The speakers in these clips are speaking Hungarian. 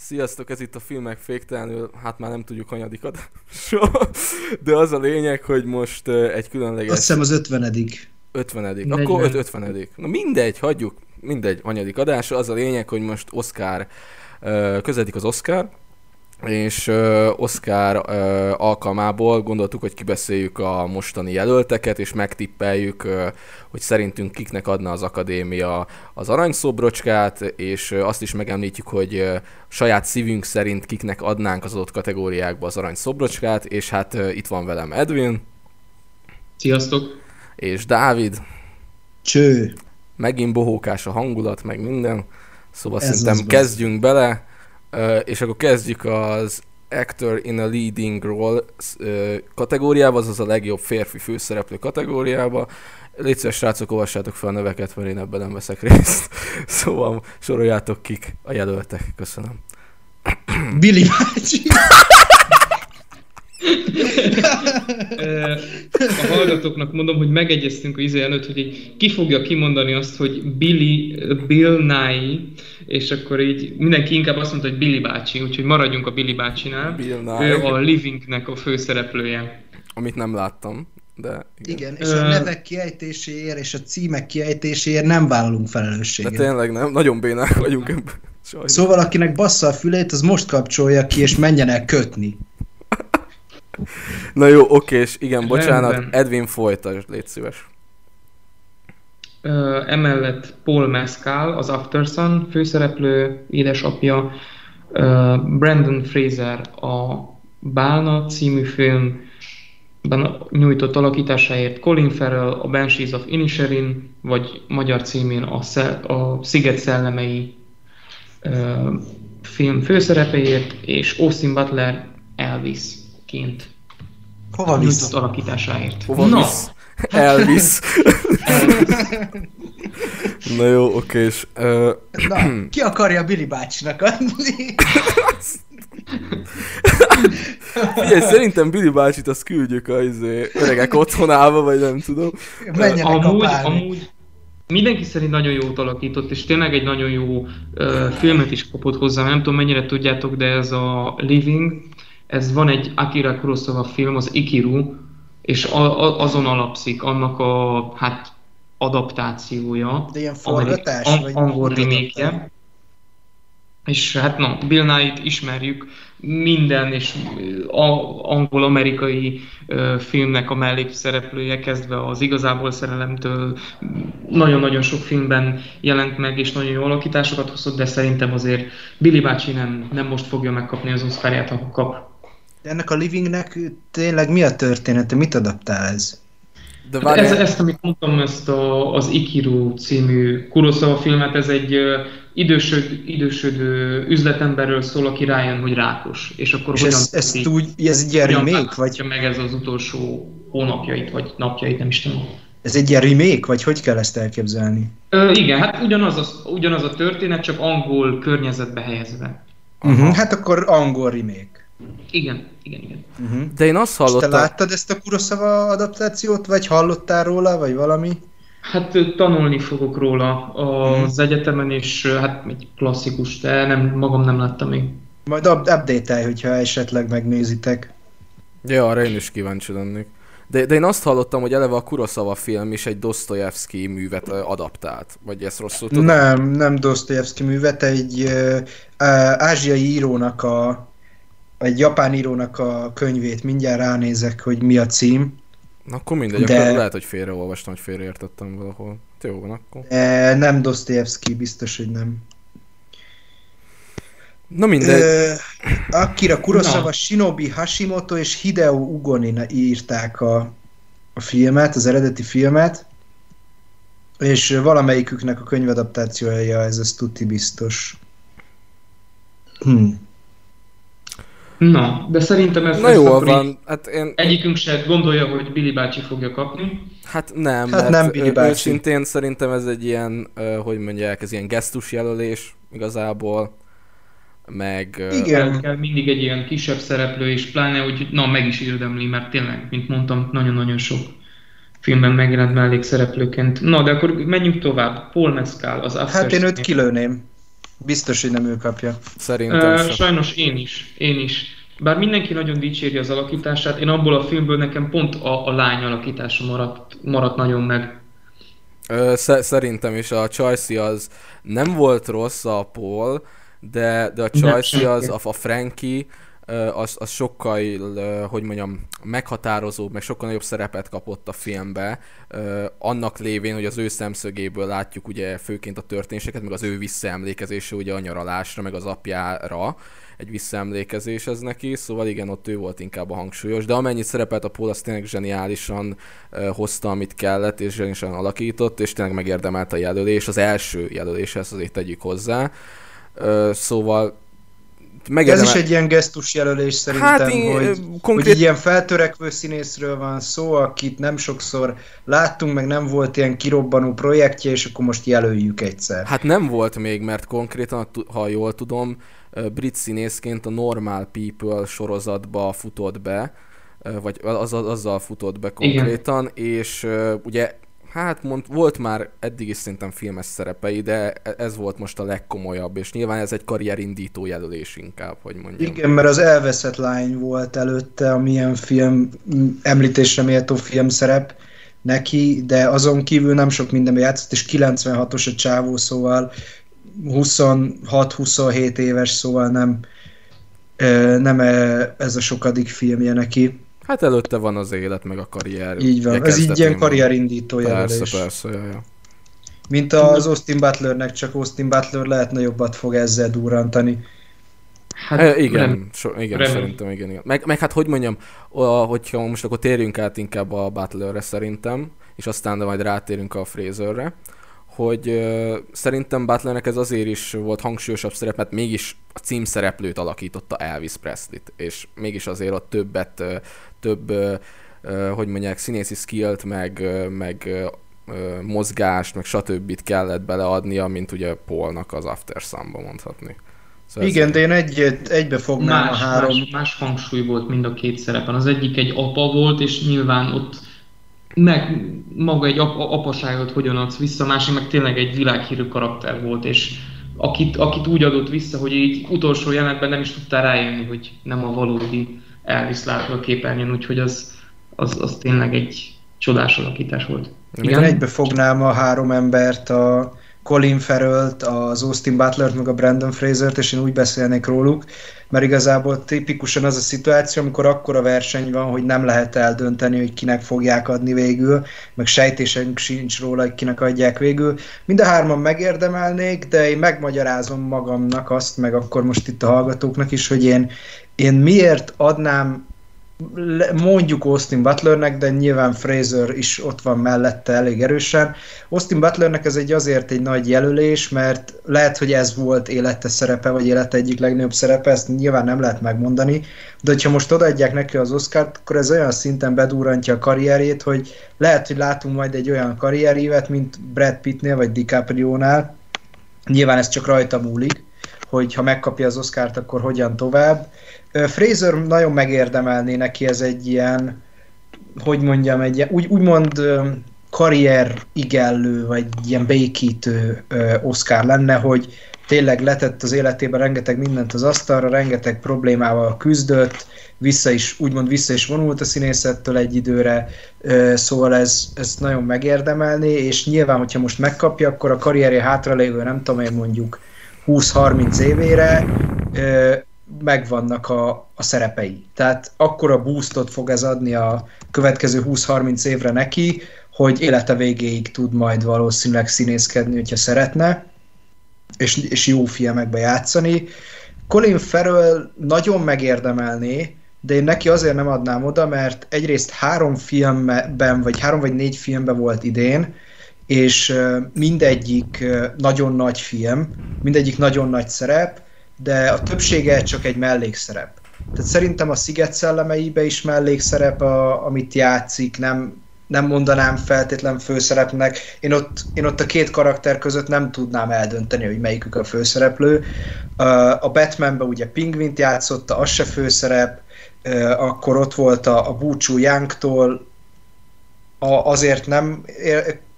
Sziasztok, ez itt a filmek féktelenül, hát már nem tudjuk hanyadik adásra, de az a lényeg, hogy most egy különleges... Azt hiszem az ötvenedik. Ötvenedik, akkor öt ötvenedik. Na mindegy, hagyjuk, mindegy, hanyadik adásra. Az a lényeg, hogy most Oscar, közeledik az Oscar, és uh, Oscar uh, alkalmából gondoltuk, hogy kibeszéljük a mostani jelölteket, és megtippeljük, uh, hogy szerintünk kiknek adna az akadémia az aranyszobrocskát, és uh, azt is megemlítjük, hogy uh, saját szívünk szerint kiknek adnánk az adott kategóriákba az aranyszobrocskát, és hát uh, itt van velem Edwin. Sziasztok! És Dávid. Cső. Megint bohókás a hangulat, meg minden. Szóval Ez szerintem kezdjünk bele Uh, és akkor kezdjük az Actor in a Leading Role uh, kategóriába, azaz a legjobb férfi főszereplő kategóriába. Légy szíves, srácok, olvassátok fel a neveket, mert én ebben nem veszek részt. szóval soroljátok kik a jelöltek. Köszönöm. Billy bácsi! a hallgatóknak mondom, hogy megegyeztünk a izé előtt, hogy ki fogja kimondani azt, hogy Billy, Bill Nye, és akkor így mindenki inkább azt mondta, hogy Billy bácsi, úgyhogy maradjunk a Billy bácsinál. Bill Nye. Ő a Livingnek a főszereplője. Amit nem láttam. De igen. igen, és a nevek kiejtéséért és a címek kiejtéséért nem vállalunk felelősséget. De tényleg nem, nagyon bénák vagyunk ebben. Sajnos. Szóval akinek bassza a fülét, az most kapcsolja ki, és menjen el kötni. Na jó, oké, és igen, bocsánat, Rendben. Edwin folytasd, légy szíves. Emellett Paul Mescal, az Aftersun főszereplő édesapja, Brandon Fraser a Bálna című film nyújtott alakításáért, Colin Farrell a Banshees of Inisherin, vagy magyar címén a, Szel- a Sziget szellemei film főszerepéért, és Austin Butler Elvis ként. Hova visz? alakításáért. Hova visz? Elvis. Na jó, oké, és... Uh... Na, ki akarja Billy bácsinak adni? Figyelj, szerintem Billy bácsit azt küldjük a izé, öregek otthonába, vagy nem tudom. Menjenek amúgy, amúgy mindenki szerint nagyon jót alakított, és tényleg egy nagyon jó uh, filmet is kapott hozzá. Nem tudom, mennyire tudjátok, de ez a Living, ez van egy Akira Kurosawa film, az Ikiru, és a, a, azon alapszik annak a hát adaptációja. De ilyen forgatás? Vagy angol remake És hát no, Bill Nye-t ismerjük, minden és angol-amerikai filmnek a mellékszereplője, kezdve az igazából szerelemtől nagyon-nagyon sok filmben jelent meg, és nagyon jó alakításokat hozott, de szerintem azért Billy bácsi nem, nem most fogja megkapni az Oscarját, ha kap. De ennek a Livingnek tényleg mi a története? Mit adaptál ez? De várj... ez, ezt, amit mondtam, ezt a, az Ikiru című Kurosawa filmet, ez egy uh, idősöd, idősödő üzletemberről szól, aki rájön, hogy rákos. És akkor és hogyan ez, ezt úgy, ez egy ilyen remake, vagy? meg ez az utolsó hónapjait, vagy napjait, nem is tudom. Ez egy ilyen remake, vagy hogy kell ezt elképzelni? Ö, igen, hát ugyanaz a, ugyanaz a történet, csak angol környezetbe helyezve. Uh-huh, hát akkor angol remake. Igen, igen, igen. Uh-huh. De én azt hallottam... És te láttad ezt a Kurosawa adaptációt, vagy hallottál róla, vagy valami? Hát tanulni fogok róla az uh-huh. egyetemen, és hát egy klasszikus, de nem, magam nem láttam még. Majd update hogyha esetleg megnézitek. Ja, arra én is kíváncsi lennék. De, de én azt hallottam, hogy eleve a Kurosawa film is egy Dostoyevsky művet adaptált. Vagy ezt rosszul tudom? Nem, nem Dostoyevsky művet, egy uh, ázsiai írónak a egy japán írónak a könyvét, mindjárt ránézek, hogy mi a cím. Na, akkor mindegy, de... akkor lehet, hogy félreolvastam, hogy félreértettem valahol. Jó van akkor. E, nem Dostoyevsky, biztos, hogy nem. Na mindegy. E, Akira Kurosawa, Na. Shinobi Hashimoto és Hideo Ugoni írták a, a filmet, az eredeti filmet, és valamelyiküknek a könyvadaptációja ez, az tuti biztos. Hm. Na, de szerintem ez Na jó van, hát én... Egyikünk se gondolja, hogy Billy bácsi fogja kapni. Hát nem, hát nem Billy bácsi. őszintén szerintem ez egy ilyen, hogy mondják, ez ilyen gesztus jelölés igazából, meg... Igen. Kell mindig egy ilyen kisebb szereplő, és pláne, hogy na, meg is érdemli, mert tényleg, mint mondtam, nagyon-nagyon sok filmben megjelent mellékszereplőként. Na, de akkor menjünk tovább. Paul Mescal, az After Hát én őt kilőném. Biztos, hogy nem ő kapja. Szerintem uh, Sajnos én is, én is. Bár mindenki nagyon dicséri az alakítását, én abból a filmből nekem pont a, a lány alakítása maradt, maradt nagyon meg. Szerintem is a Chelsea az nem volt rossz a Paul, de, de a Chelsea az, a, a Frankie, az, az sokkal, hogy mondjam, meghatározóbb, meg sokkal nagyobb szerepet kapott a filmbe, annak lévén, hogy az ő szemszögéből látjuk ugye főként a történéseket, meg az ő visszaemlékezése ugye a nyaralásra, meg az apjára, egy visszaemlékezés ez neki, szóval igen, ott ő volt inkább a hangsúlyos, de amennyit szerepelt a Paul, az tényleg zseniálisan hozta, amit kellett, és zseniálisan alakított, és tényleg megérdemelte a jelölés, az első jelölés, ezt azért tegyük hozzá. Szóval megedemel... Ez is egy ilyen gesztus jelölés szerintem, hát, én, hogy, konkrét... hogy ilyen feltörekvő színészről van szó, akit nem sokszor láttunk, meg nem volt ilyen kirobbanó projektje, és akkor most jelöljük egyszer. Hát nem volt még, mert konkrétan, ha jól tudom, brit színészként a Normal People sorozatba futott be, vagy az, azzal futott be konkrétan, Igen. és ugye hát mond, volt már eddig is szerintem filmes szerepei, de e, ez volt most a legkomolyabb, és nyilván ez egy karrierindító jelölés inkább, hogy mondjam. Igen, mert az elveszett lány volt előtte, amilyen film, említésre méltó filmszerep neki, de azon kívül nem sok mindenben játszott, és 96-os a csávó, szóval 26-27 éves, szóval nem, nem ez a sokadik filmje neki. Hát előtte van az élet, meg a karrier. Így van, ez így ilyen karrierindító jelölés. Persze, persze, jaj, jaj. Mint az Austin Butlernek, csak Austin Butler lehetne jobbat fog ezzel durrantani. Hát, e, igen, so, igen nem. szerintem igen. igen. Meg, meg hát hogy mondjam, hogyha most akkor térjünk át inkább a Butlerre szerintem, és aztán de majd rátérünk a Fraserre hogy uh, szerintem Butlernek ez azért is volt hangsúlyosabb szerep, mert mégis a címszereplőt alakította Elvis Presley-t, és mégis azért ott többet, uh, több, hogy mondják, színészi skillt, meg, meg mozgást, meg stb. kellett beleadnia, mint ugye Paulnak az After Sun-ba mondhatni. Szóval Igen, de én egy, egybe fognám más, a három... Más, más hangsúly volt mind a két szerepen. Az egyik egy apa volt, és nyilván ott meg maga egy ap- apaságot hogyan adsz vissza, másik meg tényleg egy világhírű karakter volt, és akit, akit úgy adott vissza, hogy így utolsó jelenetben nem is tudtál rájönni, hogy nem a valódi Elvis látva a képernyőn, úgyhogy az, az, az tényleg egy csodás alakítás volt. Igen, egybe fognám a három embert, a Colin Farrell-t, az Austin Butler-t, meg a Brandon Fraser-t, és én úgy beszélnék róluk, mert igazából tipikusan az a szituáció, amikor akkora verseny van, hogy nem lehet eldönteni, hogy kinek fogják adni végül, meg sejtésünk sincs róla, hogy kinek adják végül. Mind a hárman megérdemelnék, de én megmagyarázom magamnak azt, meg akkor most itt a hallgatóknak is, hogy én, én miért adnám mondjuk Austin Butlernek, de nyilván Fraser is ott van mellette elég erősen. Austin Butlernek ez egy azért egy nagy jelölés, mert lehet, hogy ez volt élete szerepe, vagy élete egyik legnagyobb szerepe, ezt nyilván nem lehet megmondani, de hogyha most odaadják neki az Oscart, akkor ez olyan szinten bedúrantja a karrierét, hogy lehet, hogy látunk majd egy olyan karrierívet, mint Brad Pittnél, vagy DiCaprio-nál. Nyilván ez csak rajta múlik, hogy ha megkapja az Oscárt, akkor hogyan tovább. Fraser nagyon megérdemelné neki ez egy ilyen, hogy mondjam, egy úgy, úgymond karrier igellő, vagy ilyen békítő Oscar lenne, hogy tényleg letett az életében rengeteg mindent az asztalra, rengeteg problémával küzdött, vissza is, úgymond vissza is vonult a színészettől egy időre, szóval ez, ez nagyon megérdemelné, és nyilván, hogyha most megkapja, akkor a karrierje hátralévő, nem tudom én mondjuk 20-30 évére megvannak a, a szerepei. Tehát akkora boostot fog ez adni a következő 20-30 évre neki, hogy élete végéig tud majd valószínűleg színészkedni, hogyha szeretne, és, és jó filmekbe játszani. Colin Farrell nagyon megérdemelné, de én neki azért nem adnám oda, mert egyrészt három filmben, vagy három vagy négy filmben volt idén, és mindegyik nagyon nagy film, mindegyik nagyon nagy szerep, de a többsége csak egy mellékszerep. Tehát szerintem a Sziget szellemeibe is mellékszerep, a, amit játszik, nem, nem mondanám feltétlen főszerepnek. Én ott, én ott a két karakter között nem tudnám eldönteni, hogy melyikük a főszereplő. A Batmanben ugye Pingvint játszotta, az se főszerep, akkor ott volt a, a búcsú Young-tól, a, azért nem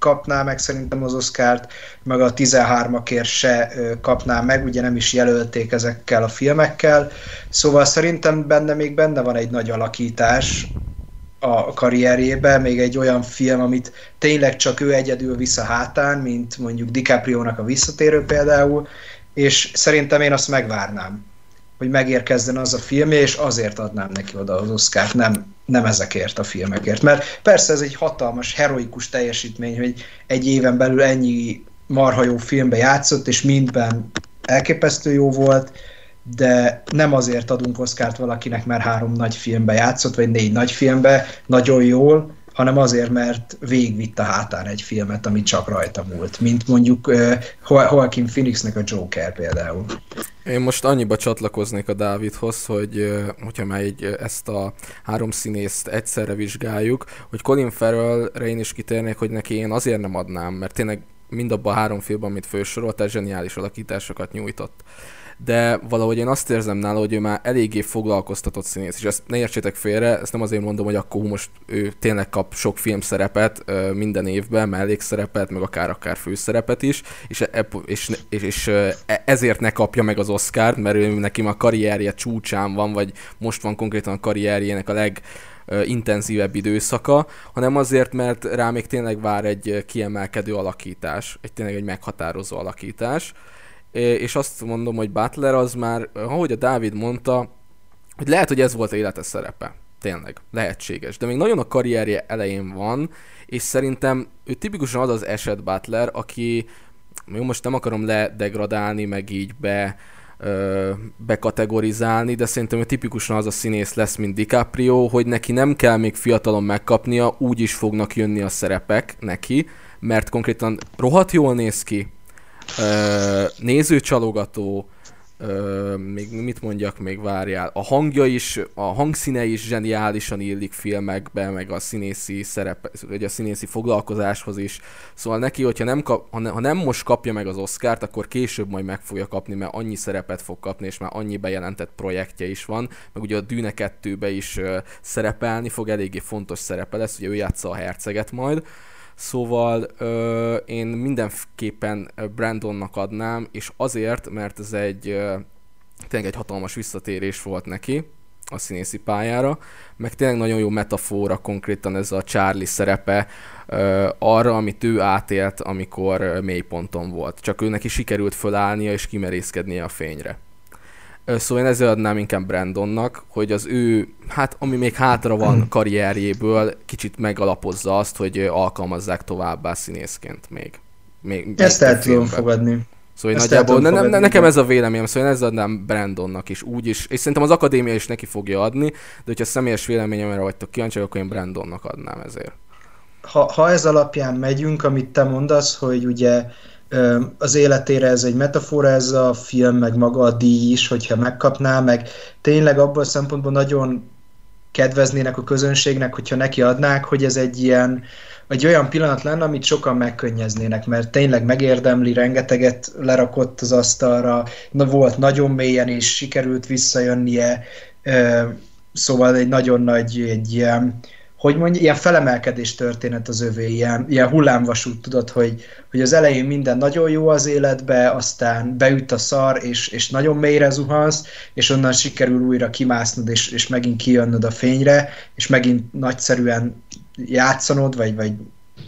kapná meg szerintem az Oscárt, meg a 13-akért se kapná meg, ugye nem is jelölték ezekkel a filmekkel. Szóval szerintem benne még benne van egy nagy alakítás, a karrierjébe, még egy olyan film, amit tényleg csak ő egyedül visz a hátán, mint mondjuk DiCaprio-nak a visszatérő például, és szerintem én azt megvárnám, hogy megérkezzen az a film, és azért adnám neki oda az Oscárt, nem, nem ezekért a filmekért. Mert persze ez egy hatalmas, heroikus teljesítmény, hogy egy éven belül ennyi marha jó filmbe játszott, és mindben elképesztő jó volt, de nem azért adunk Oszkárt valakinek, mert három nagy filmbe játszott, vagy négy nagy filmbe, nagyon jól, hanem azért, mert végigvitt a hátán egy filmet, ami csak rajta múlt, mint mondjuk uh, Joaquin Phoenixnek a Joker például. Én most annyiba csatlakoznék a Dávidhoz, hogy hogyha már egy, ezt a három színészt egyszerre vizsgáljuk, hogy Colin Farrell-re én is kitérnék, hogy neki én azért nem adnám, mert tényleg mindabban a három filmben, amit fősorolt, zseniális alakításokat nyújtott de valahogy én azt érzem nála, hogy ő már eléggé foglalkoztatott színész, és ezt ne értsétek félre, ezt nem azért mondom, hogy akkor most ő tényleg kap sok filmszerepet minden évben, mellékszerepet, meg akár akár főszerepet is, és, e, és, és, és e, ezért ne kapja meg az Oscárt, mert ő neki már a karrierje csúcsán van, vagy most van konkrétan a karrierjének a leg intenzívebb időszaka, hanem azért, mert rá még tényleg vár egy kiemelkedő alakítás, egy tényleg egy meghatározó alakítás és azt mondom, hogy Butler az már, ahogy a Dávid mondta, hogy lehet, hogy ez volt élete szerepe. Tényleg, lehetséges. De még nagyon a karrierje elején van, és szerintem ő tipikusan az az eset Butler, aki, jó, most nem akarom ledegradálni, meg így be, ö, bekategorizálni, de szerintem ő tipikusan az a színész lesz, mint DiCaprio, hogy neki nem kell még fiatalon megkapnia, úgy is fognak jönni a szerepek neki, mert konkrétan rohadt jól néz ki, nézőcsalogató, még mit mondjak, még várjál. A hangja is, a hangszíne is zseniálisan illik filmekbe, meg a színészi szerep, vagy a színészi foglalkozáshoz is. Szóval neki, hogyha nem kap, ha nem most kapja meg az Oscárt, akkor később majd meg fogja kapni, mert annyi szerepet fog kapni, és már annyi bejelentett projektje is van, meg ugye a Dűne 2 is szerepelni fog, eléggé fontos szerepe lesz, ugye ő játsza a herceget majd. Szóval ö, én mindenképpen Brandonnak adnám, és azért, mert ez egy ö, tényleg egy hatalmas visszatérés volt neki a színészi pályára, meg tényleg nagyon jó metafora konkrétan ez a Charlie szerepe ö, arra, amit ő átélt, amikor mélyponton volt. Csak ő neki sikerült fölállnia és kimerészkednie a fényre. Szóval én ezért adnám inkább Brandonnak, hogy az ő, hát ami még hátra van karrierjéből, kicsit megalapozza azt, hogy alkalmazzák továbbá színészként még. még Ezt el tudom fogadni. Szóval Ezt nagyjából, ne, ne, nekem ez a véleményem, szóval én ezzel adnám Brandonnak is úgy is, és szerintem az akadémia is neki fogja adni, de hogyha személyes véleményemre vagytok kíváncsiak, akkor én Brandonnak adnám ezért. Ha, ha ez alapján megyünk, amit te mondasz, hogy ugye az életére ez egy metafora, ez a film, meg maga a díj is, hogyha megkapná, meg tényleg abban a szempontból nagyon kedveznének a közönségnek, hogyha neki adnák, hogy ez egy ilyen, egy olyan pillanat lenne, amit sokan megkönnyeznének, mert tényleg megérdemli, rengeteget lerakott az asztalra, na, volt nagyon mélyen, és sikerült visszajönnie, szóval egy nagyon nagy, egy ilyen, hogy mondja, ilyen felemelkedés történet az övé, ilyen, ilyen hullámvasút, tudod, hogy, hogy az elején minden nagyon jó az életbe, aztán beüt a szar, és, és nagyon mélyre zuhansz, és onnan sikerül újra kimásznod, és, és megint kijönnöd a fényre, és megint nagyszerűen játszanod, vagy, vagy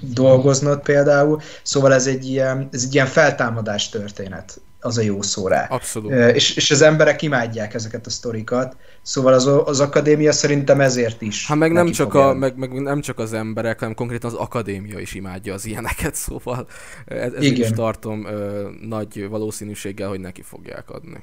dolgoznod például. Szóval ez egy ilyen, ez egy ilyen feltámadás történet az a jó szó rá. Abszolút. És, és az emberek imádják ezeket a sztorikat, szóval az, az akadémia szerintem ezért is. Hát meg nem, csak a, meg, meg nem csak az emberek, hanem konkrétan az akadémia is imádja az ilyeneket, szóval ez, ez is tartom ö, nagy valószínűséggel, hogy neki fogják adni.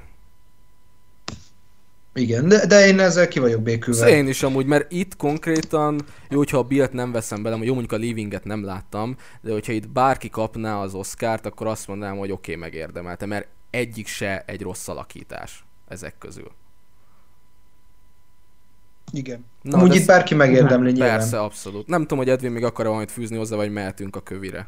Igen, de, de én ezzel ki vagyok békülve. Szóval én is amúgy, mert itt konkrétan, jó, hogyha a Bill-t nem veszem bele, jó, mondjuk a Leaving-et nem láttam, de hogyha itt bárki kapná az Oscárt, akkor azt mondanám, hogy oké, okay, megérdemelte, mert egyik se egy rossz alakítás ezek közül. Igen. Na, Amúgy itt bárki megérdemli nyilván. Persze, abszolút. Nem tudom, hogy Edwin még akar valamit fűzni hozzá, vagy mehetünk a kövire.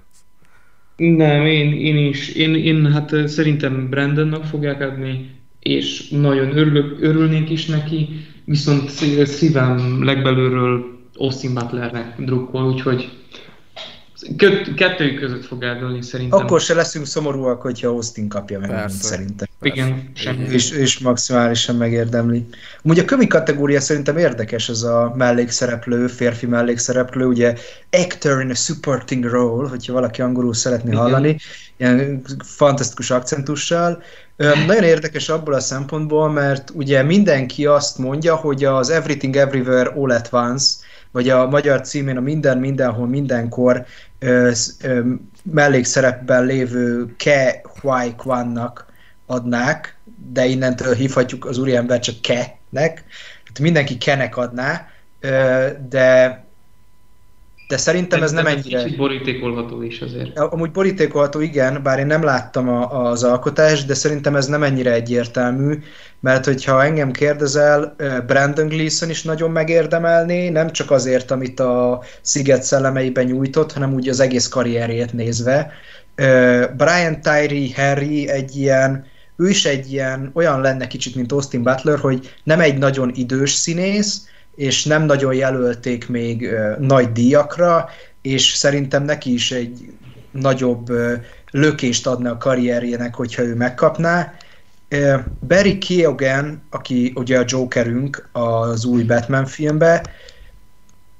Nem, én, én is. Én, én hát szerintem Brandonnak fogják adni, és nagyon örülök, örülnék is neki, viszont szívem legbelülről Austin Butlernek drukkol, úgyhogy kettőjük között fog eldőlni szerintem. Akkor se leszünk szomorúak, hogyha Austin kapja meg, mint szerintem. Igen, semmi. És, és maximálisan megérdemli. Úgy a kömi kategória szerintem érdekes, ez a mellékszereplő, férfi mellékszereplő, ugye actor in a supporting role, hogyha valaki angolul szeretné Igen. hallani, ilyen fantasztikus akcentussal. Nagyon érdekes abból a szempontból, mert ugye mindenki azt mondja, hogy az Everything Everywhere All at Once, vagy a magyar címén a Minden, Mindenhol, Mindenkor ö, ö, mellékszerepben lévő Ke Huai Kwannak adnák, de innentől hívhatjuk az úriember csak Ke-nek, hát mindenki Kenek adná, ö, de de szerintem ez nem ennyire... Kicsit borítékolható is azért. Amúgy borítékolható, igen, bár én nem láttam a, az alkotást, de szerintem ez nem ennyire egyértelmű, mert hogyha engem kérdezel, Brandon Gleeson is nagyon megérdemelné, nem csak azért, amit a Sziget szellemeiben nyújtott, hanem úgy az egész karrierjét nézve. Brian Tyree Henry egy ilyen, ő is egy ilyen, olyan lenne kicsit, mint Austin Butler, hogy nem egy nagyon idős színész, és nem nagyon jelölték még nagy díjakra, és szerintem neki is egy nagyobb lökést adna a karrierjének, hogyha ő megkapná. Barry Keoghan, aki ugye a Jokerünk az új Batman filmbe,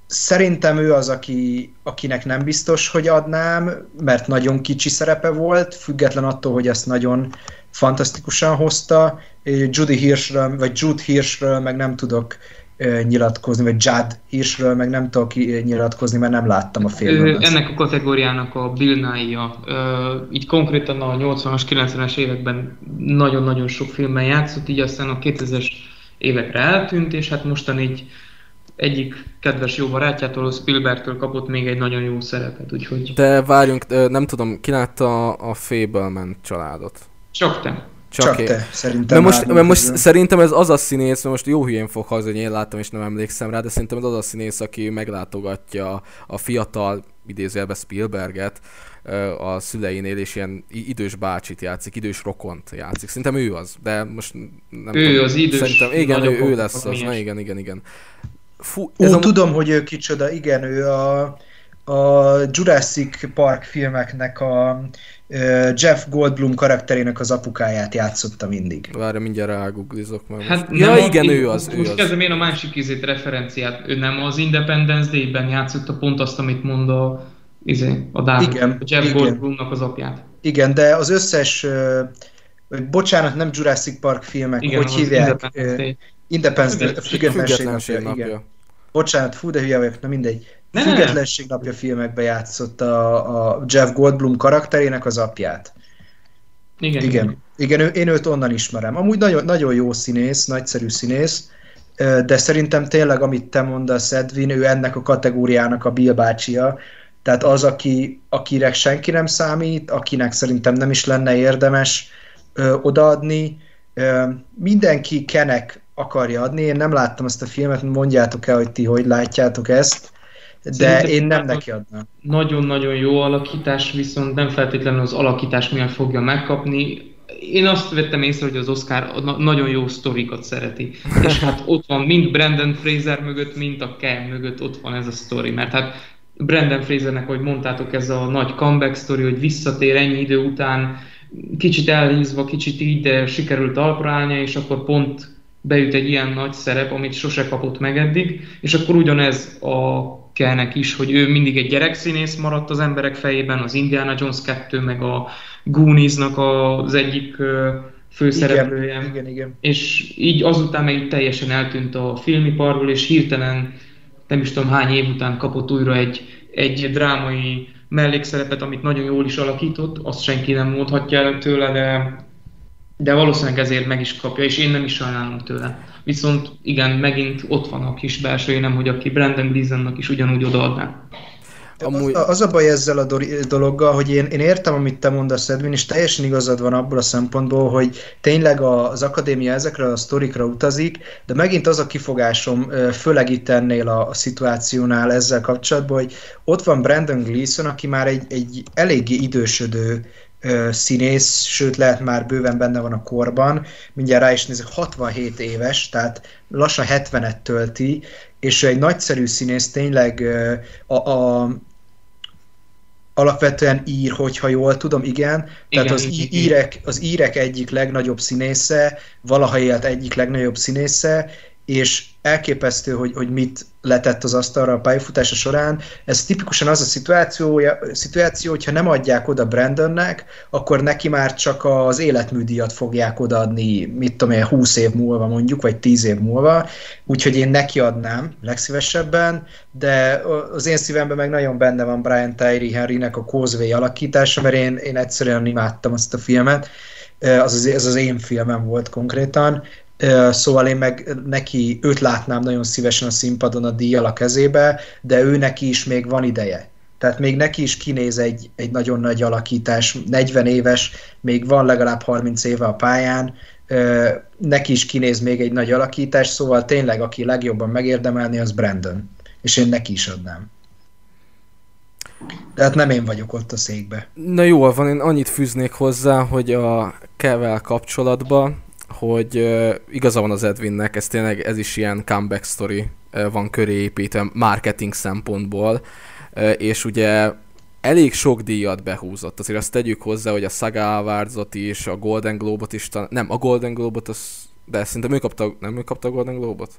szerintem ő az, aki, akinek nem biztos, hogy adnám, mert nagyon kicsi szerepe volt, független attól, hogy ezt nagyon fantasztikusan hozta. Judy Hirschről, vagy Jude Hirschről meg nem tudok nyilatkozni, vagy Judd Hirschről meg nem tudok nyilatkozni, mert nem láttam a filmet. Ennek a kategóriának a Bill Nye-ja. Így konkrétan a 80-as, 90-es években nagyon-nagyon sok filmben játszott, így aztán a 2000-es évekre eltűnt, és hát mostan így egyik kedves jó barátjától, Spielbergtől kapott még egy nagyon jó szerepet, úgyhogy... De várjunk, nem tudom, ki látta a Fableman családot? Csak te. Csak, Csak te, szerintem. Mert most, mert most szerintem ez az a színész, mert most jó hülyén fog hazni, hogy én láttam és nem emlékszem rá, de szerintem ez az a színész, aki meglátogatja a fiatal, idézőjelben Spielberget, a szüleinél, és ilyen idős bácsit játszik, idős rokont játszik. Szerintem ő az, de most nem ő tudom. az idős. Szerintem, igen, ő, ő lesz az. Na igen, igen, igen. Fú, Ó, a... tudom, hogy ő kicsoda, igen, ő a, a Jurassic Park filmeknek a Jeff Goldblum karakterének az apukáját játszotta mindig. Várj, mindjárt ráguglizok meg. Hát ja, igen, ő az. Ő most kezdem én a másik izét referenciát. Ő nem az Independence Day-ben játszotta pont azt, amit mond a, izé, a Dávid, igen, a Jeff igen. Goldblumnak az apját. Igen, de az összes, uh, bocsánat, nem Jurassic Park filmek, igen, hogy hívják? Independence Day. Independence Day, függetlenség napja, napja. Igen. Bocsánat, fú, de hülye vagyok, na mindegy. Ne. Függetlenség napja filmekben játszott a, a Jeff Goldblum karakterének az apját. Igen. Igen, igen ő, én őt onnan ismerem. Amúgy nagyon, nagyon jó színész, nagyszerű színész, de szerintem tényleg, amit te mondasz, Edwin, ő ennek a kategóriának a Bill bácsia, tehát az, aki, akire senki nem számít, akinek szerintem nem is lenne érdemes ö, odaadni. Mindenki kenek akarja adni. Én nem láttam ezt a filmet, mondjátok el, hogy ti hogy látjátok ezt. De Szerintem én nem neki adnám. Nagyon-nagyon jó alakítás, viszont nem feltétlenül az alakítás miatt fogja megkapni. Én azt vettem észre, hogy az Oscar na- nagyon jó sztorikat szereti. És hát ott van mind Brandon Fraser mögött, mind a Ken mögött ott van ez a sztori. Mert hát Brandon Frasernek, hogy mondtátok, ez a nagy comeback sztori, hogy visszatér ennyi idő után, kicsit elhízva, kicsit így, de sikerült talpra és akkor pont beüt egy ilyen nagy szerep, amit sose kapott meg eddig, és akkor ugyanez a Kellnek is, hogy ő mindig egy gyerekszínész maradt az emberek fejében, az Indiana Jones 2, meg a Goonies-nak az egyik főszereplője. Igen, igen, igen. És így azután meg így teljesen eltűnt a filmiparból, és hirtelen nem is tudom hány év után kapott újra egy, egy drámai mellékszerepet, amit nagyon jól is alakított, azt senki nem mondhatja el tőle, de, de valószínűleg ezért meg is kapja, és én nem is sajnálom tőle. Viszont igen, megint ott van a kis belső nem, hogy aki Brandon Gleasonnak is ugyanúgy odaadná. Amúgy... Az, az a baj ezzel a dologgal, hogy én, én értem, amit te mondasz, Edwin, és teljesen igazad van abból a szempontból, hogy tényleg az akadémia ezekre a sztorikra utazik, de megint az a kifogásom, főleg itt ennél a, a szituációnál ezzel kapcsolatban, hogy ott van Brandon Gleason, aki már egy, egy eléggé idősödő színész, sőt lehet már bőven benne van a korban, mindjárt rá is nézek, 67 éves, tehát lassan 70-et tölti, és ő egy nagyszerű színész, tényleg a, a alapvetően ír, hogyha jól tudom, igen. Tehát igen, az, igen. írek, az írek egyik legnagyobb színésze, valaha élt egyik legnagyobb színésze, és elképesztő, hogy, hogy mit letett az asztalra a pályafutása során. Ez tipikusan az a szituáció, szituáció, hogyha nem adják oda Brandonnek, akkor neki már csak az életműdíjat fogják odaadni, mit tudom én, 20 év múlva mondjuk, vagy 10 év múlva, úgyhogy én neki adnám legszívesebben, de az én szívemben meg nagyon benne van Brian Tyree Henrynek a Causeway alakítása, mert én, én egyszerűen imádtam azt a filmet, az az, az én filmem volt konkrétan, Szóval én meg neki, őt látnám nagyon szívesen a színpadon a díjjal a kezébe, de ő neki is még van ideje. Tehát még neki is kinéz egy, egy nagyon nagy alakítás, 40 éves, még van legalább 30 éve a pályán, neki is kinéz még egy nagy alakítás, szóval tényleg aki legjobban megérdemelni, az Brandon. És én neki is adnám. Tehát nem én vagyok ott a székbe. Na jól van, én annyit fűznék hozzá, hogy a Kevel kapcsolatban hogy uh, igaza van az Edwinnek, ez tényleg ez is ilyen comeback story uh, van köré építve marketing szempontból, uh, és ugye elég sok díjat behúzott. Azért azt tegyük hozzá, hogy a Saga awards is, a Golden Globe-ot is, nem, a Golden Globe-ot az de szerintem ő kapta, nem ő kapta a Golden Globe-ot?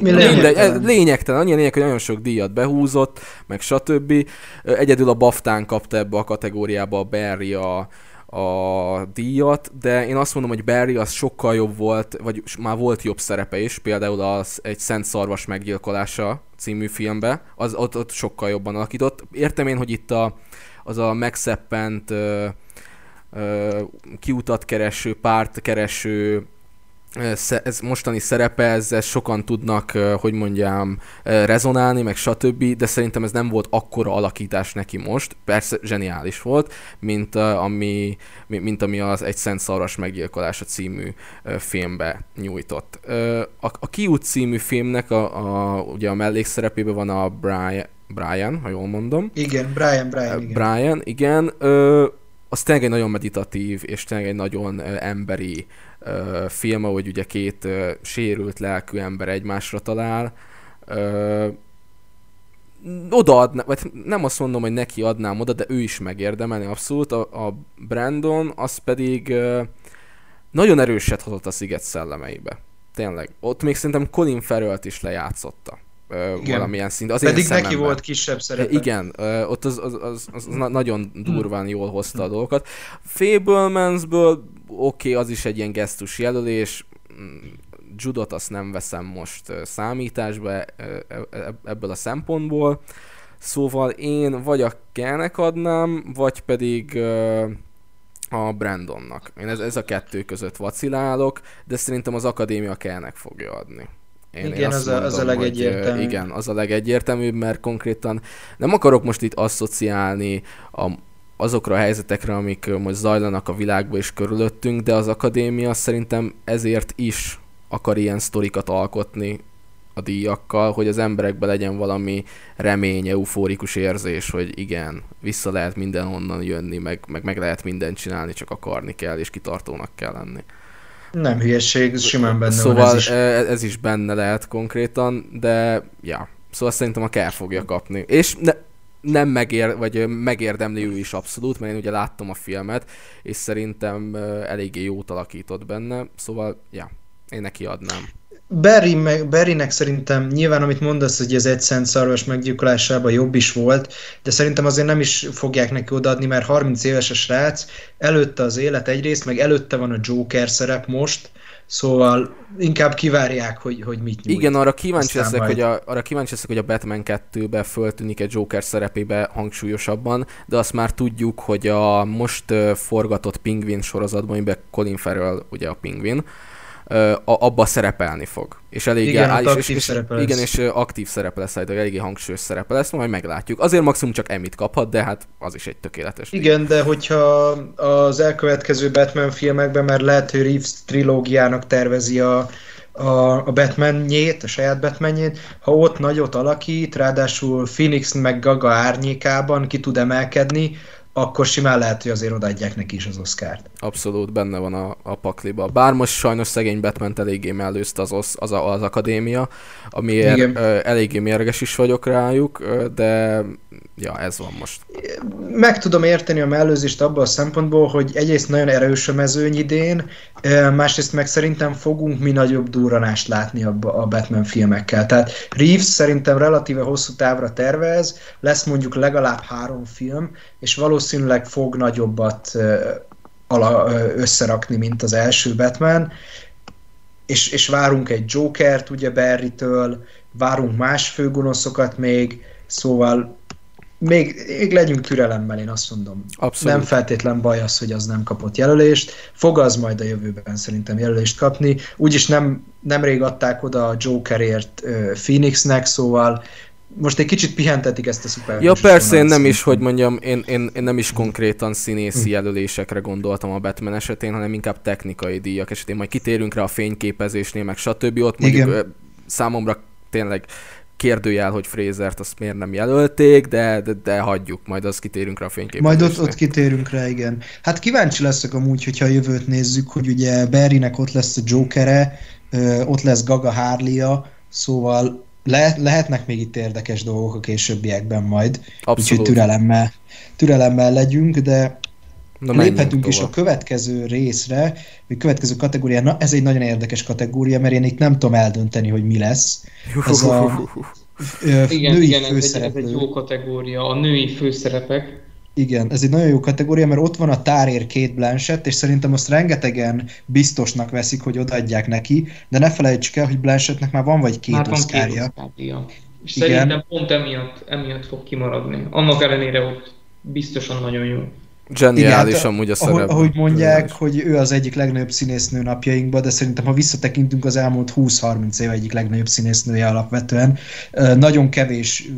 Mi lényegtelen. lényegtelen, annyi lényeg, hogy nagyon sok díjat behúzott, meg stb. Egyedül a Baftán kapta ebbe a kategóriába a Barry a, a díjat, de én azt mondom, hogy Barry az sokkal jobb volt, vagy már volt jobb szerepe is, például az egy Szent Szarvas meggyilkolása című filmbe, az ott, ott sokkal jobban alakított. Értem én, hogy itt a, az a megszeppent ö, ö, kiutat kereső, párt kereső ez mostani szerepe, ezzel sokan tudnak, hogy mondjam, rezonálni, meg stb., de szerintem ez nem volt akkora alakítás neki most, persze zseniális volt, mint ami, mint ami az Egy Szent Szaras meggyilkolása című filmbe nyújtott. A, a Kiút című filmnek a, a, ugye a mellékszerepében van a Brian, Brian, ha jól mondom. Igen, Brian, Brian, igen. Brian, igen. Ö, az tényleg egy nagyon meditatív, és tényleg egy nagyon emberi ö, film, ahogy ugye két ö, sérült lelkű ember egymásra talál. Ö, odaadna, vagy nem azt mondom, hogy neki adnám oda, de ő is megérdemelni abszolút. A, a Brandon az pedig ö, nagyon erőset hozott a sziget szellemeibe. Tényleg. Ott még szerintem Colin farrell is lejátszotta igen. valamilyen szint. Az Pedig neki volt kisebb szerepe. Igen, ott az, az, az, az, az nagyon durván jól hozta a dolgokat. Fablemans-ből oké, okay, az is egy ilyen gesztus jelölés, mm, judot azt nem veszem most számításba e, e, ebből a szempontból. Szóval én vagy a Kelnek adnám, vagy pedig a Brandonnak. Én ez, ez a kettő között vacilálok, de szerintem az akadémia Kelnek fogja adni. Én, igen, én az, mondom, az a legegyértelműbb. Igen, az a legegyértelműbb, mert konkrétan nem akarok most itt asszociálni a, azokra a helyzetekre, amik most zajlanak a világban és körülöttünk, de az akadémia szerintem ezért is akar ilyen sztorikat alkotni a díjakkal, hogy az emberekben legyen valami remény, eufórikus érzés, hogy igen, vissza lehet mindenhonnan jönni, meg, meg, meg lehet mindent csinálni, csak akarni kell, és kitartónak kell lenni. Nem hülyeség, simán benne szóval van ez is. E, ez is benne lehet konkrétan, de ja, szóval szerintem a kell fogja kapni. És ne, nem megér, vagy megérdemli ő is abszolút, mert én ugye láttam a filmet, és szerintem eléggé jót alakított benne, szóval ja, én neki adnám. Barry, meg, Barrynek szerintem nyilván, amit mondasz, hogy az egy szarvas meggyilkolásában jobb is volt, de szerintem azért nem is fogják neki odaadni, mert 30 éves a srác, előtte az élet egyrészt, meg előtte van a Joker szerep most, Szóval inkább kivárják, hogy, hogy mit nyújt. Igen, arra kíváncsi, leszek, hogy a, arra kíváncsi leszek, hogy a Batman 2-be föltűnik egy Joker szerepébe hangsúlyosabban, de azt már tudjuk, hogy a most forgatott Pingvin sorozatban, amiben Colin Farrell ugye a Pingvin, abba szerepelni fog. És elég igen, áll, és, és, és, lesz. igen, és aktív szerepe lesz, de eléggé hangsúlyos szerepe lesz, majd meglátjuk. Azért maximum csak emit kaphat, de hát az is egy tökéletes. Igen, díj. de hogyha az elkövetkező Batman filmekben, mert lehet, hogy Reeves trilógiának tervezi a, a, a Batman-nyét, a saját Batman-nyét, ha ott nagyot alakít, ráadásul Phoenix meg Gaga árnyékában ki tud emelkedni, akkor simán lehet, hogy azért odaadják neki is az Oscárt. Abszolút benne van a, a pakliba. Bár most sajnos szegény batman eléggé mellőzte az, az, az, az akadémia, amiért Igen. eléggé mérges is vagyok rájuk, de ja, ez van most. Meg tudom érteni a mellőzést abban a szempontból, hogy egyrészt nagyon erős a mezőny idén, másrészt meg szerintem fogunk mi nagyobb durranást látni a, a Batman filmekkel. Tehát Reeves szerintem relatíve hosszú távra tervez, lesz mondjuk legalább három film, és valószínűleg fog nagyobbat összerakni, mint az első Batman, és, és várunk egy Jokert ugye Barry-től, várunk más főgonoszokat még, szóval még, még legyünk türelemmel, én azt mondom. Abszolút. Nem feltétlen baj az, hogy az nem kapott jelölést. Fog az majd a jövőben szerintem jelölést kapni. Úgyis nem, nemrég adták oda a Jokerért uh, Phoenixnek, szóval most egy kicsit pihentetik ezt a szuper. Ja persze, én nem is, hogy mondjam, én, én, én nem is konkrétan színészi jelölésekre gondoltam a Batman esetén, hanem inkább technikai díjak esetén. Majd kitérünk rá a fényképezésnél, meg stb. Ott mondjuk Igen. számomra tényleg kérdőjel, hogy Frazert azt miért nem jelölték, de, de, de hagyjuk, majd azt kitérünk rá a fényképezésnél. Majd ott, ott kitérünk rá, igen. Hát kíváncsi leszek amúgy, hogyha a jövőt nézzük, hogy ugye Barrynek ott lesz a Jokere, ott lesz Gaga harley szóval le, lehetnek még itt érdekes dolgok a későbbiekben majd. Abszolút. Úgyhogy türelemmel, türelemmel legyünk, de Na, léphetünk is a következő részre, vagy következő kategóriára. Na, ez egy nagyon érdekes kategória, mert én itt nem tudom eldönteni, hogy mi lesz. Ez a ö, igen, női igen, ez egy, ez egy jó kategória, a női főszerepek. Igen, ez egy nagyon jó kategória, mert ott van a tárér két Blanchett, és szerintem azt rengetegen biztosnak veszik, hogy odaadják neki, de ne felejtsük el, hogy Blanchettnek már van vagy két már oszkárja. És Igen. szerintem pont emiatt, emiatt fog kimaradni. Annak ellenére, hogy biztosan nagyon jó. Zseniális Igen, amúgy a szerep. Ahogy mondják, hogy ő az egyik legnagyobb színésznő napjainkban, de szerintem ha visszatekintünk az elmúlt 20-30 év egyik legnagyobb színésznője alapvetően. Nagyon kevés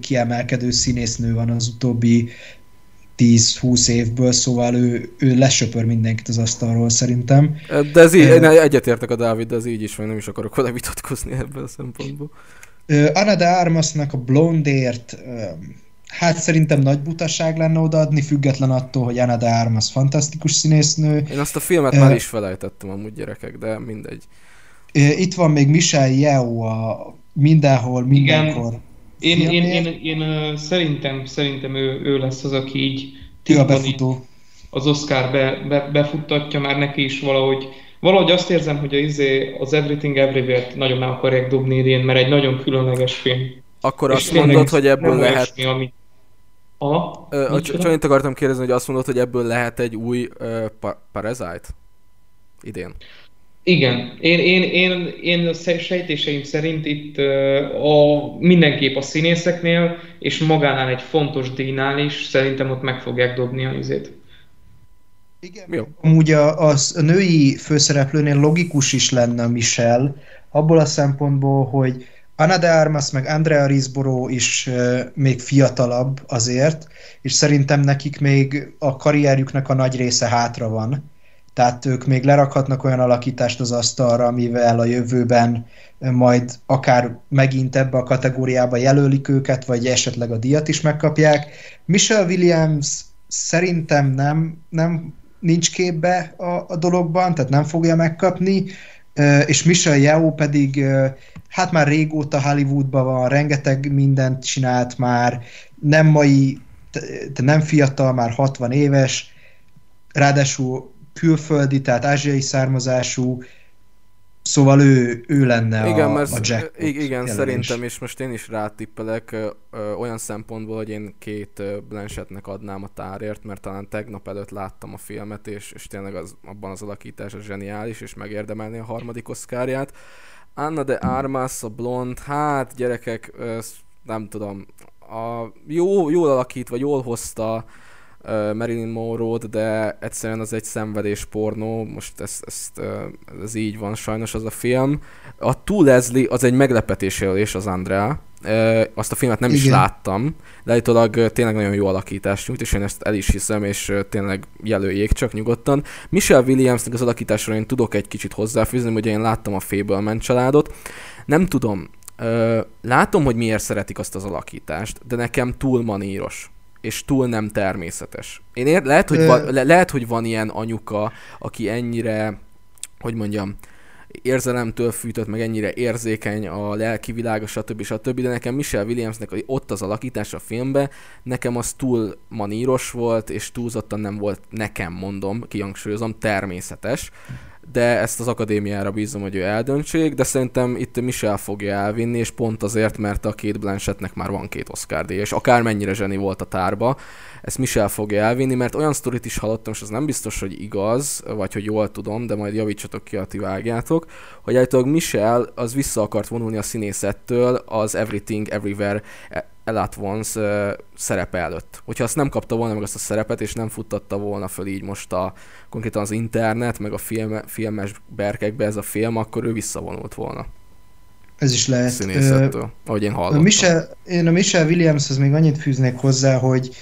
kiemelkedő színésznő van az utóbbi 10-20 évből, szóval ő, ő lesöpör mindenkit az asztalról szerintem. De ez így, uh, egyetértek a Dávid, de ez így is van, nem is akarok vele vitatkozni ebből a szempontból. Anna de Armasnak a Blondért hát szerintem nagy butaság lenne odaadni, független attól, hogy Anna de Armas fantasztikus színésznő. Én azt a filmet uh, már is felejtettem amúgy gyerekek, de mindegy. Uh, itt van még Michelle Yeoh a mindenhol, mindenkor. Igen én, én, én, én, én szerintem, szerintem ő, ő lesz az, aki így ő a befutó. az Oscar be, be, befuttatja már neki is valahogy. Valahogy azt érzem, hogy a izé, az Everything Everywhere-t nagyon meg akarják dobni idén, mert egy nagyon különleges film. Akkor És azt mondod, hogy ebből lehet... Olyasmi, ami... Aha, Ö, csak annyit akartam kérdezni, hogy azt mondod, hogy ebből lehet egy új uh, pa- Parasite? Idén. Igen, én, én, én, én a sejtéseim szerint itt a, mindenképp a színészeknél, és magánál egy fontos díjnál is szerintem ott meg fogják dobni a izét. Igen, Jó. amúgy a, az, a női főszereplőnél logikus is lenne a Michelle, abból a szempontból, hogy Anna de Armas meg Andrea Risboro is még fiatalabb azért, és szerintem nekik még a karrierjüknek a nagy része hátra van tehát ők még lerakhatnak olyan alakítást az asztalra, amivel a jövőben majd akár megint ebbe a kategóriába jelölik őket, vagy esetleg a díjat is megkapják. Michelle Williams szerintem nem, nem nincs képbe a, a dologban, tehát nem fogja megkapni, és Michelle Yeoh pedig hát már régóta Hollywoodban van, rengeteg mindent csinált már, nem mai, nem fiatal, már 60 éves, ráadásul külföldi, tehát ázsiai származású, Szóval ő, ő lenne igen, a, mert a Jack. Igen, igen szerintem, és most én is rátippelek ö, ö, olyan szempontból, hogy én két Blanchettnek adnám a tárért, mert talán tegnap előtt láttam a filmet, és, és tényleg az, abban az alakítás a zseniális, és megérdemelni a harmadik oszkárját. Anna de Armas, a blond, hát gyerekek, nem tudom, a, jó, jól alakít, vagy jól hozta, Marilyn Monroe-t, de egyszerűen az egy szenvedés pornó, most ez, ez, ez így van sajnos az a film. A Two Leslie az egy meglepetés jelölés az Andrea, azt a filmet nem Igen. is láttam, de állítólag tényleg nagyon jó alakítást nyújt, és én ezt el is hiszem, és tényleg jelöljék csak nyugodtan. Michelle Williamsnek az alakításról én tudok egy kicsit hozzáfűzni, hogy én láttam a Fableman családot. Nem tudom, látom, hogy miért szeretik azt az alakítást, de nekem túl maníros és túl nem természetes. Én ér, lehet, hogy van, le, lehet, hogy van ilyen anyuka, aki ennyire, hogy mondjam, érzelemtől fűtött, meg ennyire érzékeny a lelki világa, stb. stb. De nekem Michelle Williamsnek ott az alakítás a filmben, nekem az túl maníros volt, és túlzottan nem volt nekem, mondom, kihangsúlyozom, természetes de ezt az akadémiára bízom, hogy ő eldöntsék, de szerintem itt Michel fogja elvinni, és pont azért, mert a két Blanchettnek már van két Oscar díj, és akármennyire zseni volt a tárba, ezt Michel fogja elvinni, mert olyan sztorit is hallottam, és az nem biztos, hogy igaz, vagy hogy jól tudom, de majd javítsatok ki, ha ti vágjátok, hogy állítólag Michel az vissza akart vonulni a színészettől az Everything Everywhere Elat Once uh, szerepe előtt. Hogyha azt nem kapta volna meg azt a szerepet, és nem futtatta volna föl így most a, konkrétan az internet, meg a film, filmes berkekbe ez a film, akkor ő visszavonult volna. Ez is lehet. Színészettől, uh, ahogy én hallottam. A Michelle, én a Michelle Williamshez még annyit fűznék hozzá, hogy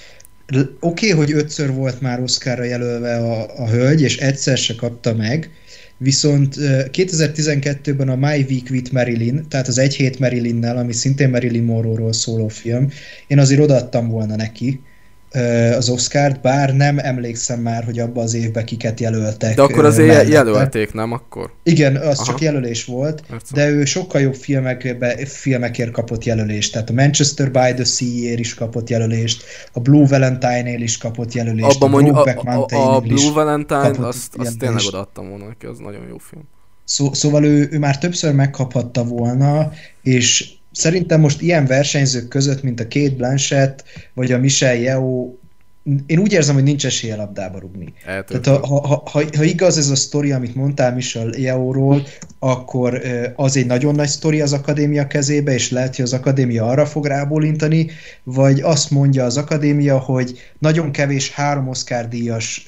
oké, okay, hogy ötször volt már Oscarra jelölve a, a hölgy, és egyszer se kapta meg, Viszont 2012-ben a My Week with Marilyn, tehát az Egy hét Marilynnel, ami szintén Marilyn Monroe-ról szóló film, én azért odaadtam volna neki, az Oscárt, bár nem emlékszem már, hogy abban az évben kiket jelöltek. De akkor azért mellette. jelölték, nem akkor? Igen, az Aha. csak jelölés volt, Persze. de ő sokkal jobb filmekbe, filmekért kapott jelölést. Tehát a Manchester by the Sea-ér is kapott jelölést, a Blue Valentine-él is kapott jelölést, Abba a, mondjuk, a, a, a Blue Valentine, azt, azt tényleg odaadtam volna neki, az nagyon jó film. Szó, szóval ő, ő már többször megkaphatta volna, és szerintem most ilyen versenyzők között, mint a Kate Blanchett, vagy a Michelle Yeoh, én úgy érzem, hogy nincs esélye labdába rugni. Tehát ha, ha, ha, ha igaz ez a sztori, amit mondtál Michelle Yeohról, akkor az egy nagyon nagy sztori az akadémia kezébe, és lehet, hogy az akadémia arra fog rábólintani, vagy azt mondja az akadémia, hogy nagyon kevés három Oscar díjas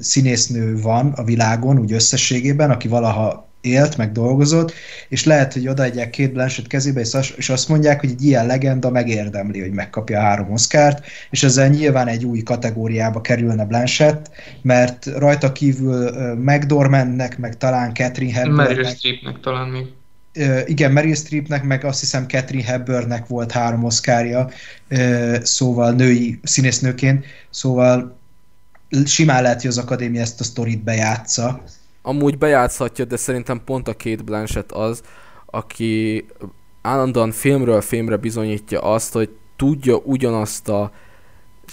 színésznő van a világon, úgy összességében, aki valaha élt, meg dolgozott, és lehet, hogy odaadják két Blanchett kezébe, és azt mondják, hogy egy ilyen legenda megérdemli, hogy megkapja a három Oscárt, és ezzel nyilván egy új kategóriába kerülne Blanchett, mert rajta kívül McDormandnek, meg talán Catherine Hepburnnek... Meryl Streepnek talán még. Igen, Meryl Streepnek, meg azt hiszem Catherine Hepburnnek volt három oszkárja, szóval női színésznőként, szóval simán lehet, hogy az akadémia ezt a sztorit bejátsza, amúgy bejátszhatja, de szerintem pont a két Blanchett az, aki állandóan filmről filmre bizonyítja azt, hogy tudja ugyanazt a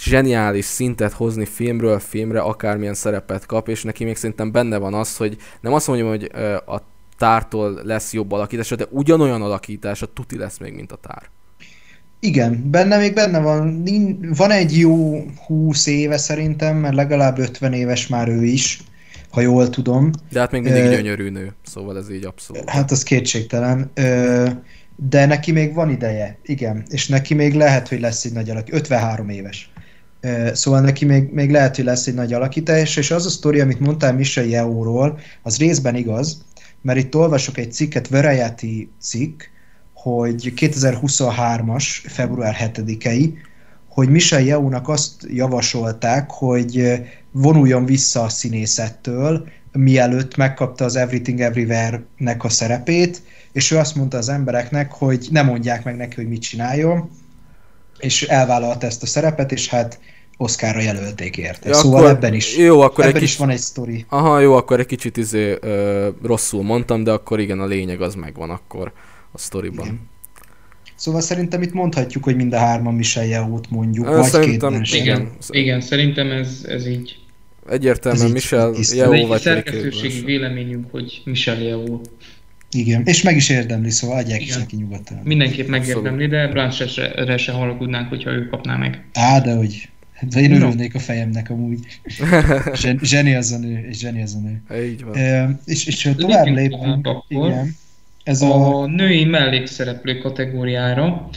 zseniális szintet hozni filmről filmre, akármilyen szerepet kap, és neki még szerintem benne van az, hogy nem azt mondjam, hogy a tártól lesz jobb alakítása, de ugyanolyan alakítása tuti lesz még, mint a tár. Igen, benne még benne van, van egy jó 20 éve szerintem, mert legalább 50 éves már ő is, ha jól tudom. De hát még mindig gyönyörű nő, szóval ez így abszolút. Hát az kétségtelen. De neki még van ideje, igen, és neki még lehet, hogy lesz egy nagy alakítás, 53 éves. Szóval neki még, még lehet, hogy lesz egy nagy alakítás, és az a sztori, amit mondtál Misha Yeóról, az részben igaz, mert itt olvasok egy cikket, Variety cikk, hogy 2023-as, február 7-ei, hogy Michel Yeoh-nak azt javasolták, hogy vonuljon vissza a színészettől, mielőtt megkapta az Everything Everywhere-nek a szerepét, és ő azt mondta az embereknek, hogy ne mondják meg neki, hogy mit csináljon, és elvállalta ezt a szerepet, és hát Oscarra jelölték érte. Ja, szóval akkor, ebben is, jó, akkor ebben egy is kicsit, van egy sztori. Aha, jó, akkor egy kicsit izé, ö, rosszul mondtam, de akkor igen, a lényeg az megvan akkor a sztoriban. Igen. Szóval szerintem itt mondhatjuk, hogy mind a hárman Michel Yeoh-t mondjuk, Ö, vagy szerintem, két igen, igen, szerintem ez, ez így. Egyértelműen ez Michel Yeoh vagy szerkesztőségi véleményünk, hogy Michel Yeoh. Igen, és meg is érdemli, szóval adják Igen. is neki nyugodtan. Mindenképp megérdemli, de Blanche-re se halagudnánk, hogyha ő kapná meg. Á, de hogy. De én örülnék a fejemnek amúgy. zseni az a nő, és zseni az a nő. Így van. E, és, és ha tovább lépünk, igen. Ez a, a női mellékszereplő kategóriára.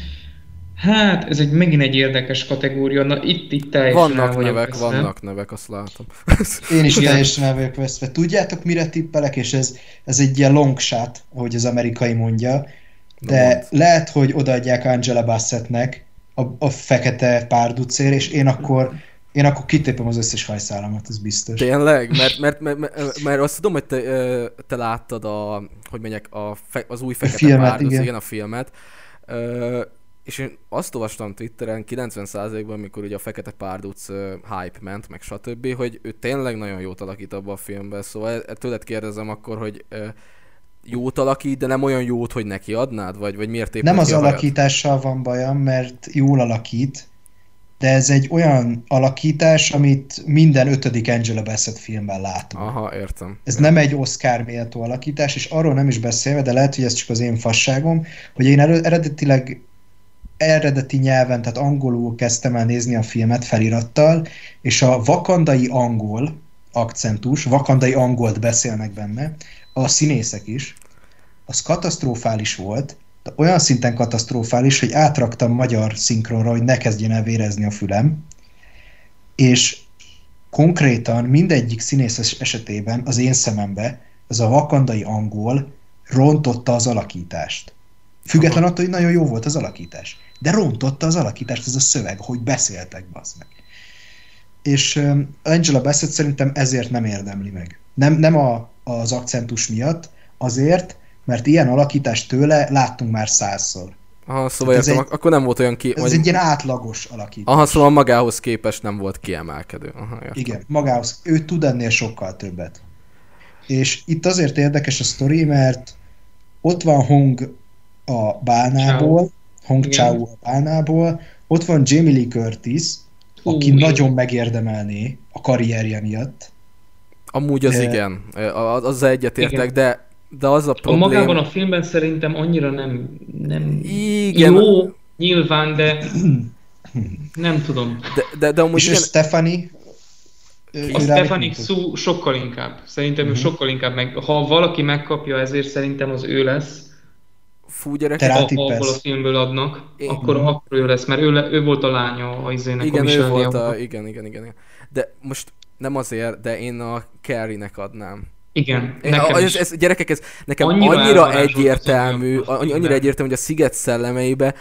Hát, ez egy megint egy érdekes kategória, na itt, itt teljesen Vannak nevek, veszve. vannak nevek, azt látom. Én is teljesen el vagyok veszve. Tudjátok, mire tippelek, és ez, ez egy ilyen long shot, ahogy az amerikai mondja, de no, lehet, hogy odaadják Angela Bassettnek a, a fekete párducér, és én akkor én akkor kitépem az összes hajszálamat, ez biztos. Tényleg? Mert, mert, mert, mert, mert azt tudom, hogy te, te láttad a, hogy mondják, a fe, az új fekete a filmet, párduc, igen. igen. a filmet. és én azt olvastam Twitteren 90%-ban, amikor ugye a Fekete Párduc hype ment, meg stb., hogy ő tényleg nagyon jót alakít abban a filmben, szóval e, tőled kérdezem akkor, hogy jót alakít, de nem olyan jót, hogy neki adnád, vagy, vagy miért Nem az alakítással van bajom, mert jól alakít, de ez egy olyan alakítás, amit minden ötödik Angela Bassett filmben látunk. Aha, értem. Ez nem egy Oscar méltó alakítás, és arról nem is beszélve, de lehet, hogy ez csak az én fasságom, hogy én eredetileg eredeti nyelven, tehát angolul kezdtem el nézni a filmet felirattal, és a vakandai angol akcentus, vakandai angolt beszélnek benne, a színészek is, az katasztrofális volt, olyan szinten katasztrofális, hogy átraktam magyar szinkronra, hogy ne kezdjen el vérezni a fülem, és konkrétan mindegyik színész esetében az én szemembe az a vakandai angol rontotta az alakítást. Független attól, hogy nagyon jó volt az alakítás. De rontotta az alakítást ez a szöveg, hogy beszéltek, bazd meg. És Angela Bassett szerintem ezért nem érdemli meg. Nem, nem a, az akcentus miatt, azért, mert ilyen alakítást tőle láttunk már százszor. Aha, szóval értem, egy, akkor nem volt olyan ki... Ez vagy... egy ilyen átlagos alakítás. Aha, szóval magához képest nem volt kiemelkedő. Aha, értem. Igen, magához. Ő tud ennél sokkal többet. És itt azért érdekes a sztori, mert ott van Hong a bálnából, Ciao. Hong Chao a bálnából, ott van Jamie Lee Curtis, aki Új. nagyon megérdemelné a karrierje miatt. Amúgy az de... igen, az egyetértek, de de az a problém... A magában a filmben szerintem annyira nem, nem igen. jó, nyilván, de nem tudom. De, de, de amúgy És igen... Stephanie? A Stephanie Su sokkal inkább. Szerintem uh-huh. ő sokkal inkább meg... Ha valaki megkapja, ezért szerintem az ő lesz. Fú, gyerekek. Ha abból a filmből adnak, Én... akkor, uh-huh. akkor ő lesz, mert ő, ő volt a lánya a izének. Igen, a ő volt a... Igen, igen, igen. De most nem azért, de én a Carrie-nek adnám. Igen, nekem ez, ez, gyerekek, ez nekem annyira, annyira egyértelmű, annyira egyértelmű, hogy a Sziget szellemeibe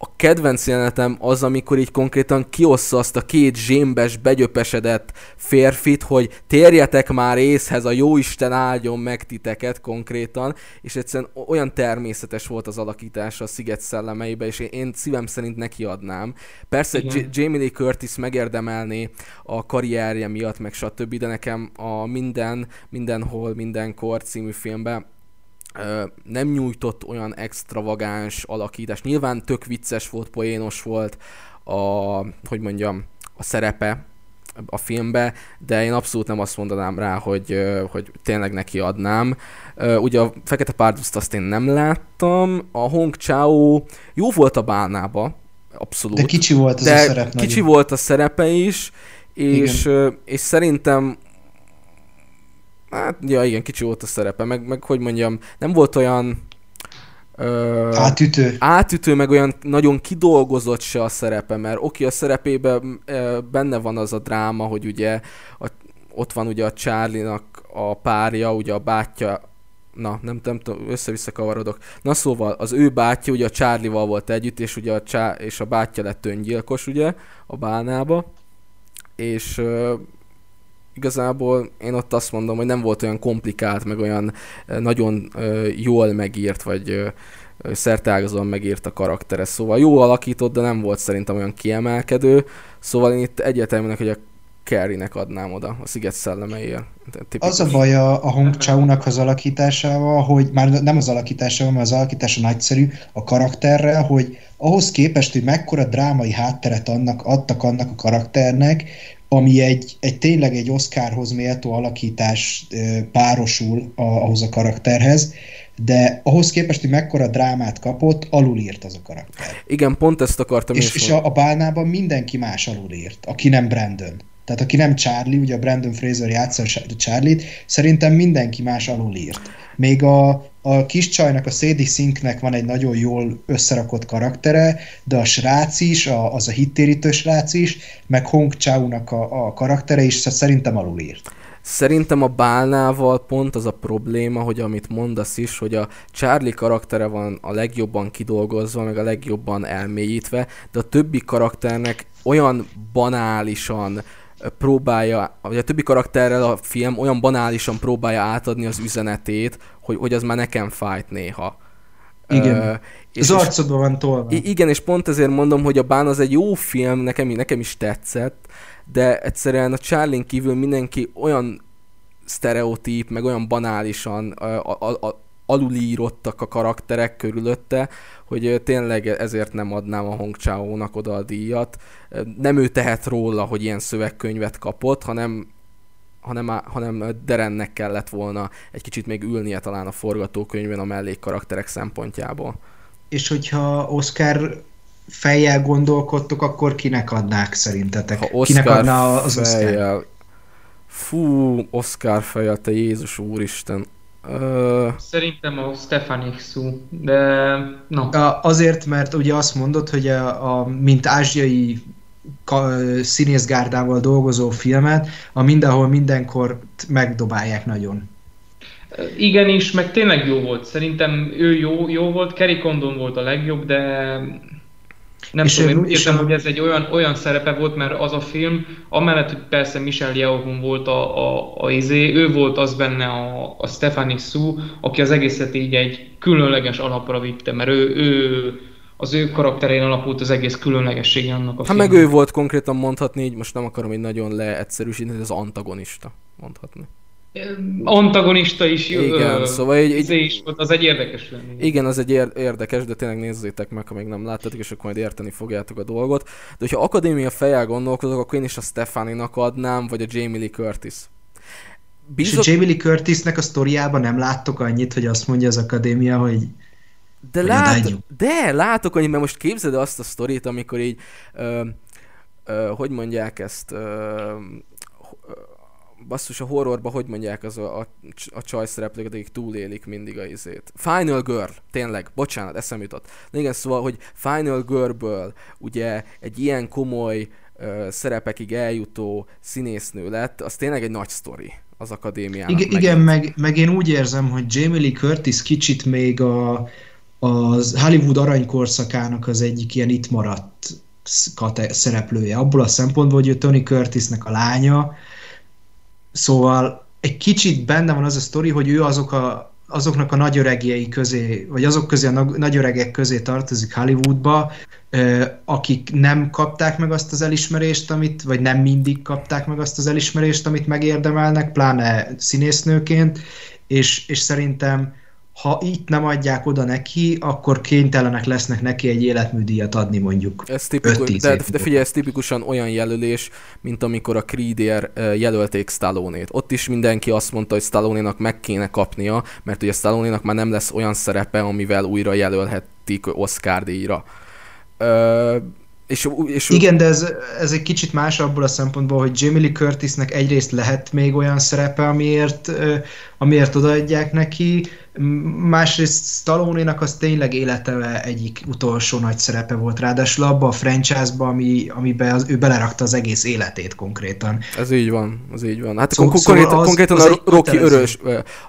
a kedvenc jelenetem az, amikor így konkrétan kiossza azt a két zsémbes, begyöpesedett férfit, hogy térjetek már észhez, a jóisten áldjon meg titeket konkrétan, és egyszerűen olyan természetes volt az alakítása a Sziget szellemeibe, és én, én szívem szerint neki adnám. Persze J- Jamie Lee Curtis megérdemelné a karrierje miatt, meg stb., de nekem a Minden, Mindenhol, Mindenkor című filmben nem nyújtott olyan extravagáns alakítás. Nyilván tök vicces volt, poénos volt a, hogy mondjam, a szerepe a filmbe, de én abszolút nem azt mondanám rá, hogy, hogy tényleg neki adnám. Ugye a Fekete Párduszt azt én nem láttam, a Hong Chao jó volt a bánába, abszolút. De kicsi volt az de a szerep. Kicsi nagyon. volt a szerepe is, és, és szerintem Hát, ja igen, kicsi volt a szerepe, meg, meg hogy mondjam, nem volt olyan... Ö, átütő. Átütő, meg olyan nagyon kidolgozott se a szerepe, mert oké, a szerepében ö, benne van az a dráma, hogy ugye a, ott van ugye a Charlie-nak a párja, ugye a bátyja, na, nem, nem tudom, össze-vissza kavarodok. Na szóval, az ő bátyja ugye a Charlie-val volt együtt, és ugye a, csá- és a bátyja lett öngyilkos ugye a bálnába, és igazából én ott azt mondom, hogy nem volt olyan komplikált, meg olyan nagyon jól megírt, vagy szerteágazóan megírt a karaktere. Szóval jó alakított, de nem volt szerintem olyan kiemelkedő. Szóval én itt egyértelműnek, hogy a Carrie-nek adnám oda, a Sziget szellemeiért. Az a baj a, a Hong Chao-nak az alakításával, hogy már nem az alakításával, mert az alakítása nagyszerű a karakterrel, hogy ahhoz képest, hogy mekkora drámai hátteret annak, adtak annak a karakternek, ami egy, egy tényleg egy Oscarhoz méltó alakítás párosul a, ahhoz a karakterhez, de ahhoz képest, hogy mekkora drámát kapott, alulírt az a karakter. Igen, pont ezt akartam És, és a, a bálnában mindenki más alulírt, aki nem Brandon. Tehát aki nem Charlie, ugye a Brandon Fraser játsza Charlie-t, szerintem mindenki más alulírt. Még a, a kis csajnak, a Sadie Sinknek van egy nagyon jól összerakott karaktere, de a srác is, a, az a hittérítő srác is, meg Hong Chao-nak a, a karaktere is szerintem alulírt. Szerintem a Bálnával pont az a probléma, hogy amit mondasz is, hogy a Charlie karaktere van a legjobban kidolgozva, meg a legjobban elmélyítve, de a többi karakternek olyan banálisan próbálja, vagy a többi karakterrel a film olyan banálisan próbálja átadni az üzenetét, hogy, hogy az már nekem fájt néha. Igen. Uh, és az arcodban van tolva. Igen, és pont ezért mondom, hogy a Bán az egy jó film, nekem, nekem is tetszett, de egyszerűen a Charlie kívül mindenki olyan sztereotíp, meg olyan banálisan a, a, a, alulírottak a karakterek körülötte, hogy tényleg ezért nem adnám a Hong Chao-nak oda a díjat. Nem ő tehet róla, hogy ilyen szövegkönyvet kapott, hanem hanem, hanem Derennek kellett volna egy kicsit még ülnie talán a forgatókönyvben a mellékkarakterek szempontjából. És hogyha Oscar fejjel gondolkodtok, akkor kinek adnák szerintetek? Ha Oscar kinek adná az fejjel... Oscar? Fú, Oscar fejjel, te Jézus úristen. Szerintem a Stephanie Xu, de no. Azért, mert ugye azt mondod, hogy a, a mint ázsiai színészgárdával dolgozó filmet, a mindenhol mindenkor megdobálják nagyon. Igen is, meg tényleg jó volt. Szerintem ő jó, jó volt, Kerry Condon volt a legjobb, de nem és tudom, én úgy érzem, hogy ez egy olyan, olyan szerepe volt, mert az a film, amellett, hogy persze Michel Yeohun volt a, a, a izé, ő volt az benne a, a Stephanie Su, aki az egészet így egy különleges alapra vitte, mert ő, ő az ő karakterén alapult az egész különlegessége annak a Hát meg ő volt konkrétan mondhatni, így most nem akarom így nagyon leegyszerűsíteni, az antagonista mondhatni. Antagonista is jó. Igen, ö, szóval egy, egy, is volt, az egy érdekes film. Igen, az egy érdekes, de tényleg nézzétek meg, ha még nem láttatok, és akkor majd érteni fogjátok a dolgot. De hogyha akadémia fejjel gondolkozok, akkor én is a Stefaninak adnám, vagy a Jamie Lee Curtis. Bízok... És a Jamie Lee Curtisnek a sztoriában nem láttok annyit, hogy azt mondja az akadémia, hogy de, lát, de látok annyit, mert most képzeld azt a sztorit, amikor így, ö, ö, hogy mondják ezt, ö, basszus a horrorba, hogy mondják az a, a, a csaj szereplőket, akik túlélik mindig a izét. Final Girl, tényleg, bocsánat, eszem jutott. De igen, szóval, hogy Final Girlből ugye egy ilyen komoly ö, szerepekig eljutó színésznő lett, az tényleg egy nagy sztori az akadémiának. Igen, igen meg, meg én úgy érzem, hogy Jamie Lee Curtis kicsit még a, az Hollywood aranykorszakának az egyik ilyen itt maradt szereplője. Abból a szempontból, hogy ő Tony Curtisnek a lánya, szóval egy kicsit benne van az a sztori, hogy ő azok a, azoknak a nagyöregjei közé, vagy azok közé a nagyöregek közé tartozik Hollywoodba, akik nem kapták meg azt az elismerést, amit, vagy nem mindig kapták meg azt az elismerést, amit megérdemelnek, pláne színésznőként, és, és szerintem ha itt nem adják oda neki, akkor kénytelenek lesznek neki egy életműdíjat adni mondjuk ez tipikus, de, de figyelj, ez tipikusan olyan jelölés, mint amikor a Creedier jelölték Stallone-t. Ott is mindenki azt mondta, hogy Stallone-nak meg kéne kapnia, mert ugye Stallone-nak már nem lesz olyan szerepe, amivel újra jelölhetik Oscar díjra. Ö, és, és Igen, de ez, ez egy kicsit más abból a szempontból, hogy Jamie Lee Curtisnek egyrészt lehet még olyan szerepe, amiért, amiért odaadják neki, másrészt stallone az tényleg élete egyik utolsó nagy szerepe volt, ráadásul abba a franchise-ba, ami, amiben az, ő belerakta az egész életét konkrétan. Ez így van, ez így van. Hát szó, konkrétan, szóval az, konkrétan az a Rocky örös,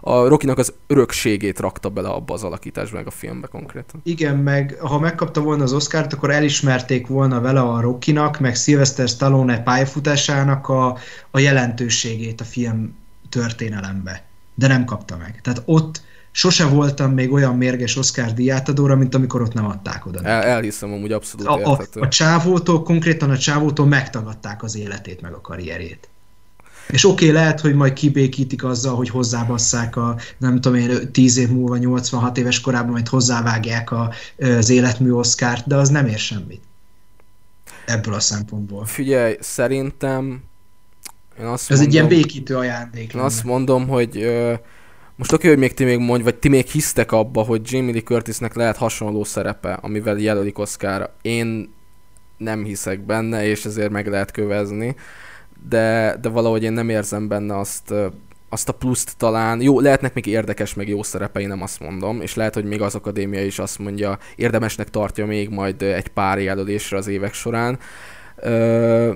a Rockynak az örökségét rakta bele abba az alakításba, meg a filmbe konkrétan. Igen, meg ha megkapta volna az Oscárt, akkor elismerték volna vele a Rockynak, meg Sylvester Stallone pályafutásának a, a jelentőségét a film történelembe. De nem kapta meg. Tehát ott sose voltam még olyan mérges Oscar díjátadóra, mint amikor ott nem adták oda. El, elhiszem, amúgy abszolút a, a, a csávótól, konkrétan a csávótól megtagadták az életét, meg a karrierét. És oké, okay, lehet, hogy majd kibékítik azzal, hogy hozzábasszák a, nem tudom én, 10 év múlva, 86 éves korában, majd hozzávágják a, az életmű Oscárt, de az nem ér semmit. Ebből a szempontból. Figyelj, szerintem én azt Ez mondom, egy ilyen békítő ajándék. Én lenne. azt mondom, hogy uh, most oké, hogy még ti még mondj, vagy ti még hisztek abba, hogy Jamie Lee Curtisnek lehet hasonló szerepe, amivel jelölik Oscarra. Én nem hiszek benne, és ezért meg lehet kövezni. De, de valahogy én nem érzem benne azt, azt a pluszt talán. Jó, lehetnek még érdekes, meg jó szerepei, nem azt mondom, és lehet, hogy még az akadémia is azt mondja, érdemesnek tartja még majd egy pár jelölésre az évek során.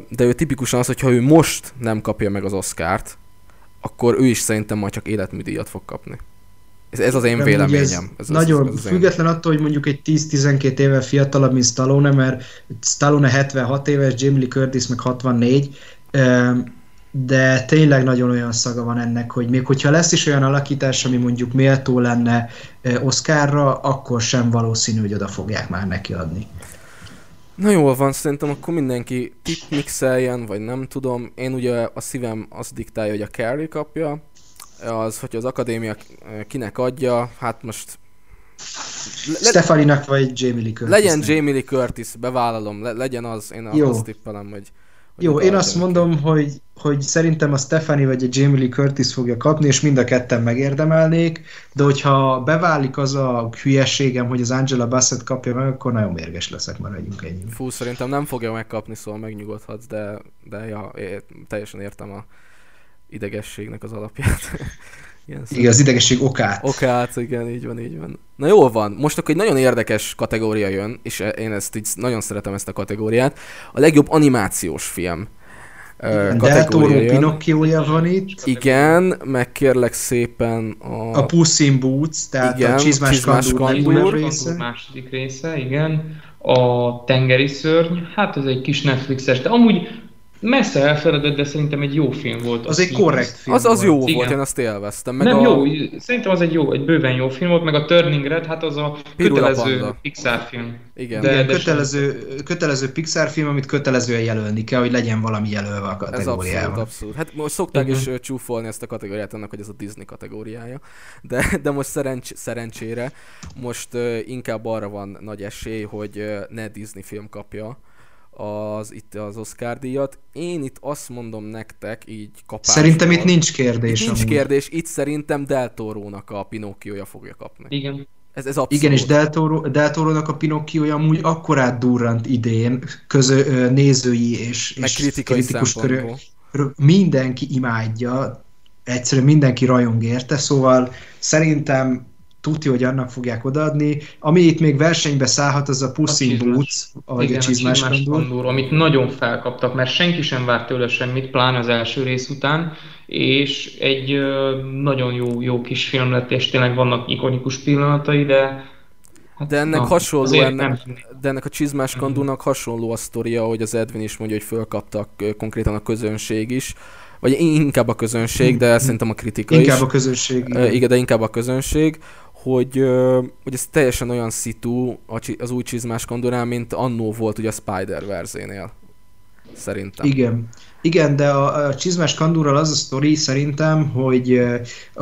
De ő tipikusan az, hogyha ő most nem kapja meg az Oscárt, akkor ő is szerintem majd csak életműdíjat fog kapni. Ez, ez az én De véleményem. Ez, ez nagyon ez, ez független én... attól, hogy mondjuk egy 10-12 éve fiatalabb, mint Stallone, mert Stallone 76 éves, Jamie Lee Curtis meg 64, de tényleg nagyon olyan szaga van ennek, hogy még hogyha lesz is olyan alakítás, ami mondjuk méltó lenne Oscarra, akkor sem valószínű, hogy oda fogják már neki adni. Na jól van, szerintem akkor mindenki tipmixeljen, vagy nem tudom. Én ugye a szívem azt diktálja, hogy a Carrie kapja, az, hogy az akadémia kinek adja, hát most... Le, Stefaninak vagy Jamie Lee Curtis. Legyen Jamie Lee Curtis, bevállalom, le, legyen az, én Jó. azt tippelem, hogy jó, én azt mondom, hogy, hogy szerintem a Stephanie vagy a Jamie Lee Curtis fogja kapni, és mind a ketten megérdemelnék, de hogyha beválik az a hülyességem, hogy az Angela Bassett kapja meg, akkor nagyon mérges leszek, maradjunk ennyi. Fú, szerintem nem fogja megkapni, szóval megnyugodhatsz, de, de ja, én teljesen értem a idegességnek az alapját. Igen, igen, az idegesség okát. Okát, igen, így van, így van. Na jól van, most akkor egy nagyon érdekes kategória jön, és én ezt így nagyon szeretem ezt a kategóriát. A legjobb animációs film. Igen, Pinocchioja van itt. Igen, meg kérlek szépen a... A Puss in Boots, tehát igen, a Csizmás, Csizmás Kandur része. második része, igen. A Tengeri Szörny, hát ez egy kis Netflixes, de amúgy messze elfeledett, de szerintem egy jó film volt. Az, az egy korrekt film Az, az jó volt, Igen. én azt élveztem. Meg Nem a... jó, szerintem az egy jó, egy bőven jó film volt, meg a Turning Red, hát az a Pirula kötelező Panda. Pixar film. Igen, de, Igen de kötelező, kötelező Pixar film, amit kötelezően jelölni kell, hogy legyen valami jelölve a kategóriában. Ez abszolút, abszolút. Hát most szokták Igen. is csúfolni ezt a kategóriát annak, hogy ez a Disney kategóriája, de, de most szerencs, szerencsére most uh, inkább arra van nagy esély, hogy uh, ne Disney film kapja, az itt az Oscar díjat. Én itt azt mondom nektek, így kapásból. Szerintem itt nincs kérdés. Itt nincs amúgy. kérdés, itt szerintem Del Toro-nak a Pinocchio-ja fogja kapni. Igen. Ez, ez abszolút. Igen, és Del, Toro, Del Toro-nak a Pinocchio-ja amúgy akkorát durrant idén közö, nézői és, és kritikus körül. Mindenki imádja, egyszerűen mindenki rajong érte, szóval szerintem tudja, hogy annak fogják odaadni. Ami itt még versenybe szállhat, az a Puss in Boots, vagy Igen, a csizmás, a csizmás kandúr, amit nagyon felkaptak, mert senki sem várt tőle semmit, pláne az első rész után, és egy nagyon jó, jó kis film lett, és tényleg vannak ikonikus pillanatai, de Hát, de ennek na, hasonló, ennek, de ennek a csizmás kandúnak hasonló a sztoria, hogy az Edwin is mondja, hogy fölkaptak konkrétan a közönség is, vagy inkább a közönség, de szerintem a kritika inkább is. Inkább a közönség. Igen. igen, de inkább a közönség, hogy, hogy ez teljesen olyan szitu az új csizmás kondorán, mint annó volt ugye a Spider-Verse-nél. Szerintem. Igen. Igen, de a, a csizmás kandúrral az a sztori szerintem, hogy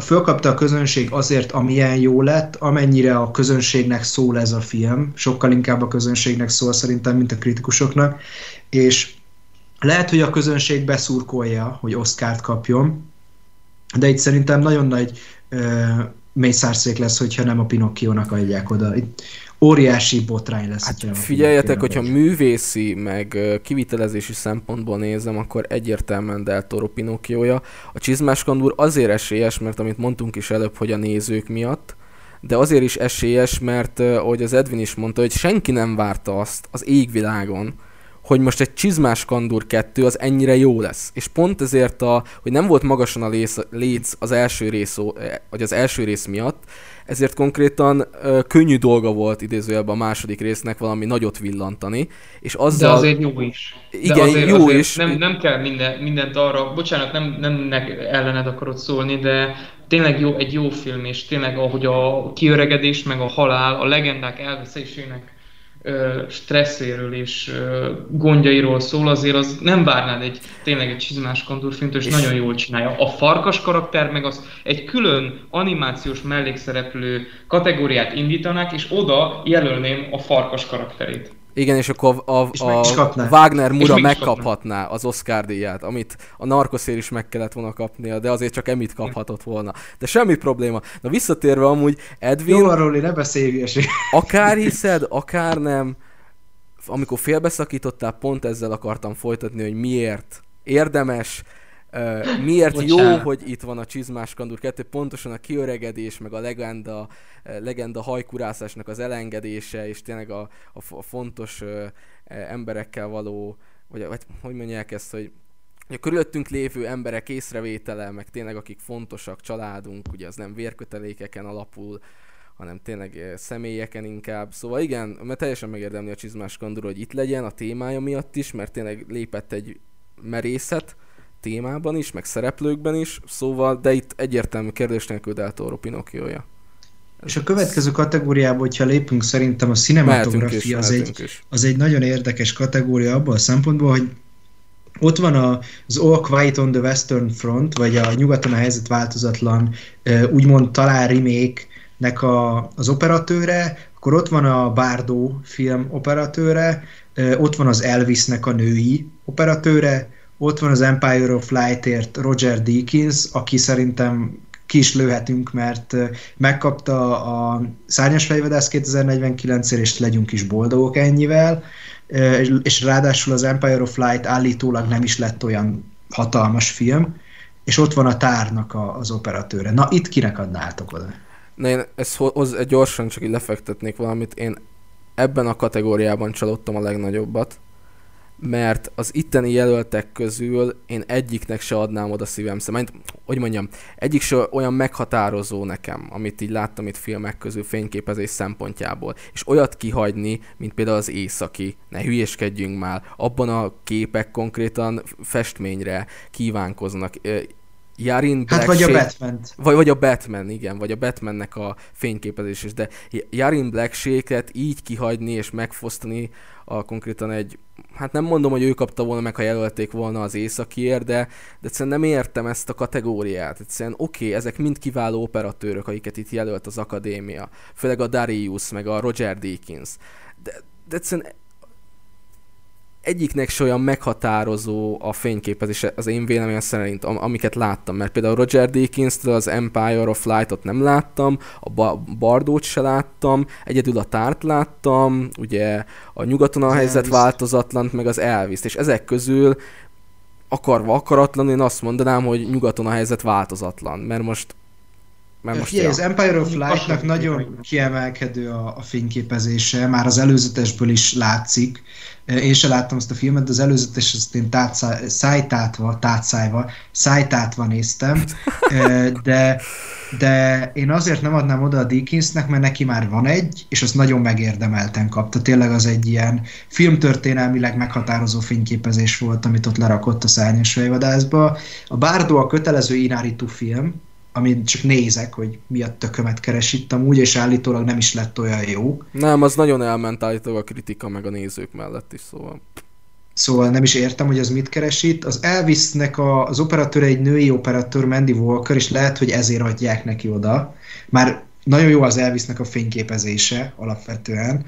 fölkapta a közönség azért, amilyen jó lett, amennyire a közönségnek szól ez a film. Sokkal inkább a közönségnek szól szerintem, mint a kritikusoknak. És lehet, hogy a közönség beszurkolja, hogy Oscárt kapjon, de itt szerintem nagyon nagy mészárszék lesz, hogyha nem a Pinocchio-nak adják oda. Itt óriási botrány lesz. Hát figyeljetek, hogyha művészi, meg kivitelezési szempontból nézem, akkor egyértelműen Del Toro Pinocchio-ja. A Csizmás Kandúr azért esélyes, mert amit mondtunk is előbb, hogy a nézők miatt, de azért is esélyes, mert ahogy az Edwin is mondta, hogy senki nem várta azt az égvilágon, hogy most egy csizmás kandur 2 az ennyire jó lesz. És pont ezért, a, hogy nem volt magasan a léc, léc az első rész, vagy az első rész miatt, ezért konkrétan ö, könnyű dolga volt idézőjelben a második résznek valami nagyot villantani, és azzal... De azért jó is. Igen, de azért, jó azért is. Nem, nem kell minden, mindent arra, bocsánat, nem, nem ellened akarod szólni, de tényleg jó, egy jó film, és tényleg ahogy a kiöregedés, meg a halál, a legendák elveszésének stresszéről és gondjairól szól, azért az nem várnád egy tényleg egy csizmás kandúrfilmt, és, és nagyon jól csinálja. A farkas karakter meg az egy külön animációs mellékszereplő kategóriát indítanák, és oda jelölném a farkas karakterét. Igen, és akkor a, a, a Wagner Mura megkaphatná az Oscar díját, amit a Narkoszér is meg kellett volna kapnia, de azért csak Emit kaphatott volna. De semmi probléma. Na visszatérve amúgy Edwin... Jó, arról ne beszélj Akár hiszed, akár nem, amikor félbeszakítottál, pont ezzel akartam folytatni, hogy miért érdemes miért Bocsánat. jó, hogy itt van a Csizmás Kandur 2, pontosan a kiöregedés, meg a legenda, legenda hajkurászásnak az elengedése, és tényleg a, a, fontos uh, emberekkel való, vagy, vagy hogy mondják ezt, hogy a körülöttünk lévő emberek észrevétele, meg tényleg akik fontosak, családunk, ugye az nem vérkötelékeken alapul, hanem tényleg személyeken inkább. Szóval igen, mert teljesen megérdemli a Csizmás Kandur, hogy itt legyen a témája miatt is, mert tényleg lépett egy merészet, témában is, meg szereplőkben is, szóval, de itt egyértelmű kérdés nélkül Del Pinocchio-ja. És a következő kategóriába, hogyha lépünk, szerintem a cinematografia az, egy, az egy nagyon érdekes kategória abban a szempontból, hogy ott van a, az All Quiet on the Western Front, vagy a Nyugaton a helyzet változatlan, úgymond talán remake-nek a, az operatőre, akkor ott van a Bardo film operatőre, ott van az Elvisnek a női operatőre, ott van az Empire of Light-ért Roger Deakins, aki szerintem ki is lőhetünk, mert megkapta a Szárnyas fejvadász 2049-ért, és legyünk is boldogok ennyivel, és ráadásul az Empire of Light állítólag nem is lett olyan hatalmas film, és ott van a tárnak a, az operatőre. Na, itt kinek adnátok oda? Na én ezt hoz, gyorsan csak így lefektetnék valamit. Én ebben a kategóriában csalódtam a legnagyobbat, mert az itteni jelöltek közül én egyiknek se adnám oda szívem szemét. Hogy mondjam, egyik se olyan meghatározó nekem, amit így láttam itt filmek közül fényképezés szempontjából. És olyat kihagyni, mint például az északi, ne hülyeskedjünk már, abban a képek konkrétan festményre kívánkoznak. Jarin Black hát vagy a Batman. Vagy, vagy a Batman, igen, vagy a Batmannek a fényképezés is, de Jarin Black így kihagyni és megfosztani a konkrétan egy, hát nem mondom, hogy ő kapta volna meg, ha jelölték volna az északiért, de, de egyszerűen nem értem ezt a kategóriát. Egyszerűen oké, okay, ezek mind kiváló operatőrök, akiket itt jelölt az akadémia, főleg a Darius, meg a Roger Deakins. De, de egyszerűen egyiknek se olyan meghatározó a fényképezés, az én véleményem szerint, am- amiket láttam, mert például Roger deakins az Empire of Light-ot nem láttam, a ba- Bardót se láttam, egyedül a Tárt láttam, ugye a Nyugaton a helyzet Elvis. változatlan, meg az elvis és ezek közül akarva akaratlan, én azt mondanám, hogy nyugaton a helyzet változatlan, mert most mert most Figyelj, ja. az Empire of Light-nak nagyon kiemelkedő a, a fényképezése, már az előzetesből is látszik. Én sem láttam azt a filmet, de az előzetes azt én tátszá, szájtátva, tátszájva, szájtátva néztem, de, de én azért nem adnám oda a Dickinsnek, mert neki már van egy, és azt nagyon megérdemelten kapta. Tényleg az egy ilyen filmtörténelmileg meghatározó fényképezés volt, amit ott lerakott a szárnyas. A Bárdo a kötelező Inaritu film, amit csak nézek, hogy mi a tökömet keres itt amúgy, és állítólag nem is lett olyan jó. Nem, az nagyon elment állítólag a kritika meg a nézők mellett is, szóval... Szóval nem is értem, hogy az mit keres itt. Az Elvisnek a, az operatőr egy női operatőr, Mandy Walker, és lehet, hogy ezért adják neki oda. Már nagyon jó az Elvisnek a fényképezése alapvetően,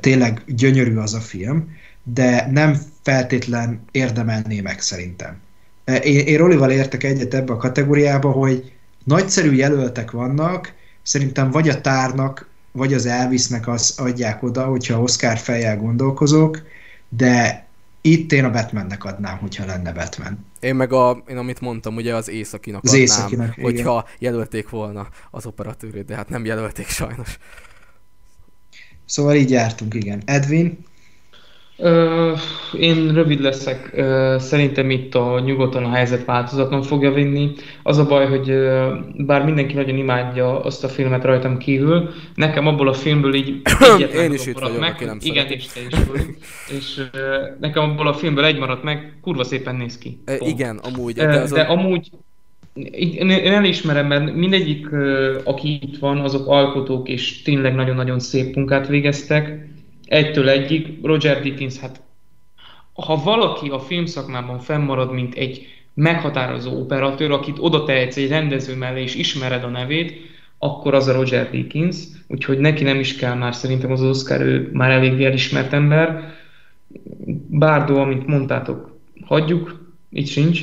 tényleg gyönyörű az a film, de nem feltétlen érdemelné meg szerintem. Én, én Rolival értek egyet ebbe a kategóriába, hogy nagyszerű jelöltek vannak, szerintem vagy a tárnak, vagy az Elvisnek az adják oda, hogyha Oscar fejjel gondolkozok, de itt én a Batmannek adnám, hogyha lenne Batman. Én meg a, én amit mondtam, ugye az északinak az adnám, északinak, hogyha igen. jelölték volna az operatőrét, de hát nem jelölték sajnos. Szóval így jártunk, igen. Edwin? Én rövid leszek. Szerintem itt a nyugodtan a helyzet változatlan fogja vinni. Az a baj, hogy bár mindenki nagyon imádja azt a filmet rajtam kívül, nekem abból a filmből így Én is itt vagyok, meg. aki nem Igen, és te is vagy. és nekem abból a filmből egy maradt meg, kurva szépen néz ki. E, igen, amúgy. De, de, de amúgy én elismerem, mert mindegyik, aki itt van, azok alkotók, és tényleg nagyon-nagyon szép munkát végeztek egytől egyig, Roger Dickens, hát ha valaki a filmszakmában fennmarad, mint egy meghatározó operatőr, akit oda tehetsz egy rendező mellé, és ismered a nevét, akkor az a Roger Dickens, úgyhogy neki nem is kell már szerintem az Oscar, ő már elég elismert ember. Bárdó, amit mondtátok, hagyjuk, itt sincs.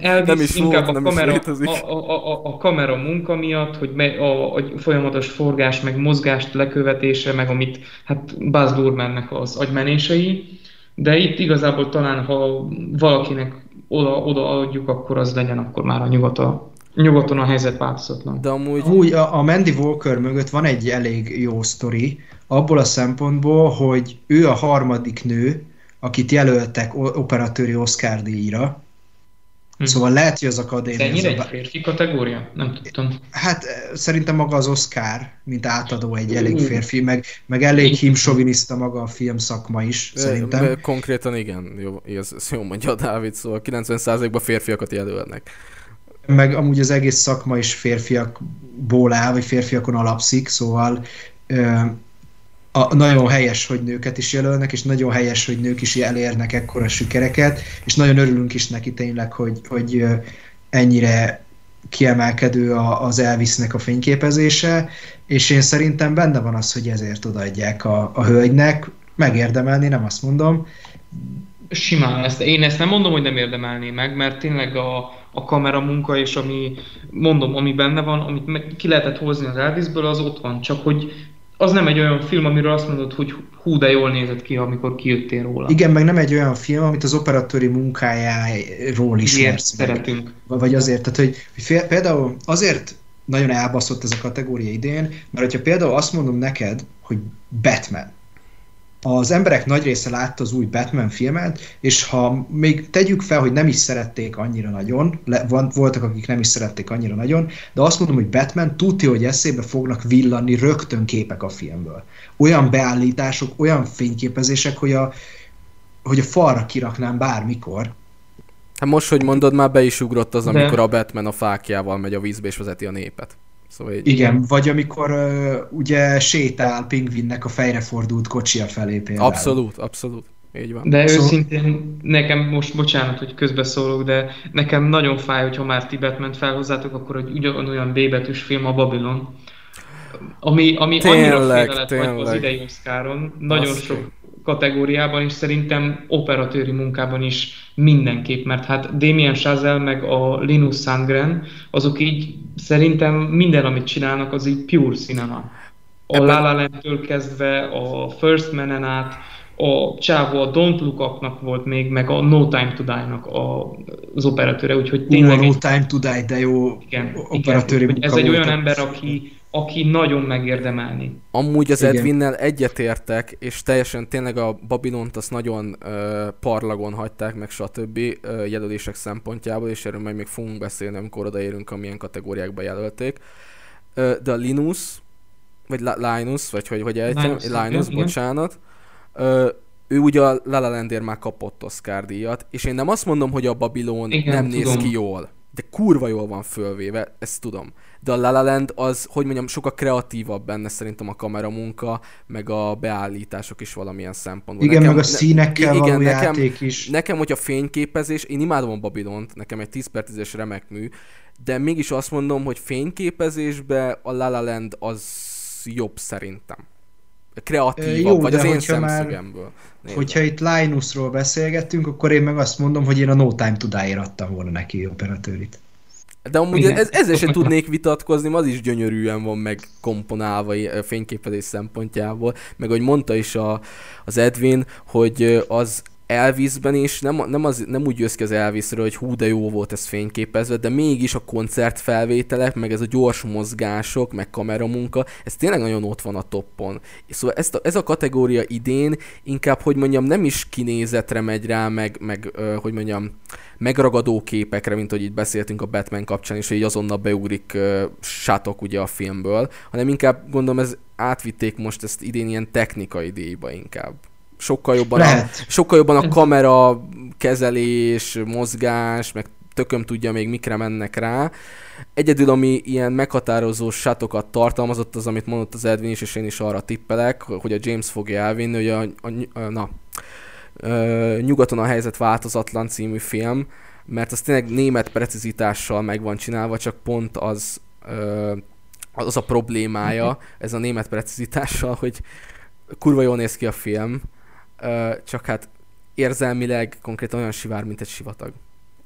Elvisz nem is inkább volt, a, kamera, a, a, a, a kamera munka miatt, hogy me, a, a folyamatos forgás, meg mozgást lekövetése, meg amit hát Buzz Lurmannek az agymenései, de itt igazából talán, ha valakinek oda, oda adjuk, akkor az legyen akkor már a nyugata, nyugaton a helyzet változatlan. De amúgy... amúgy a, a Mandy Walker mögött van egy elég jó sztori, abból a szempontból, hogy ő a harmadik nő, akit jelöltek operatőri Oscar díjra, Hm. Szóval lehet, hogy az akadémia... De ennyire egy férfi kategória? Nem tudtam. Hát szerintem maga az Oscar, mint átadó egy elég férfi, meg, meg elég himsoviniszta maga a film szakma is, szerintem. Konkrétan igen, jó, ez, ez jó mondja Dávid, szóval 90%-ban férfiakat jelölnek. Meg amúgy az egész szakma is férfiakból áll, vagy férfiakon alapszik, szóval a, nagyon helyes, hogy nőket is jelölnek, és nagyon helyes, hogy nők is elérnek ekkora sikereket, és nagyon örülünk is neki tényleg, hogy, hogy ennyire kiemelkedő az Elvisnek a fényképezése, és én szerintem benne van az, hogy ezért odaadják a, a hölgynek, megérdemelni, nem azt mondom. Simán, ezt, én ezt nem mondom, hogy nem érdemelné meg, mert tényleg a, a kamera munka, és ami, mondom, ami benne van, amit ki lehetett hozni az Elvisből, az ott van, csak hogy az nem egy olyan film, amiről azt mondod, hogy hú, de jól nézett ki, amikor kijöttél róla. Igen, meg nem egy olyan film, amit az operatőri munkájáról ismersz. szeretünk. Vagy azért, tehát hogy, hogy például azért nagyon elbaszott ez a kategória idén, mert hogyha például azt mondom neked, hogy Batman, az emberek nagy része látta az új Batman filmet, és ha még tegyük fel, hogy nem is szerették annyira nagyon, le, van, voltak, akik nem is szerették annyira nagyon, de azt mondom, hogy Batman tudja, hogy eszébe fognak villanni rögtön képek a filmből. Olyan beállítások, olyan fényképezések, hogy a, hogy a falra kiraknám bármikor. Hát most, hogy mondod, már be is ugrott az, de... amikor a Batman a fákjával megy a vízbe és vezeti a népet. Szóval így... Igen, vagy amikor uh, ugye sétál pingvinnek a fejre fordult kocsia felé például. Abszolút, abszolút. Így van. De szóval... őszintén nekem most, bocsánat, hogy közbeszólok, de nekem nagyon fáj, hogyha már Tibetment felhozzátok, akkor hogy ugyanolyan B betűs film a Babylon. Ami, ami tényleg, annyira félre lett az idei Oscaron. Nagyon Azt sok kategóriában, és szerintem operatőri munkában is mindenképp, mert hát Damien Chazelle meg a Linus Sandgren, azok így szerintem minden, amit csinálnak, az így pure cinema. A La La Land-től kezdve a First Man-en át, a csávó a Don't Look Up-nak volt még, meg a No Time to Die-nak a, az operatőre, úgyhogy tényleg... Uh, no Time to Die, de jó igen, operatőri igen, Ez egy olyan ember, aki aki nagyon megérdemelni. Amúgy az Igen. Edwinnel egyetértek, és teljesen tényleg a Babylont azt nagyon uh, parlagon hagyták, meg stb. Uh, jelölések szempontjából, és erről majd még fogunk beszélni, amikor odaérünk, amilyen kategóriákba jelölték. Uh, de a Linus, vagy Linus, vagy hogy, hogy ejtem, Linus, Linus igen, bocsánat, uh, ő ugye a La La Landért már kapott Oscar díjat, és én nem azt mondom, hogy a Babylon igen, nem tudom. néz ki jól, de kurva jól van fölvéve, ezt tudom de a La La Land az, hogy mondjam, sokkal kreatívabb benne szerintem a kameramunka, meg a beállítások is valamilyen szempontból. Igen, nekem, meg a színekkel ne, igen, nekem, játék is. Nekem, hogyha fényképezés, én imádom a Babylont, nekem egy 10 per 10 remek mű, de mégis azt mondom, hogy fényképezésbe a La La Land az jobb szerintem. Kreatívabb, Jó, vagy az én szemszögemből. Már, hogyha itt Linusról beszélgettünk, akkor én meg azt mondom, hogy én a No Time to Die-ra adtam volna neki operatőrit. De amúgy ez, ezzel sem tudnék vitatkozni, az is gyönyörűen van meg komponálva fényképezés szempontjából, meg ahogy mondta is a, az Edwin, hogy az Elvisben is nem, nem, az, nem úgy jössz ki az Elvisről, hogy hú, de jó volt ez fényképezve, de mégis a koncertfelvételek, meg ez a gyors mozgások, meg kameramunka, ez tényleg nagyon ott van a toppon. Szóval ezt a, ez a kategória idén inkább, hogy mondjam, nem is kinézetre megy rá, meg, meg hogy mondjam, megragadó képekre, mint hogy itt beszéltünk a Batman kapcsán is, hogy így azonnal beugrik uh, sátok ugye a filmből, hanem inkább gondolom ez átvitték most ezt idén ilyen technikai díjba inkább sokkal jobban, a, sokkal jobban a kamera kezelés, mozgás, meg tököm tudja még mikre mennek rá. Egyedül, ami ilyen meghatározó sátokat tartalmazott, az, amit mondott az Edwin is, és én is arra tippelek, hogy a James fogja elvinni, hogy a, a, a na, a, Nyugaton a helyzet változatlan című film, mert az tényleg német precizitással meg van csinálva, csak pont az, az a problémája, ez a német precizitással, hogy kurva jól néz ki a film, csak hát érzelmileg konkrétan olyan sivár, mint egy sivatag.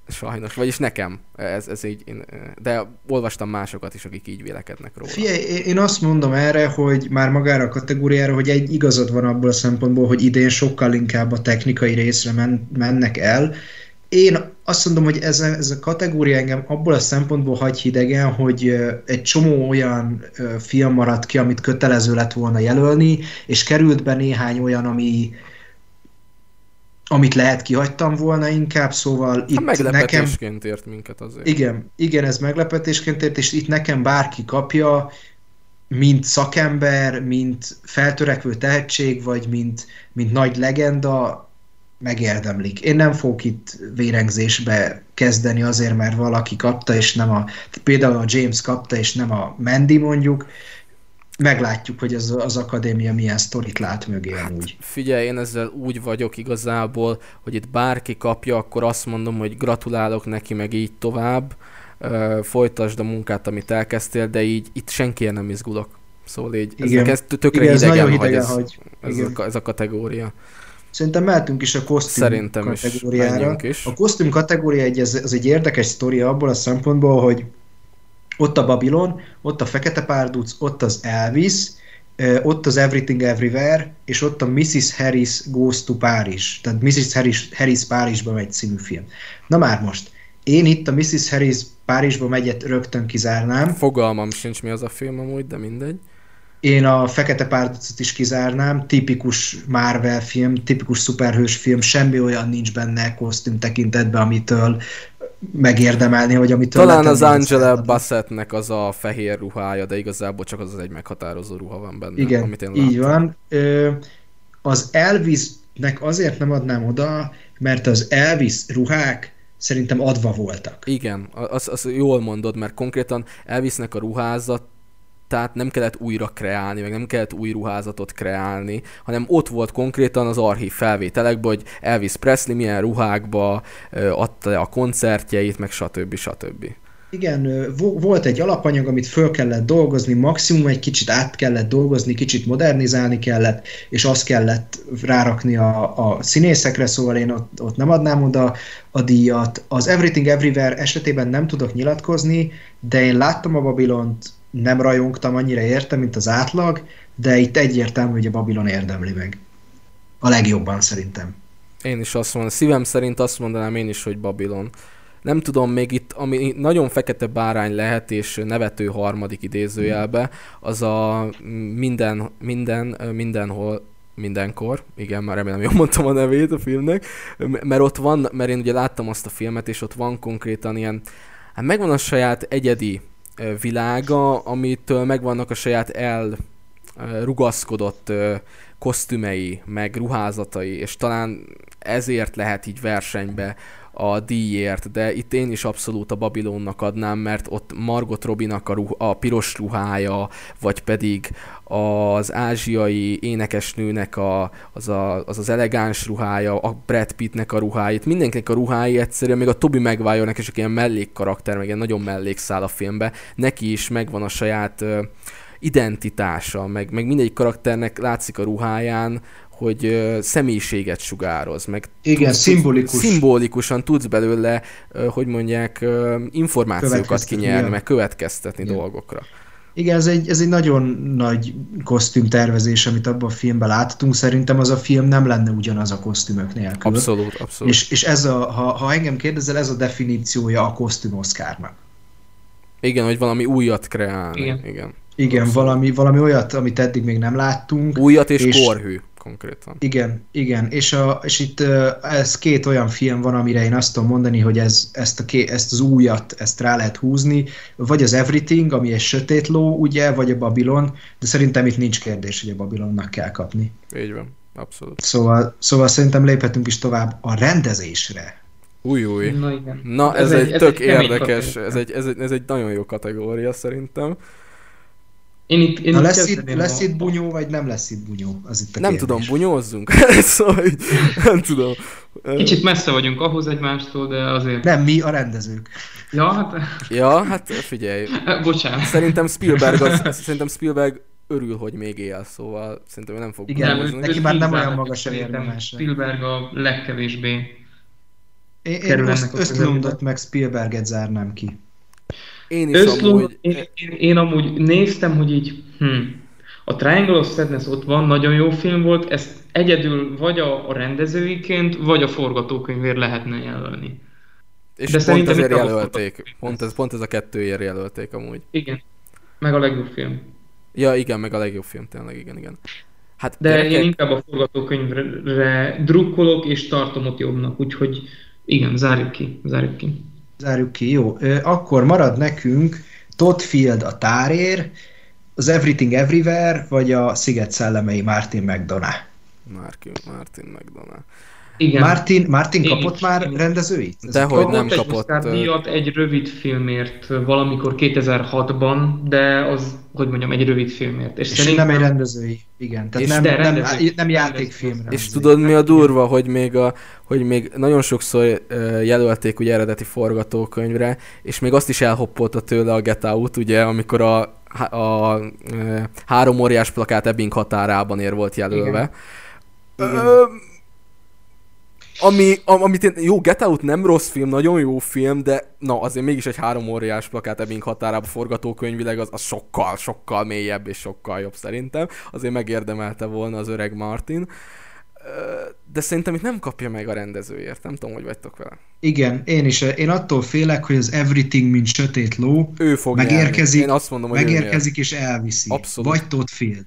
Sajnos, vagyis nekem, ez, ez így, én, de olvastam másokat is, akik így vélekednek róla. Figyelj, én azt mondom erre, hogy már magára a kategóriára, hogy egy igazad van abból a szempontból, hogy idén sokkal inkább a technikai részre men, mennek el. Én azt mondom, hogy ez a, ez a kategória engem abból a szempontból hagy hidegen, hogy egy csomó olyan film maradt ki, amit kötelező lett volna jelölni, és került be néhány olyan, ami, amit lehet kihagytam volna inkább, szóval Hát itt meglepetésként nekem... ért minket azért. Igen, igen, ez meglepetésként ért, és itt nekem bárki kapja, mint szakember, mint feltörekvő tehetség, vagy mint, mint nagy legenda, megérdemlik. Én nem fogok itt vérengzésbe kezdeni azért, mert valaki kapta, és nem a, például a James kapta, és nem a Mandy mondjuk, meglátjuk, hogy ez az akadémia milyen sztorit lát mögé amúgy. Figyelj, én ezzel úgy vagyok igazából, hogy itt bárki kapja, akkor azt mondom, hogy gratulálok neki, meg így tovább. Ö, folytasd a munkát, amit elkezdtél, de így itt senkiért nem izgulok. Szóval így ez, Igen. ez tökre Igen, ez idegen, nagyon hagy hidegen ez, hagy. ez, Igen. a, ez a kategória. Szerintem mehetünk is a kosztüm Szerintem is, kategóriára. menjünk is. A kosztüm kategória egy, ez, az egy érdekes sztori abból a szempontból, hogy ott a Babylon, ott a Fekete Párduc, ott az Elvis, ott az Everything Everywhere, és ott a Mrs. Harris Goes to Paris. Tehát Mrs. Harris, Harris Párizsba megy című film. Na már most, én itt a Mrs. Harris Párizsba megyet rögtön kizárnám. Fogalmam sincs mi az a film amúgy, de mindegy. Én a Fekete Párducot is kizárnám, tipikus Marvel film, tipikus szuperhős film, semmi olyan nincs benne kosztüm tekintetben, amitől megérdemelni, vagy amitől Talán az Angela. Bassettnek az a fehér ruhája, de igazából csak az az egy meghatározó ruha van benne, Igen, amit én így van. Ö, az Elvisnek azért nem adnám oda, mert az Elvis ruhák szerintem adva voltak. Igen, az, az jól mondod, mert konkrétan Elvisnek a ruházat tehát nem kellett újra kreálni, meg nem kellett új ruházatot kreálni, hanem ott volt konkrétan az archív felvételekben, hogy Elvis Presley milyen ruhákba adta a koncertjeit, meg stb. stb. Igen, volt egy alapanyag, amit föl kellett dolgozni, maximum egy kicsit át kellett dolgozni, kicsit modernizálni kellett, és azt kellett rárakni a, a színészekre, szóval én ott, ott nem adnám oda a díjat. Az Everything Everywhere esetében nem tudok nyilatkozni, de én láttam a Babilont, nem rajongtam annyira érte, mint az átlag, de itt egyértelmű, hogy a Babilon érdemli meg. A legjobban szerintem. Én is azt mondom, szívem szerint azt mondanám én is, hogy Babylon. Nem tudom, még itt, ami nagyon fekete bárány lehet, és nevető harmadik idézőjelbe, az a minden, minden, mindenhol, mindenkor, igen, már remélem jól mondtam a nevét a filmnek, mert ott van, mert én ugye láttam azt a filmet, és ott van konkrétan ilyen, hát megvan a saját egyedi világa, amitől megvannak a saját el ö, rugaszkodott ö, kosztümei, meg ruházatai, és talán ezért lehet így versenybe a díjért, de itt én is abszolút a Babilonnak adnám, mert ott Margot Robinak a, ruh- a piros ruhája, vagy pedig az ázsiai énekesnőnek a, az, a, az az elegáns ruhája, a Brad Pittnek a ruháit, mindenkinek a ruhái egyszerűen, még a Toby Maguire-nek is egy ilyen mellékkarakter, meg ilyen nagyon mellékszál a filmbe, neki is megvan a saját identitása, meg, meg mindegyik karakternek látszik a ruháján, hogy személyiséget sugároz, meg Igen, szimbolikus. szimbolikusan tudsz belőle, hogy mondják, információkat kinyerni, igen. meg következtetni Igen. dolgokra. Igen, ez egy, ez egy nagyon nagy kosztümtervezés, amit abban a filmben láttunk. Szerintem az a film nem lenne ugyanaz a kosztümök nélkül. Abszolút, abszolút. És, és ez a, ha, ha engem kérdezel, ez a definíciója a kosztüm Oscarnak. Igen, hogy valami újat kreálni. Igen. Igen. Igen. Valami, valami olyat, amit eddig még nem láttunk. Újat és, És- és korhű konkrétan. Igen, igen, és, a, és itt ez két olyan film van, amire én azt tudom mondani, hogy ez, ezt, a ké, ezt az újat, ezt rá lehet húzni, vagy az Everything, ami egy sötét ló, ugye, vagy a Babylon, de szerintem itt nincs kérdés, hogy a Babylonnak kell kapni. Így van. Abszolút. Szóval, szóval szerintem léphetünk is tovább a rendezésre. Új, új. Na igen. Na, ez, ez egy, egy ez tök kemény érdekes, kategória. ez egy, ez, egy, ez egy nagyon jó kategória szerintem. Én itt, én Na itt lesz itt, lesz itt bunyó, vagy nem lesz itt bunyó? Az itt a Nem kérdés. tudom, bunyózzunk? szóval nem tudom. Kicsit messze vagyunk ahhoz egymástól, de azért... Nem, mi a rendezők. Ja, hát... Ja, hát figyelj. Bocsánat. Szerintem Spielberg, az, szerintem Spielberg örül, hogy még él, szóval szerintem nem fog Igen, bunyózni. neki már nem olyan magas a érdemése. Spielberg a legkevésbé. Én, én most közelében. meg Spielberget zárnám ki. Én is Öszlund, amúgy... én, én, én amúgy néztem, hogy így, hm, a Triangle of Sadness ott van, nagyon jó film volt, ezt egyedül vagy a, a rendezőiként, vagy a forgatókönyvért lehetne jelölni. És de pont ezért jelölték. Pont ez, pont ez a kettőért jelölték amúgy. Igen. Meg a legjobb film. Ja, igen, meg a legjobb film tényleg, igen, igen. Hát De gyerekek... én inkább a forgatókönyvre drukkolok, és tartom ott jobbnak, úgyhogy igen, zárjuk ki, zárjuk ki. Zárjuk ki, jó. Akkor marad nekünk Todd Field a tárér, az Everything Everywhere, vagy a Sziget szellemei Martin McDonough? Martin, Martin McDonough. Igen. Martin, Martin kapott én, már rendezőit? Dehogy nem egy kapott. Egy díjat egy rövid filmért valamikor 2006-ban, de az, hogy mondjam, egy rövid filmért. És, és szerintem... nem egy rendezői, igen. Tehát és nem, nem, nem, nem játékfilm. És tudod mi a durva, hogy még, a, hogy még nagyon sokszor jelölték ugye eredeti forgatókönyvre, és még azt is elhoppolta tőle a Get Out, ugye, amikor a, a, a, a három óriás plakát Ebbing határában ér volt jelölve. Igen. Ö, ami, amit én, jó, Get Out nem rossz film, nagyon jó film, de na, azért mégis egy három óriás plakát Ebbing határába forgatókönyvileg az, az sokkal, sokkal mélyebb és sokkal jobb szerintem. Azért megérdemelte volna az öreg Martin. De szerintem itt nem kapja meg a rendezőért. Nem tudom, hogy vagytok vele. Igen, én is. Én attól félek, hogy az Everything, mint sötét ló, ő fog megérkezik, én azt mondom, hogy megérkezik és elviszi. Abszolút. Vagy Todd Field.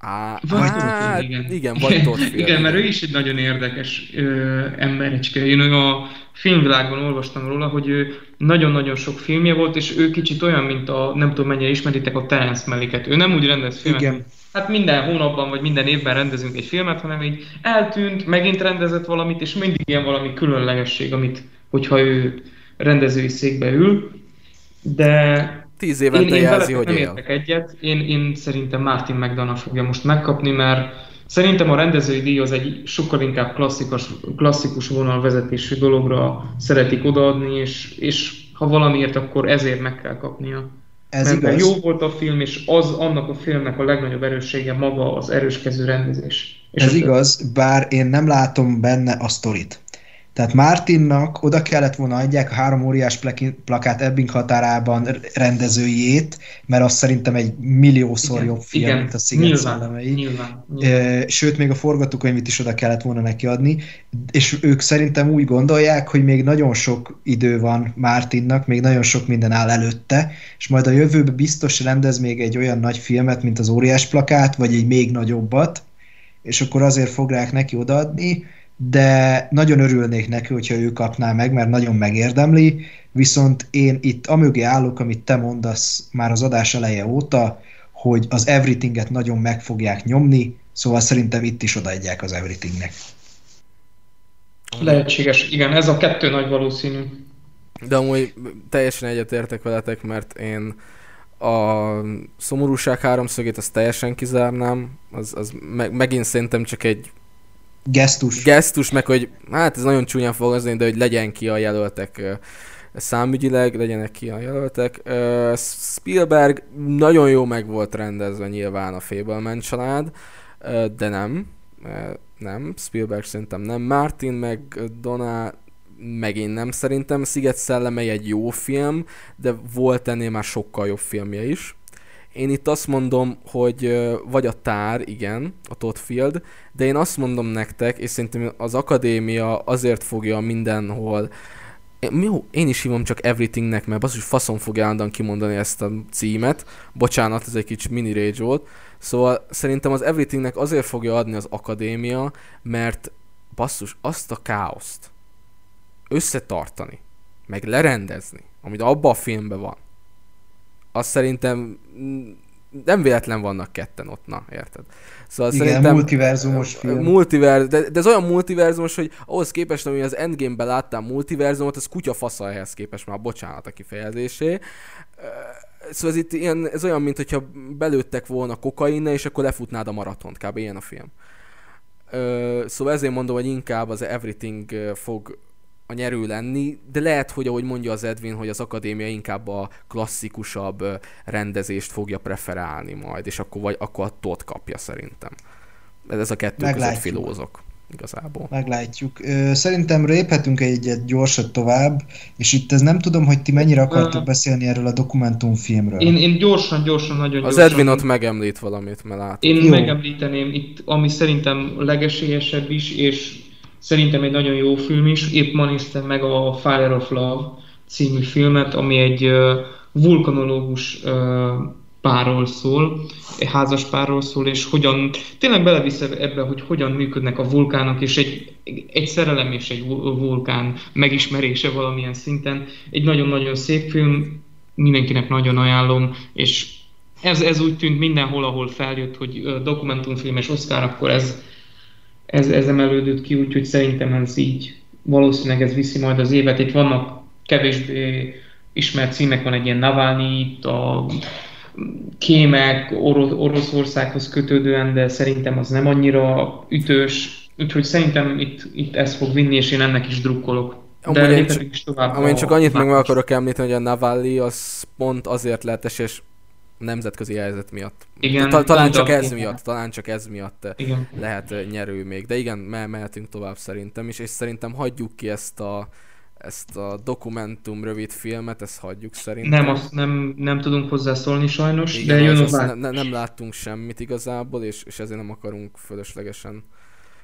Á, vagy hát, igen. igen, vagy Todd Field. igen, mert ő is egy nagyon érdekes ö, emberecske. Én a filmvilágban olvastam róla, hogy ő nagyon-nagyon sok filmje volt, és ő kicsit olyan, mint a, nem tudom mennyire ismeritek, a Terence Maliket. Ő nem úgy rendez filmet, igen. hát minden hónapban vagy minden évben rendezünk egy filmet, hanem így eltűnt, megint rendezett valamit, és mindig ilyen valami különlegesség, amit, hogyha ő rendezői székbe ül. De Tíz évente én, én jelzi, hogy nem él. értek egyet. Én, én szerintem Martin McDonough fogja most megkapni, mert szerintem a rendezői díj az egy sokkal inkább klasszikus, klasszikus vonalvezetésű dologra szeretik odaadni, és, és ha valamiért, akkor ezért meg kell kapnia. Ez mert igaz. jó volt a film, és az annak a filmnek a legnagyobb erőssége maga az erőskező rendezés. És Ez igaz, bár én nem látom benne a sztorit. Tehát Martinnak oda kellett volna adják a három óriás plakát Ebbing határában rendezőjét, mert az szerintem egy milliószor igen, jobb film, igen, mint a Sziget nyilván, szellemei. Nyilván, nyilván. Sőt, még a forgatókönyvét is oda kellett volna neki adni, és ők szerintem úgy gondolják, hogy még nagyon sok idő van Martinnak, még nagyon sok minden áll előtte, és majd a jövőben biztos rendez még egy olyan nagy filmet, mint az óriás plakát, vagy egy még nagyobbat, és akkor azért fogják neki odaadni, de nagyon örülnék neki, hogyha ő kapná meg, mert nagyon megérdemli, viszont én itt amögé állok, amit te mondasz már az adás eleje óta, hogy az Everything-et nagyon meg fogják nyomni, szóval szerintem itt is odaadják az Everythingnek. Lehetséges, igen, ez a kettő nagy valószínű. De amúgy teljesen egyetértek veletek, mert én a szomorúság háromszögét azt teljesen kizárnám, az, az meg, megint szerintem csak egy Gesztus. Gesztus, meg hogy hát ez nagyon csúnyán fogalmazni, de hogy legyen ki a jelöltek számügyileg, legyenek ki a jelöltek. Spielberg nagyon jó meg volt rendezve nyilván a Fableman család, de nem. Nem, Spielberg szerintem nem. Martin meg Donna megint nem szerintem. Sziget szellemei egy jó film, de volt ennél már sokkal jobb filmje is. Én itt azt mondom, hogy vagy a tár, igen, a Todd Field, de én azt mondom nektek, és szerintem az akadémia azért fogja mindenhol jó, én is hívom csak Everythingnek, mert hogy faszon fogja állandóan kimondani ezt a címet. Bocsánat, ez egy kicsit mini rage volt. Szóval szerintem az Everythingnek azért fogja adni az akadémia, mert basszus, azt a káoszt összetartani, meg lerendezni, amit abban a filmben van, az szerintem nem véletlen vannak ketten ott, na, érted? Szóval Igen, szerintem, multiverzumos film. Multiverz, de, de, ez olyan multiverzumos, hogy ahhoz képest, ami az Endgame-ben láttam multiverzumot, az kutya fasza ehhez képest már, bocsánat a kifejezésé. Szóval ez itt ilyen, ez olyan, mint hogyha belőttek volna kokainnal, és akkor lefutnád a maratont, kb. ilyen a film. Szóval ezért mondom, hogy inkább az Everything fog a nyerő lenni, de lehet, hogy ahogy mondja az Edwin, hogy az akadémia inkább a klasszikusabb rendezést fogja preferálni majd, és akkor, vagy, akkor a tot kapja szerintem. Ez a kettő Meglátjuk. között filózok igazából. Meglátjuk. Szerintem léphetünk egyet gyorsat tovább, és itt ez nem tudom, hogy ti mennyire akartok beszélni erről a dokumentumfilmről. Én, én gyorsan, gyorsan, nagyon Az gyorsan. Edwin ott megemlít valamit, mert látom. Én Jó. megemlíteném itt, ami szerintem legesélyesebb is, és Szerintem egy nagyon jó film is. Épp ma néztem meg a Fire of Love című filmet, ami egy vulkanológus párról szól, házas párról szól, és hogyan, tényleg belevisz ebbe, hogy hogyan működnek a vulkánok, és egy, egy szerelem és egy vulkán megismerése valamilyen szinten. Egy nagyon-nagyon szép film, mindenkinek nagyon ajánlom, és ez, ez úgy tűnt mindenhol, ahol feljött, hogy dokumentumfilm és Oscar, akkor ez, ez, ez emelődött ki, úgyhogy szerintem ez így valószínűleg ez viszi majd az évet. Itt vannak kevésbé ismert címek, van egy ilyen Navalnyi, a kémek Orosz, Oroszországhoz kötődően, de szerintem az nem annyira ütős, úgyhogy szerintem itt, itt ez fog vinni, és én ennek is drukkolok. De amúgy én, csak, is tovább amúgy csak annyit meg, akarok említeni, hogy a Navalnyi az pont azért lett és nemzetközi helyzet miatt. Igen, Ta, talán csak ez miatt, talán csak ez miatt igen. lehet nyerő még. De igen, me- mehetünk tovább szerintem is, és szerintem hagyjuk ki ezt a ezt a dokumentum rövid filmet, ezt hagyjuk szerintem. Nem, azt nem, nem tudunk hozzászólni sajnos, Igen, de jön az ne, nem láttunk semmit igazából, és, és ezért nem akarunk fölöslegesen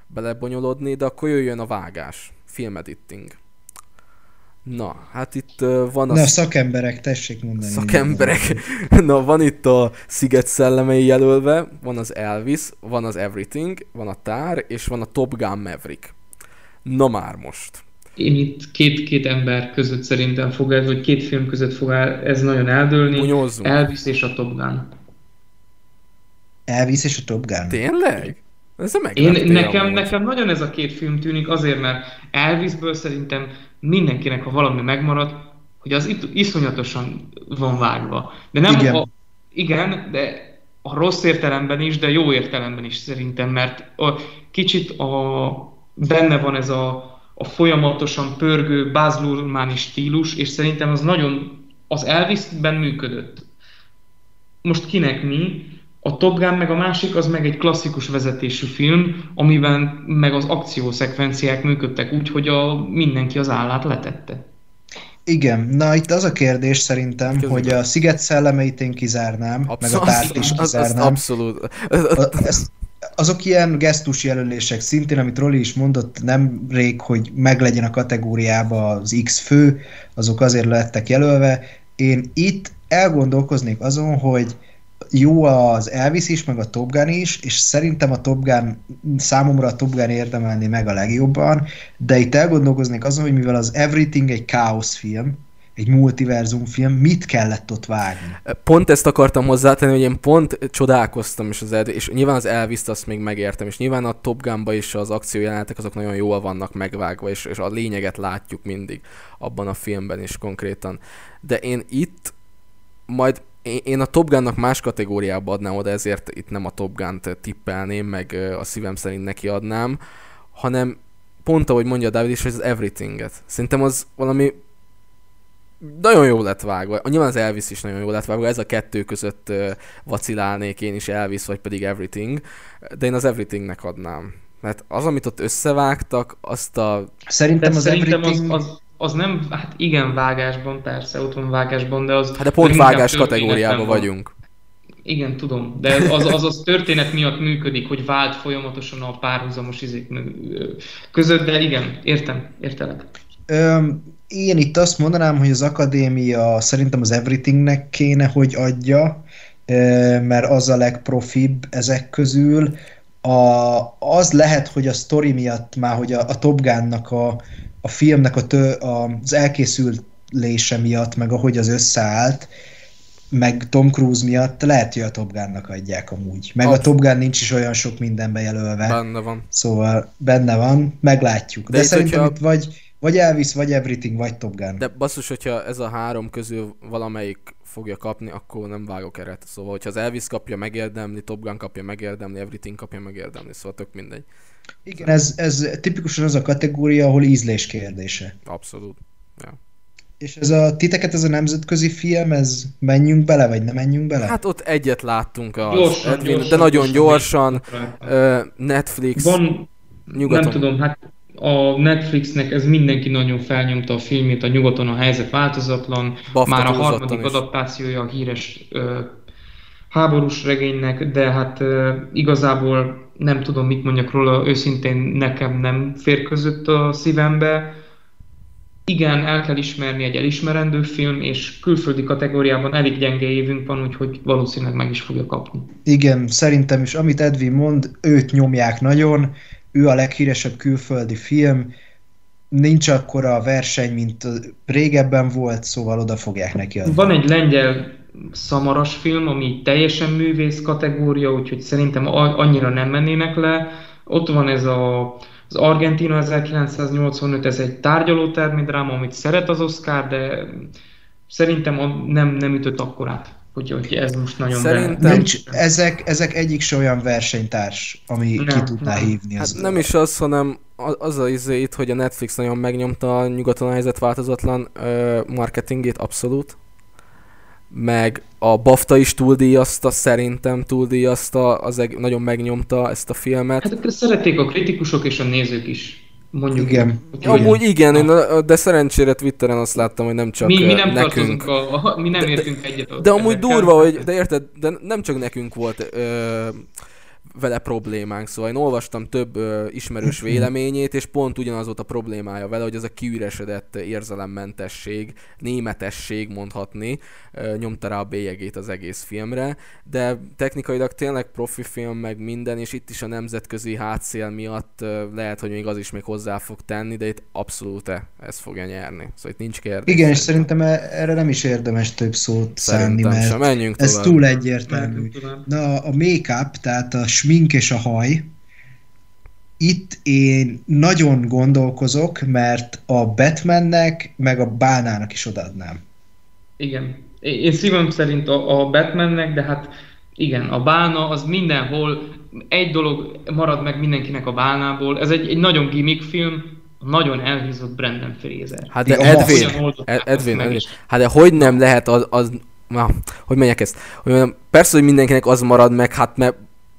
belebonyolódni, de akkor jöjjön a vágás, filmediting. Na, hát itt uh, van a... Na, szakemberek, tessék mondani. Szakemberek. Na, van itt a Sziget szellemei jelölve, van az Elvis, van az Everything, van a Tár, és van a Top Gun Maverick. Na már most én itt két-két ember között szerintem fog ez, vagy két film között fog ez nagyon eldőlni. Bunyózzunk. Elvis és a Top Gun. Elvis és a Top Gun? Tényleg? Ez a Én, nekem, nekem nagyon ez a két film tűnik azért, mert Elvisből szerintem mindenkinek, ha valami megmarad, hogy az itt iszonyatosan van vágva. De nem igen. A, igen, de a rossz értelemben is, de jó értelemben is szerintem, mert a, kicsit a, benne van ez a a folyamatosan pörgő Baz stílus, és szerintem az nagyon az Elvisben működött. Most kinek mi, a Top Gun meg a másik, az meg egy klasszikus vezetésű film, amiben meg az akciószekvenciák működtek úgy, hogy a, mindenki az állát letette. Igen, na itt az a kérdés szerintem, Közben. hogy a Sziget szellemeit én kizárnám, abszolút, meg a tárt is kizárnám. Az, az abszolút. A, ezt, azok ilyen gesztus jelölések szintén, amit Roli is mondott nem rég, hogy meglegyen a kategóriába az X fő, azok azért lettek jelölve. Én itt elgondolkoznék azon, hogy jó az Elvis is, meg a Top Gun is, és szerintem a Top Gun, számomra a Top Gun érdemelni meg a legjobban, de itt elgondolkoznék azon, hogy mivel az Everything egy káosz film, egy multiverzum film, mit kellett ott vágni? Pont ezt akartam hozzátenni, hogy én pont csodálkoztam is az ed- és nyilván az elvis azt még megértem, és nyilván a Top Gunba is az akciójelenetek azok nagyon jól vannak megvágva, és, és a lényeget látjuk mindig abban a filmben is konkrétan. De én itt majd én a Top Gunnak más kategóriába adnám oda, ezért itt nem a Top Gun-t tippelném, meg a szívem szerint neki adnám, hanem pont ahogy mondja David is, hogy az Everything-et. Szerintem az valami nagyon jó lett vágva. Nyilván az Elvis is nagyon jó lett vágva. Ez a kettő között vacilálnék én is Elvis, vagy pedig Everything. De én az Everythingnek adnám. Mert az, amit ott összevágtak, azt a... Szerintem az szerintem Everything... Az, az, az nem, hát igen, vágásban, persze, ott van vágásban, de az... Hát de pont vágás kategóriában vagyunk. Igen, tudom, de az, az az történet miatt működik, hogy vált folyamatosan a párhuzamos izék között, de igen, értem, értelek. Öm, én itt azt mondanám, hogy az akadémia szerintem az Everythingnek kéne, hogy adja, mert az a legprofibb ezek közül. A, az lehet, hogy a story miatt már, hogy a, a Top Gun-nak a, a filmnek a tő, a, az elkészülése miatt, meg ahogy az összeállt, meg Tom Cruise miatt lehet, hogy a Top Gun-nak adják amúgy. Meg a Top Gun nincs is olyan sok mindenbe jelölve. Benne van. Szóval benne van, meglátjuk. De, De szerintem hogyha... itt vagy vagy Elvis, vagy Everything, vagy Top Gun. De basszus, hogyha ez a három közül valamelyik fogja kapni, akkor nem vágok eret. Szóval, hogyha az Elvis kapja megérdemli, Top Gun kapja megérdemli, Everything kapja megérdemli, szóval tök mindegy. Igen, ez, ez tipikusan az a kategória, ahol ízlés kérdése. Abszolút. Ja. És ez a titeket, ez a nemzetközi film, ez menjünk bele, vagy nem menjünk bele? Hát ott egyet láttunk, az gyorsan, Edwin, gyorsan, de nagyon gyorsan. gyorsan Netflix. Van, nyugaton. nem tudom, hát a Netflixnek ez mindenki nagyon felnyomta a filmét, a nyugaton a helyzet változatlan, Bafta már a harmadik is. adaptációja a híres ö, háborús regénynek, de hát igazából nem tudom, mit mondjak róla, őszintén nekem nem fér között a szívembe. igen, el kell ismerni egy elismerendő film, és külföldi kategóriában elég gyenge évünk van, úgyhogy valószínűleg meg is fogja kapni. Igen, szerintem is, amit Edwin mond, őt nyomják nagyon, ő a leghíresebb külföldi film, nincs akkora a verseny, mint régebben volt, szóval oda fogják neki adni. Van egy lengyel szamaras film, ami teljesen művész kategória, úgyhogy szerintem annyira nem mennének le. Ott van ez a az Argentina 1985, ez egy tárgyalótermi dráma, amit szeret az Oscar, de szerintem nem, nem ütött akkorát. Hogy, hogy ez most nagyon Szerintem nincs, ezek, ezek egyik se olyan versenytárs, ami nem, ki tudná nem. hívni. Az hát nem is az, hanem az az izé itt, hogy a Netflix nagyon megnyomta a nyugaton a helyzet változatlan marketingét, abszolút meg a BAFTA is túldíjazta, szerintem túldíjazta, az eg- nagyon megnyomta ezt a filmet. Hát szerették a kritikusok és a nézők is. Mondjuk igen. Így, Amúgy igen, én, de szerencsére Twitteren azt láttam, hogy nem csak mi, mi nem nekünk. A, a, mi nem értünk de, egyet. De amúgy durva, hogy, de érted, de nem csak nekünk volt ö, vele problémánk. Szóval én olvastam több ö, ismerős véleményét, és pont ugyanaz volt a problémája vele, hogy ez a kiüresedett érzelemmentesség, németesség mondhatni, ö, nyomta rá a bélyegét az egész filmre, de technikailag tényleg profi film, meg minden, és itt is a nemzetközi hátszél miatt ö, lehet, hogy még az is még hozzá fog tenni, de itt abszolút ez fogja nyerni. Szóval itt nincs kérdés. Igen, és szerintem e- erre nem is érdemes több szót szánni, mert sem. Menjünk ez tovább. túl egyértelmű. Na, a make-up, tehát a smink és a haj. Itt én nagyon gondolkozok, mert a Batmannek, meg a Bánának is odaadnám. Igen. Én szívem szerint a, a Batmannek, de hát igen, a bána az mindenhol, egy dolog marad meg mindenkinek a bálnából, ez egy, egy nagyon gimmick film, nagyon elhízott Brandon Fraser. Hát de Edwin, Edwin, Edwin, Edwin, hát de hogy nem lehet az, az na, hogy megyek ezt? Hogy mondjam, persze, hogy mindenkinek az marad meg, hát mert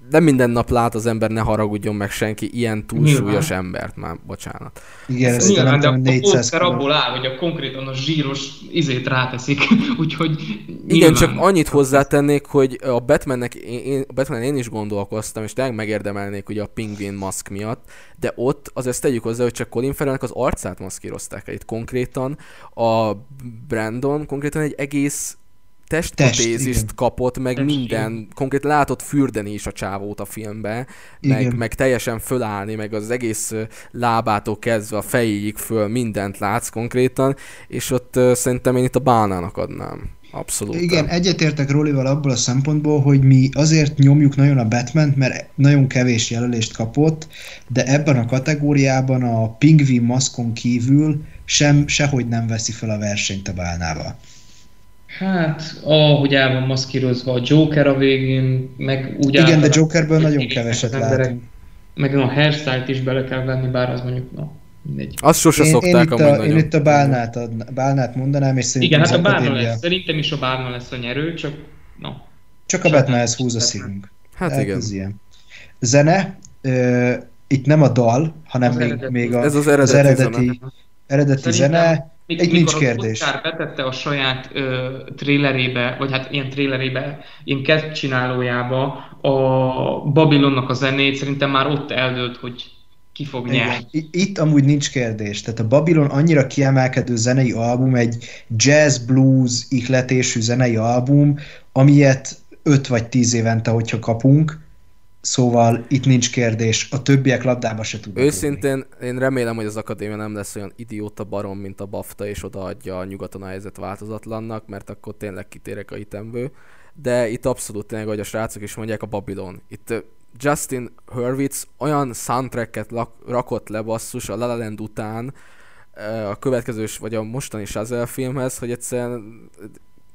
nem minden nap lát az ember, ne haragudjon meg senki ilyen túlsúlyos Nyilván. embert már, bocsánat. Igen, ez Nyilván, de a, a póster abból áll, hogy a konkrétan a zsíros izét ráteszik, úgyhogy nyilván. Igen, csak annyit hozzátennék, hogy a Batmannek, én, a Batman én is gondolkoztam, és tényleg megérdemelnék ugye a Penguin maszk miatt, de ott az ezt tegyük hozzá, hogy csak Colin Farrellnek az arcát maszkírozták el. Itt konkrétan a Brandon konkrétan egy egész testprotézist Test, kapott, meg Test, minden, igen. konkrét látott fürdeni is a csávót a filmbe, meg, meg teljesen fölállni, meg az egész lábától kezdve a fejéig föl mindent látsz konkrétan, és ott uh, szerintem én itt a bánának adnám. Abszolút. Igen, egyetértek Rolival abból a szempontból, hogy mi azért nyomjuk nagyon a batman mert nagyon kevés jelölést kapott, de ebben a kategóriában a pingvin maszkon kívül sem, sehogy nem veszi fel a versenyt a bálnával. Hát, ahogy el van maszkírozva a Joker a végén, meg úgy Igen, de Jokerből nagyon keveset látunk. Meg a hairstyle is bele kell venni, bár az mondjuk, no, mindegy. Azt sose én, szokták én itt a, Én itt a bálnát, adna, bálnát mondanám, és szerintem Igen, hát a bálna lesz. Szerintem is a bálna lesz a nyerő, csak no. Csak a Batmanhez húz a szívünk. Hát De igen. Ez ilyen. Zene, ö, itt nem a dal, hanem az még, eredeti. még a, ez az eredeti, az eredeti, zene. eredeti zene Mik, Egy nincs kérdés. Oscar betette a saját ö, trélerébe, vagy hát ilyen trélerébe, ilyen csinálójába a Babylonnak a zenét, szerintem már ott eldőlt, hogy ki fog nyerni. Itt amúgy nincs kérdés. Tehát a Babylon annyira kiemelkedő zenei album, egy jazz blues ihletésű zenei album, amilyet 5 vagy 10 évente, hogyha kapunk, Szóval itt nincs kérdés, a többiek labdába se tudnak Őszintén rúgni. én remélem, hogy az akadémia nem lesz olyan idióta barom, mint a BAFTA, és odaadja a nyugaton a helyzet változatlannak, mert akkor tényleg kitérek a itemből. De itt abszolút tényleg, hogy a srácok is mondják, a Babylon. Itt Justin Hurwitz olyan soundtracket rakott le basszus a La La Land után, a következős, vagy a mostani Shazelle filmhez, hogy egyszerűen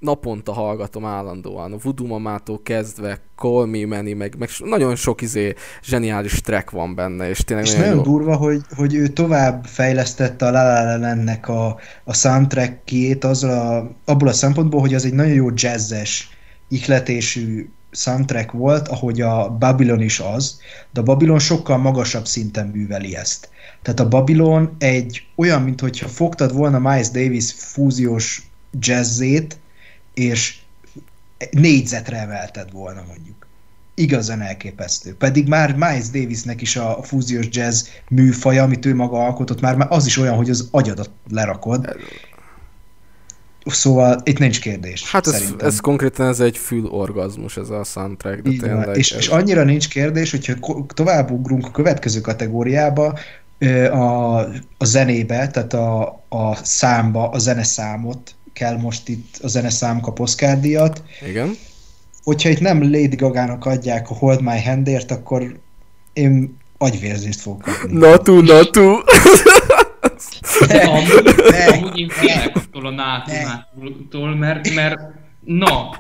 naponta hallgatom állandóan, a Voodoo Mamától kezdve, Call Me Manny, meg, meg nagyon sok izé zseniális track van benne, és tényleg és nagyon, nagyon jó. durva, hogy, hogy ő tovább fejlesztette a La La Landnek a, a soundtrackjét azzal a, abból a szempontból, hogy az egy nagyon jó jazzes, ihletésű soundtrack volt, ahogy a Babylon is az, de a Babylon sokkal magasabb szinten műveli ezt. Tehát a Babylon egy olyan, mintha fogtad volna Miles Davis fúziós jazzét, és négyzetre emelted volna mondjuk. igazán elképesztő. Pedig már Miles Davisnek is a fúziós jazz műfaja, amit ő maga alkotott, már, már az is olyan, hogy az agyadat lerakod. Szóval itt nincs kérdés. Hát ez, ez konkrétan ez egy fülorgazmus, ez a soundtrack. De tényleg, és, ez... és annyira nincs kérdés, hogyha tovább ugrunk a következő kategóriába, a, a zenébe, tehát a, a számba, a zeneszámot kell most itt, a zeneszám kap Oscar díjat. Igen. Hogyha itt nem Lady Gaga-nak adják a Hold My Handért, akkor én agyvérzést fogok kapni. Natu, natu! De amúgy, amúgy én félek attól a nától, mert, mert na,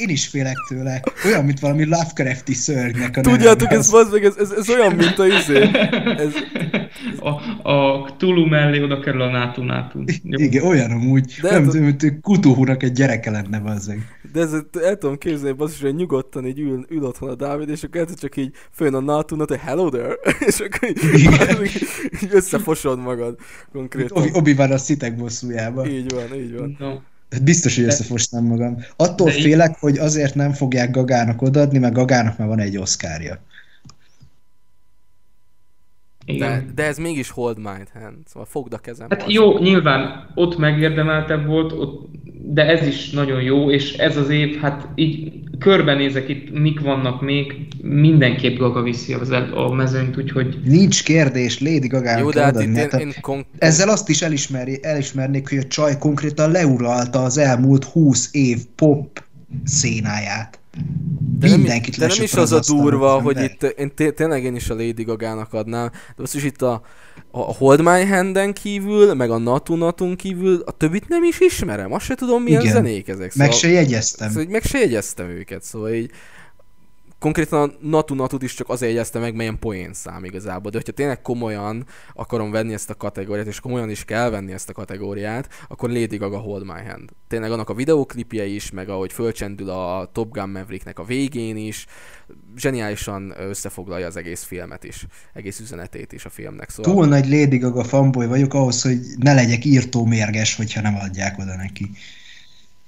én is félek tőle. Olyan, mint valami Lovecrafti szörnynek a Tudjátok, ez, az, meg, ez, ez, ez, olyan, mint a izé. Ez, a, a Tulu mellé oda kerül a Nátu Nátu. Igen, olyan amúgy. De nem, tudom, mint Kutuhúnak egy gyereke lenne, bazzeg. De ez el tudom képzelni, az is, hogy nyugodtan így ül, ül otthon a Dávid, és akkor csak így főn a Nátu hogy hello there, és akkor így, így, így összefosod magad konkrétan. Obi van a szitek bosszújába. Így van, így van. No. Hát biztos, hogy összefostam magam. Attól de félek, így... hogy azért nem fogják Gagának odaadni, mert Gagának már van egy oszkárja. De, de ez mégis hold my hand, szóval fogd a kezem. Hát jó, nyilván ott megérdemeltebb volt, ott, de ez is nagyon jó, és ez az év, hát így körbenézek itt, mik vannak még, mindenképp Gaga viszi az el, a mezőnyt, úgyhogy... Nincs kérdés, Lady gaga Jó, de hát itt én, én kon... Ezzel azt is elismeri, elismernék, hogy a csaj konkrétan leuralta az elmúlt 20 év pop szénáját. De Mindenkit nem, de nem is az, az a durva, hogy itt én té- tényleg én is a Lady Gaga-nak adnám, de azt is itt a, a Hold My Hand-en kívül, meg a Natu Natun kívül, a többit nem is ismerem, azt se tudom milyen Igen. zenék ezek. Szóval, meg se jegyeztem. Szóval, meg se jegyeztem őket, szóval így konkrétan a Natu Natut is csak azért jegyezte meg, melyen poén szám igazából. De hogyha tényleg komolyan akarom venni ezt a kategóriát, és komolyan is kell venni ezt a kategóriát, akkor Lady Gaga Hold My Hand. Tényleg annak a videoklipje is, meg ahogy fölcsendül a Top Gun Mavericknek a végén is, zseniálisan összefoglalja az egész filmet is, egész üzenetét is a filmnek. Szóval... Túl nagy Lady Gaga fanboy vagyok ahhoz, hogy ne legyek írtó mérges, hogyha nem adják oda neki.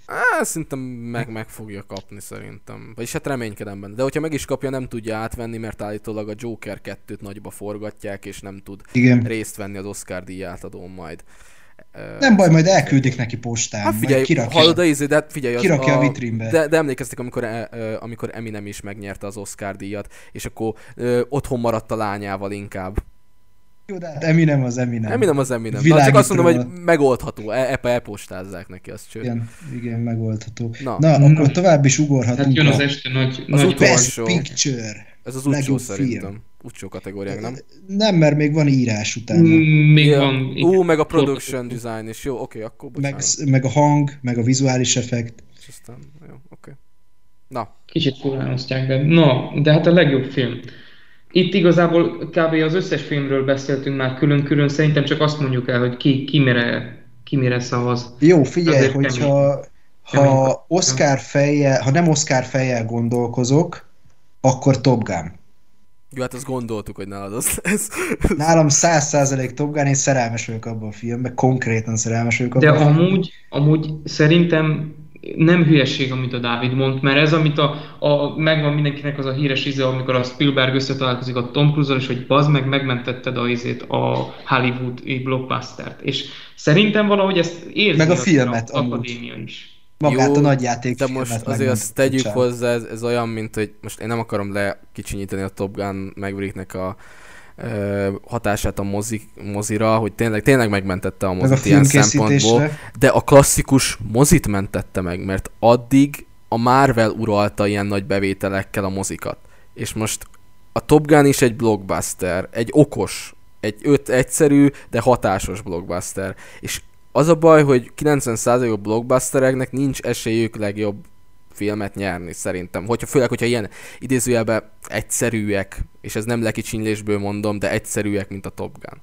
Á, szerintem meg, meg fogja kapni szerintem. Vagyis hát reménykedem benne. De hogyha meg is kapja, nem tudja átvenni, mert állítólag a Joker 2-t nagyba forgatják, és nem tud Igen. részt venni az Oscar díjátadón majd. Nem baj, majd elküldik neki postán. Hát figyelj, kirakja, hallod a izé, de hát figyelj, az kirakja a, a vitrínbe. De, de emlékeztek, amikor, amikor Eminem is megnyerte az Oscar díjat, és akkor ö, otthon maradt a lányával inkább. Jó, de hát Eminem az Eminem. Eminem az Eminem. Na, csak azt mondom, hogy megoldható. E, e elpostázzák neki azt csőd. Igen, igen, megoldható. Na, Na akkor na. tovább is ugorhatunk. Hát jön az este nagy, az nagy Best Picture. Ez az utcsó szerintem. Film. Utcsó kategóriák, nem? Nem, mert még van írás után. Mm, még ja. van. Ú, meg a production design is. Jó, oké, okay, akkor meg, meg, a hang, meg a vizuális effekt. És aztán, jó, oké. Okay. Na. Kicsit furán osztják, de no, de hát a legjobb film. Itt igazából kb. az összes filmről beszéltünk már külön-külön, szerintem csak azt mondjuk el, hogy ki, ki, mire, ki mire szavaz. Jó, figyelj, Azért hogyha kemény. ha Oscar fejjel, ha nem Oscar fejjel gondolkozok, akkor Top Gun. Jó, hát azt gondoltuk, hogy nálad az lesz. Nálam száz százalék Top Gun, én szerelmes vagyok abban a filmben, konkrétan szerelmes vagyok abban De amúgy, amúgy szerintem nem hülyeség, amit a Dávid mond, mert ez, amit a, a, megvan mindenkinek az a híres íze, amikor a Spielberg összetalálkozik a Tom Cruise-al, és hogy bazd meg, megmentetted a izét, a Hollywood blockbustert. És szerintem valahogy ezt érzi meg a filmet, a akadémia is. Magát Jó, a nagyjáték De most azért azt tegyük hozzá, ez, ez olyan, mint hogy most én nem akarom lekicsinyíteni a Top Gun Mavericknek a hatását a mozi, mozira, hogy tényleg, tényleg megmentette a mozit a ilyen szempontból, de a klasszikus mozit mentette meg, mert addig a Marvel uralta ilyen nagy bevételekkel a mozikat. És most a Top Gun is egy blockbuster, egy okos, egy öt egyszerű, de hatásos blockbuster. És az a baj, hogy 90% a blockbustereknek nincs esélyük legjobb filmet nyerni, szerintem. Hogyha, főleg, hogyha ilyen idézőjelben egyszerűek, és ez nem lekicsinylésből mondom, de egyszerűek, mint a Top Gun.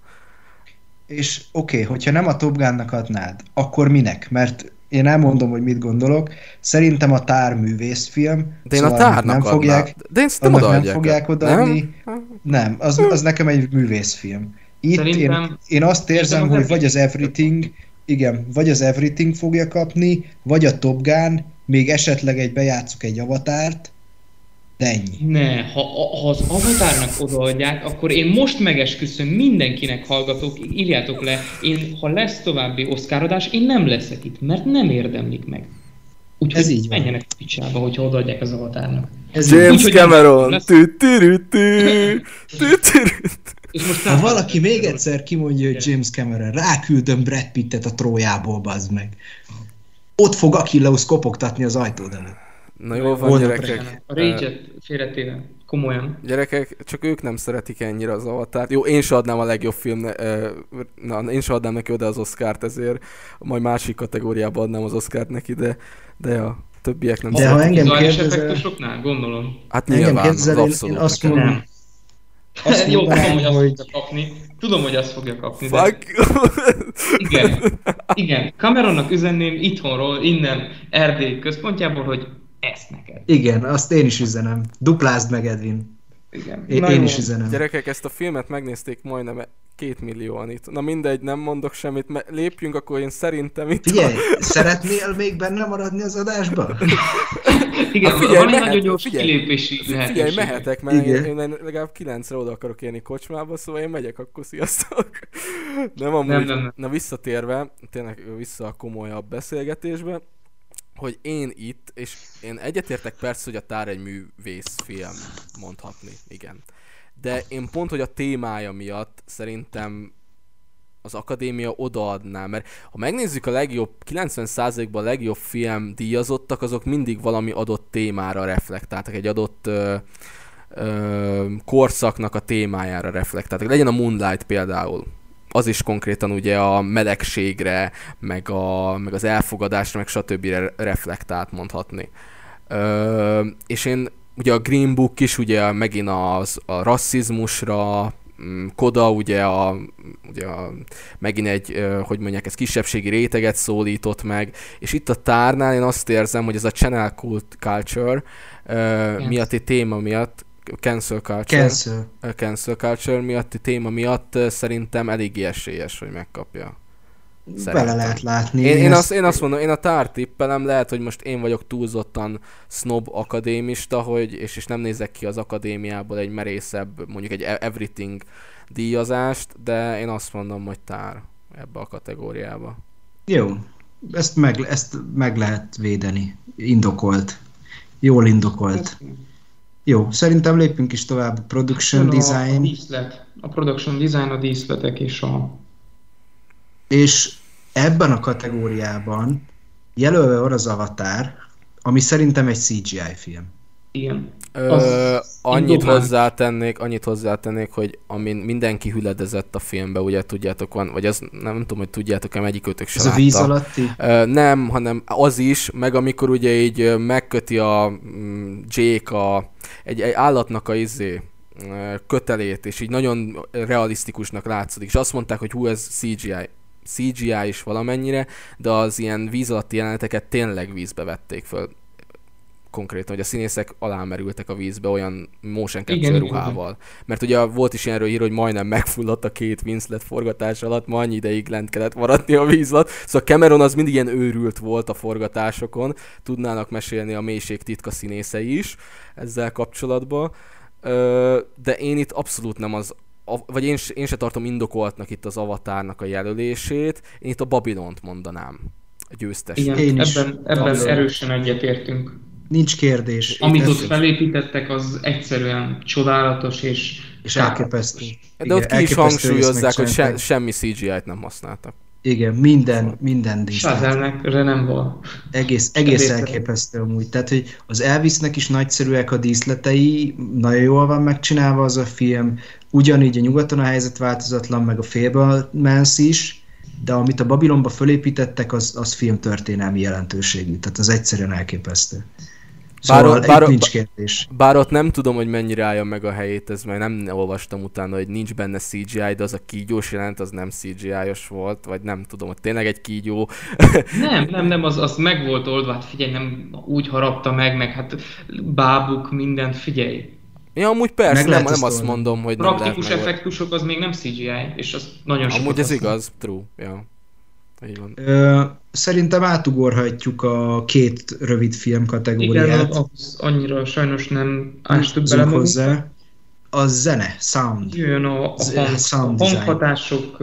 És oké, okay, hogyha nem a Top Gun-nak adnád, akkor minek? Mert én elmondom, hogy mit gondolok. Szerintem a tár művészfilm. De én szóval a tárnak nem fogják, De én nem, nem fogják odaadni. Nem, nem az, az nekem egy művészfilm. Itt én, én azt érzem, hogy vagy az Everything, igen, vagy az Everything fogja kapni, vagy a Top Gun, még esetleg egy bejátszuk egy avatárt, De ennyi. Ne, ha, ha az avatárnak odaadják, akkor én most megesküszöm mindenkinek hallgatók, írjátok le, én, ha lesz további oszkárodás, én nem leszek itt, mert nem érdemlik meg. Úgyhogy Ez így van. menjenek a picsába, hogyha odaadják az avatárnak. Ez James Úgyhogy Cameron! Ha valaki még egyszer kimondja, hogy James Cameron, ráküldöm Brad Pittet a trójából, bazd meg. Ott fog Achilleus kopogtatni az ajtód előtt. Na jó van, Holnap gyerekek. A Rage-et félretéve, komolyan. Gyerekek, csak ők nem szeretik ennyire az avatárt. Jó, én se adnám a legjobb film, na, én se adnám neki oda az Oscárt, ezért majd másik kategóriába adnám az Oscárt neki, de, de a többiek nem De szeretik. ha engem kérdezel- gondolom. Hát Engem nyilván, az kérdezel, én, én abszolút. azt mondom, azt Jó, tudom, hogy mondanám, azt hogy fogja kapni. Tudom, hogy azt fogja kapni, de Fuck. igen. Igen, Cameronnak üzenném itthonról, innen Erdély központjából, hogy ezt neked. igen, azt én is üzenem. Duplázd meg, Edwin. Igen. Én, Na én jó. is üzenem. Gyerekek, ezt a filmet megnézték majdnem két millióan itt. Na mindegy, nem mondok semmit, me- lépjünk, akkor én szerintem itt... Figyelj, szeretnél még benne maradni az adásba? Igen, Hát figyelj, van egy mehet- nagyon gyors figyelj, kilépési Figyelj, mehetek, mert én, Igen. én, én legalább kilencre oda akarok érni kocsmába, szóval én megyek, akkor sziasztok. Nem, amúgy, Nem, nem, nem. na visszatérve, tényleg vissza a komolyabb beszélgetésbe, hogy én itt, és én egyetértek persze, hogy a tár egy művészfilm, mondhatni, igen. De én pont, hogy a témája miatt szerintem az akadémia odaadná, mert ha megnézzük a legjobb, 90%-ban a legjobb film díjazottak, azok mindig valami adott témára reflektáltak, egy adott ö, ö, korszaknak a témájára reflektáltak. Legyen a Moonlight például. Az is konkrétan ugye a melegségre, meg, a, meg az elfogadásra, meg stb. reflektált mondhatni. Ö, és én ugye a Green Book is ugye megint az, a rasszizmusra, mm, Koda ugye, a, ugye a, megint egy, hogy mondják, ez kisebbségi réteget szólított meg, és itt a tárnál én azt érzem, hogy ez a channel cult culture ö, miatti téma miatt, cancel culture, Cancel. cancel culture miatti téma miatt szerintem eléggé esélyes, hogy megkapja. Bele lehet látni. Én, én, azt, én azt mondom, én a tár tippelem, lehet, hogy most én vagyok túlzottan snob akadémista, hogy, és, és nem nézek ki az akadémiából egy merészebb, mondjuk egy e- everything díjazást, de én azt mondom, hogy tár ebbe a kategóriába. Jó, ezt meg, ezt meg lehet védeni. Indokolt. Jól indokolt. Jó, szerintem lépünk is tovább. Production A, a design. díszlet, a production design, a díszletek és a... És ebben a kategóriában jelölve van az Avatar, ami szerintem egy CGI film. Igen. Ö, Az annyit indokolt. hozzátennék, annyit hozzátennék, hogy amin mindenki hüledezett a filmbe, ugye tudjátok van, vagy az nem, nem tudom, hogy tudjátok-e, egyikőtök se Ez a látta. víz alatti? Ö, nem, hanem az is, meg amikor ugye így megköti a mm, Jake a, egy, egy állatnak a izé, kötelét, és így nagyon realisztikusnak látszik, és azt mondták, hogy hú, ez CGI. CGI is valamennyire, de az ilyen víz alatti jeleneteket tényleg vízbe vették föl konkrétan, hogy a színészek alámerültek a vízbe olyan motion capture Igen, igen, ruhával. Mert ugye volt is ilyenről hír, hogy majdnem megfulladt a két Winslet forgatás alatt, ma annyi ideig lent kellett maradni a víz alatt. Szóval Cameron az mindig ilyen őrült volt a forgatásokon, tudnának mesélni a mélység titka színészei is ezzel kapcsolatban. De én itt abszolút nem az vagy én, én se tartom indokoltnak itt az avatárnak a jelölését, én itt a Babilont mondanám a győztes. Igen, Én is. ebben, ebben Abszolút. erősen egyetértünk. Nincs kérdés. Amit ott felépítettek, az egyszerűen csodálatos és... És elképesztő. De ott ki is hangsúlyozzák, hogy se, semmi CGI-t nem használtak. Igen, minden, minden díszlet. Sázelnek, nem van. Egész, egész elképesztő amúgy. Tehát, hogy az Elvisnek is nagyszerűek a díszletei, nagyon jól van megcsinálva az a film, ugyanígy a nyugaton a helyzet változatlan, meg a Fablemans is, de amit a Babilonba fölépítettek, az, az filmtörténelmi jelentőségű. Tehát az egyszerűen elképesztő. Bár- Szóval bár- itt nincs kérdés. Bár ott nem tudom, hogy mennyire állja meg a helyét, ez mert nem olvastam utána, hogy nincs benne CGI, de az a kígyós jelent, az nem CGI-os volt, vagy nem tudom, hogy tényleg egy kígyó. Nem, nem, nem, az, az meg volt oldva, hát figyelj, nem úgy harapta meg, meg hát bábuk, mindent, figyelj. Ja, amúgy persze, Meg nem, nem azt mondom, hogy nem Praktikus meg. effektusok az még nem CGI, és az nagyon sokat Amúgy ez használ. igaz, true, ja. Így van. Ö, szerintem átugorhatjuk a két rövid film kategóriát. Igen, ahhoz annyira sajnos nem ástuk bele hozzá. A zene, sound. Jöjjön a, a, hang, sound a hanghatások.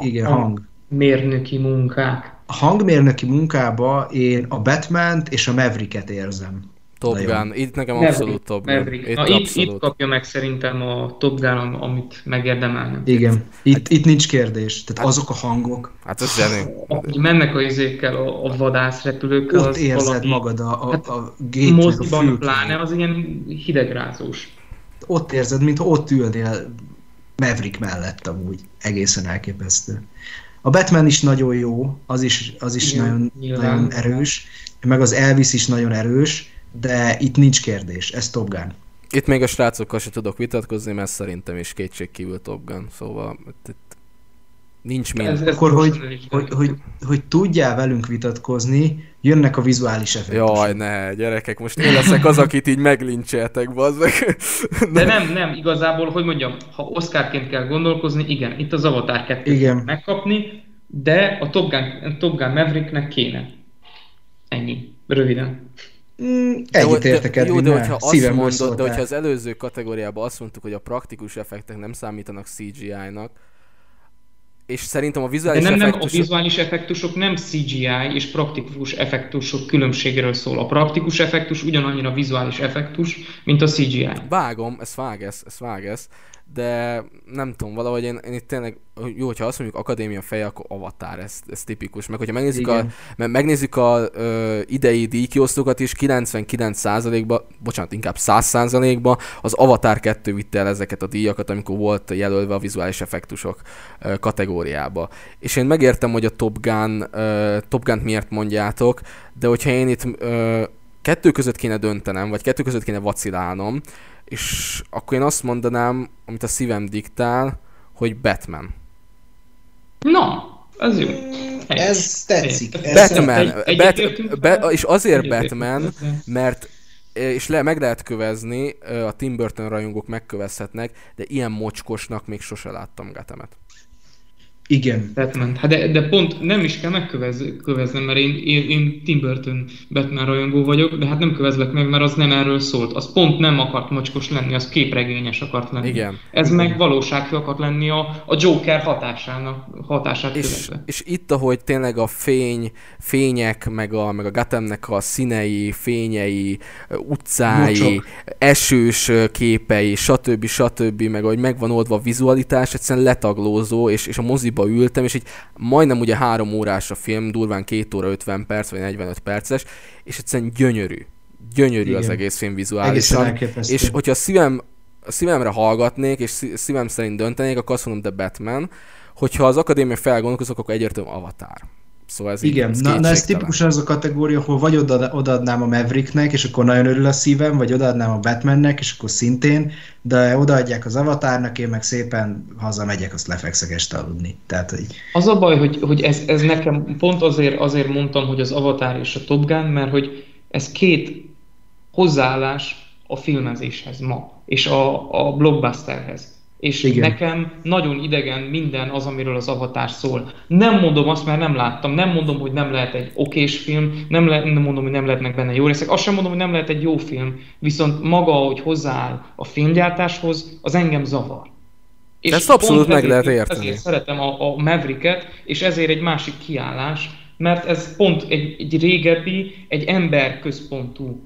Igen, hang- hang. mérnöki munkák. A hangmérnöki munkába én a Batman-t és a Mavericket érzem. Top Nagyon. Gun. Itt nekem Maverick, abszolút Top Gun. Maverick. Itt Na, abszolút. itt kapja meg szerintem a Top Gun, amit megérdemelne. Igen, itt, itt nincs kérdés. Tehát azok a hangok, Hát ez zseni. Ahogy mennek a izékkel, a, a vadászrepülőkkel, ott az érzed valami magad a, a, Hát a gépnek a moziban pláne, az ilyen hidegrázós. Ott érzed, mintha ott ülnél Maverick mellett amúgy. Egészen elképesztő. A Batman is nagyon jó, az is, az is Igen, nagyon, nyilván. nagyon erős, meg az Elvis is nagyon erős, de itt nincs kérdés, ez Top Gun. Itt még a srácokkal se tudok vitatkozni, mert szerintem is kétségkívül Top Gun. Szóval itt, itt nincs mind. Ez, ez Akkor, hogy, is hogy, hogy, hogy tudjál velünk vitatkozni, jönnek a vizuális effektusok. Jaj, ne, gyerekek, most én leszek az, akit így meglincseltek, bazzak. De nem, nem, igazából, hogy mondjam, ha Oscarként kell gondolkozni, igen, itt az Avatar 2 Igen. megkapni, de a Top Gun, Top Gun Mavericknek kéne. Ennyi. Röviden. Mm, De- egyet de- értek Jó, Edwin, de hogyha, azt szívemből mondod, de hogyha az előző kategóriában azt mondtuk, hogy a praktikus effektek nem számítanak CGI-nak, és szerintem a De vizuális nem, nem, a effektusok... vizuális effektusok nem CGI és praktikus effektusok különbségéről szól. A praktikus effektus ugyanannyira vizuális effektus, mint a CGI. Vágom, ez vág ez, ez vág ez, de nem tudom, valahogy én, én itt tényleg, jó, hogyha azt mondjuk akadémia feje, akkor avatár, ez, ez tipikus. Meg hogyha megnézzük a, Igen. meg megnézzük a ö, idei díjkiosztókat is, 99%-ba, bocsánat, inkább 100%-ba az Avatar 2 vitte el ezeket a díjakat, amikor volt jelölve a vizuális effektusok ö, kategóriába. És én megértem, hogy a Top Gun, ö, Top Gun-t miért mondjátok, de hogyha én itt ö, kettő között kéne döntenem, vagy kettő között kéne vacilálnom, és akkor én azt mondanám, amit a szívem diktál, hogy Batman. Na, az jó. Ez tetszik. Egy- Ez Batman, egy- Bat, vele? és azért Batman, mert és le, meg lehet kövezni, a Tim Burton rajongók megkövezhetnek, de ilyen mocskosnak még sose láttam Gatemet. Igen. Batman. Hát de, de pont nem is kell megköveznem, mert én, én, én Tim Burton Batman rajongó vagyok, de hát nem kövezlek meg, mert az nem erről szólt. Az pont nem akart mocskos lenni, az képregényes akart lenni. Igen. Ez meg valósághű akart lenni a, a Joker hatásának, hatását És, követve. és itt, ahogy tényleg a fény, fények, meg a, meg a Gatemnek a színei, fényei, utcái, Mocsok. esős képei, stb. stb. meg ahogy megvan oldva a vizualitás, egyszerűen letaglózó, és, és a moziba ültem, és így majdnem ugye három órás a film, durván két óra 50 perc, vagy 45 perces, és egyszerűen gyönyörű. Gyönyörű Igen. az egész film vizuálisan. És hogyha a szívem, a szívemre hallgatnék, és szí- szívem szerint döntenék, akkor azt mondom The Batman. Hogyha az akadémia felgondolkozok, akkor egyértelműen Avatar. Szóval ez így- Igen, ez na, na ez tipikusan az a kategória, ahol vagy oda, odaadnám a Mavericknek, és akkor nagyon örül a szívem, vagy odaadnám a Batmannek, és akkor szintén, de odaadják az Avatarnak, én meg szépen hazamegyek, azt lefekszek este aludni. Tehát, hogy Az a baj, hogy, hogy ez, ez nekem pont azért, azért mondtam, hogy az Avatar és a Top Gun, mert hogy ez két hozzáállás a filmezéshez ma, és a, a blockbusterhez. És Igen. Nekem nagyon idegen minden az, amiről az Avatar szól. Nem mondom azt, mert nem láttam, nem mondom, hogy nem lehet egy okés film, nem, le, nem mondom, hogy nem lehetnek benne jó részek, azt sem mondom, hogy nem lehet egy jó film, viszont maga, hogy hozzááll a filmgyártáshoz, az engem zavar. És Ezt abszolút meg lehet ezért- érteni. Ezért szeretem a, a Mavericket, és ezért egy másik kiállás, mert ez pont egy, egy régebbi, egy emberközpontú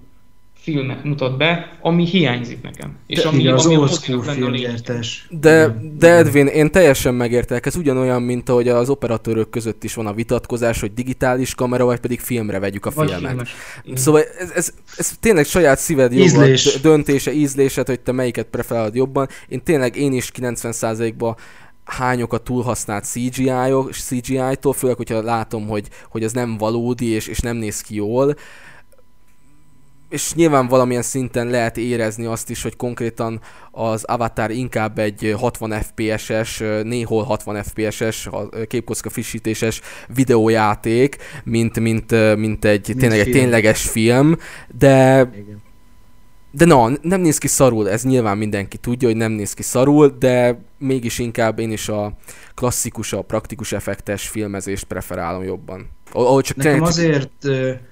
filmet mutat be, ami hiányzik nekem. És De ami, igen, az ami old school filmgyártás. De, de Edwin, én teljesen megértek, ez ugyanolyan, mint ahogy az operatőrök között is van a vitatkozás, hogy digitális kamera, vagy pedig filmre vegyük a Vagy filmet. filmes. Szóval ez, ez, ez tényleg saját szíved joga, d- döntése, ízlésed, hogy te melyiket preferálod jobban. Én tényleg én is 90%-ban hányok a túlhasznált CGI-tól, főleg, hogyha látom, hogy, hogy ez nem valódi, és, és nem néz ki jól. És nyilván valamilyen szinten lehet érezni azt is, hogy konkrétan az Avatar inkább egy 60 FPS-es, néhol 60 FPS-es, képkocka frissítéses videójáték, mint, mint, mint egy Mint tényleg egy film. tényleges film, de Igen. De na, nem néz ki szarul, ez nyilván mindenki tudja, hogy nem néz ki szarul, de mégis inkább én is a klasszikus, a praktikus effektes filmezést preferálom jobban. Ahol csak Nekem tényleg... azért,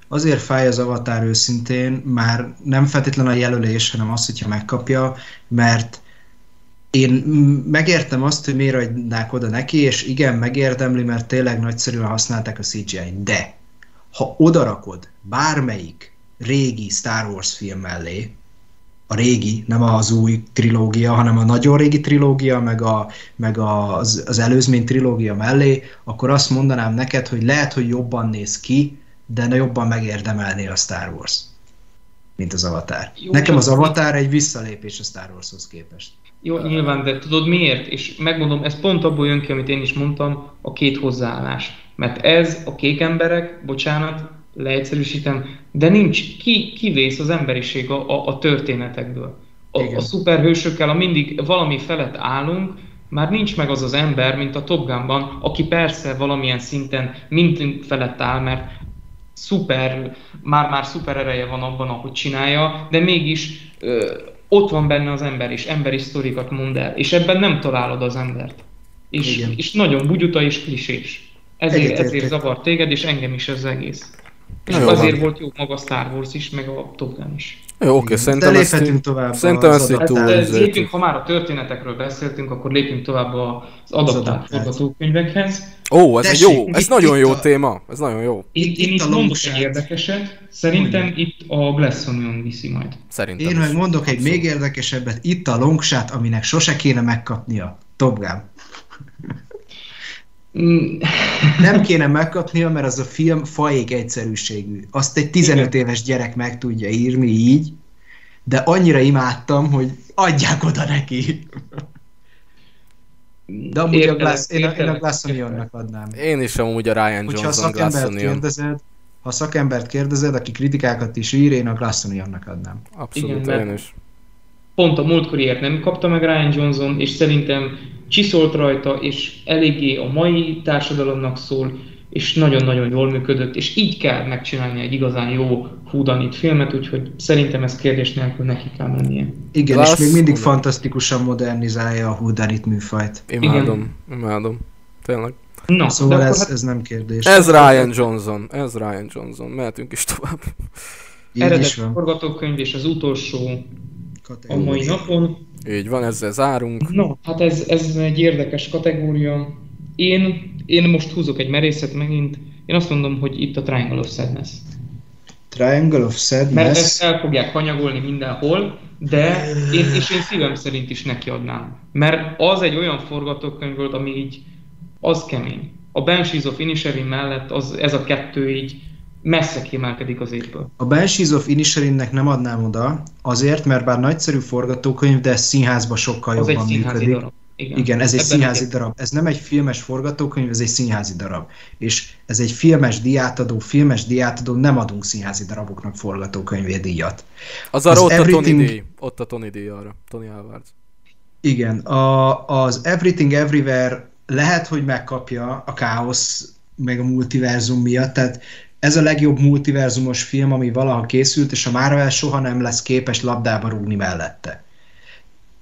azért fáj az avatár őszintén, már nem feltétlen a jelölés, hanem az, hogyha megkapja, mert én megértem azt, hogy miért adnák oda neki, és igen, megérdemli, mert tényleg nagyszerűen használták a CGI-t, de ha odarakod bármelyik régi Star Wars film mellé, a régi, nem az új trilógia, hanem a nagyon régi trilógia, meg, a, meg az, az előzmény trilógia mellé, akkor azt mondanám neked, hogy lehet, hogy jobban néz ki, de ne jobban megérdemelné a Star Wars, mint az Avatar. Jó, Nekem az Avatar egy visszalépés a Star Warshoz képest. Jó, nyilván, de tudod miért? És megmondom, ez pont abból jön ki, amit én is mondtam, a két hozzáállás. Mert ez a kék emberek, bocsánat, leegyszerűsítem, de nincs, ki, kivész az emberiség a, a, a történetekből. A, a szuperhősökkel, a mindig valami felett állunk, már nincs meg az az ember, mint a Top Gunban, aki persze valamilyen szinten mindent felett áll, mert szuper, már-már szuper ereje van abban, ahogy csinálja, de mégis ö, ott van benne az ember, és emberi sztorikat mond el, és ebben nem találod az embert. És, és nagyon bugyuta és klisés. Ezért, ezért zavar téged, és engem is ez egész. És jó, azért van. volt jó maga Star Wars is, meg a Top Gun is. Jó, oké, szerintem ezt így, tovább szerintem ezt így túl. Hát, lépjünk, ha már a történetekről beszéltünk, akkor lépjünk tovább az adaptált forgatókönyvekhez. Ó, ez Tessék, jó, ez nagyon jó a... téma, ez nagyon jó. Itt, én itt mondok egy érdekeset, szerintem Mondja. itt a Glass Onion viszi majd. Szerintem Én meg mondok egy még érdekesebbet, itt a longshot, aminek sose kéne megkapnia. Top Gun. Mm. nem kéne megkapnia, mert az a film faék egyszerűségű. Azt egy 15 éves gyerek meg tudja írni így, de annyira imádtam, hogy adják oda neki. De amúgy értelek, a Glass, én, a, én a Glass adnám. Én is amúgy a Ryan Hogyha Johnson a szakembert kérdezed, ha szakembert kérdezed, aki kritikákat is ír, én a Glass adnám. Abszolút, Igen, én is. Pont a múltkoriért nem kapta meg Ryan Johnson, és szerintem csiszolt rajta, és eléggé a mai társadalomnak szól, és nagyon-nagyon jól működött, és így kell megcsinálni egy igazán jó húdanit filmet, úgyhogy szerintem ez kérdés nélkül neki kell mennie. Igen, Lász, és még mindig oda. fantasztikusan modernizálja a húdanit műfajt. Imádom, Igen. imádom. Tényleg. Na, szóval ez, hát... ez nem kérdés. Ez Ryan Johnson, ez Ryan Johnson. Mehetünk is tovább. Eredeti forgatókönyv és az utolsó Kategória. a mai napon így van, ezzel zárunk. No, hát ez, ez egy érdekes kategória. Én, én most húzok egy merészet megint. Én azt mondom, hogy itt a Triangle of Sadness. Triangle of Sadness? Mert ezt el fogják kanyagolni mindenhol, de én, és én szívem szerint is nekiadnám. Mert az egy olyan forgatókönyv volt, ami így, az kemény. A Banshees of Inisherin mellett az, ez a kettő így messze kiemelkedik az évből. A Banshees of Inisherinnek nem adnám oda, azért, mert bár nagyszerű forgatókönyv, de színházban sokkal az jobban működik. Darab. Igen, Igen ez egy színházi egy... darab. Ez nem egy filmes forgatókönyv, ez egy színházi darab. És ez egy filmes diátadó, filmes diátadó, nem adunk színházi daraboknak forgatókönyvé díjat. Az arra az ott everything... a Tony díj, ott a Tony díj arra, Tony Alvarez. Igen, a, az Everything Everywhere lehet, hogy megkapja a káosz meg a multiverzum miatt, tehát ez a legjobb multiverzumos film, ami valaha készült, és a Marvel soha nem lesz képes labdába rúgni mellette.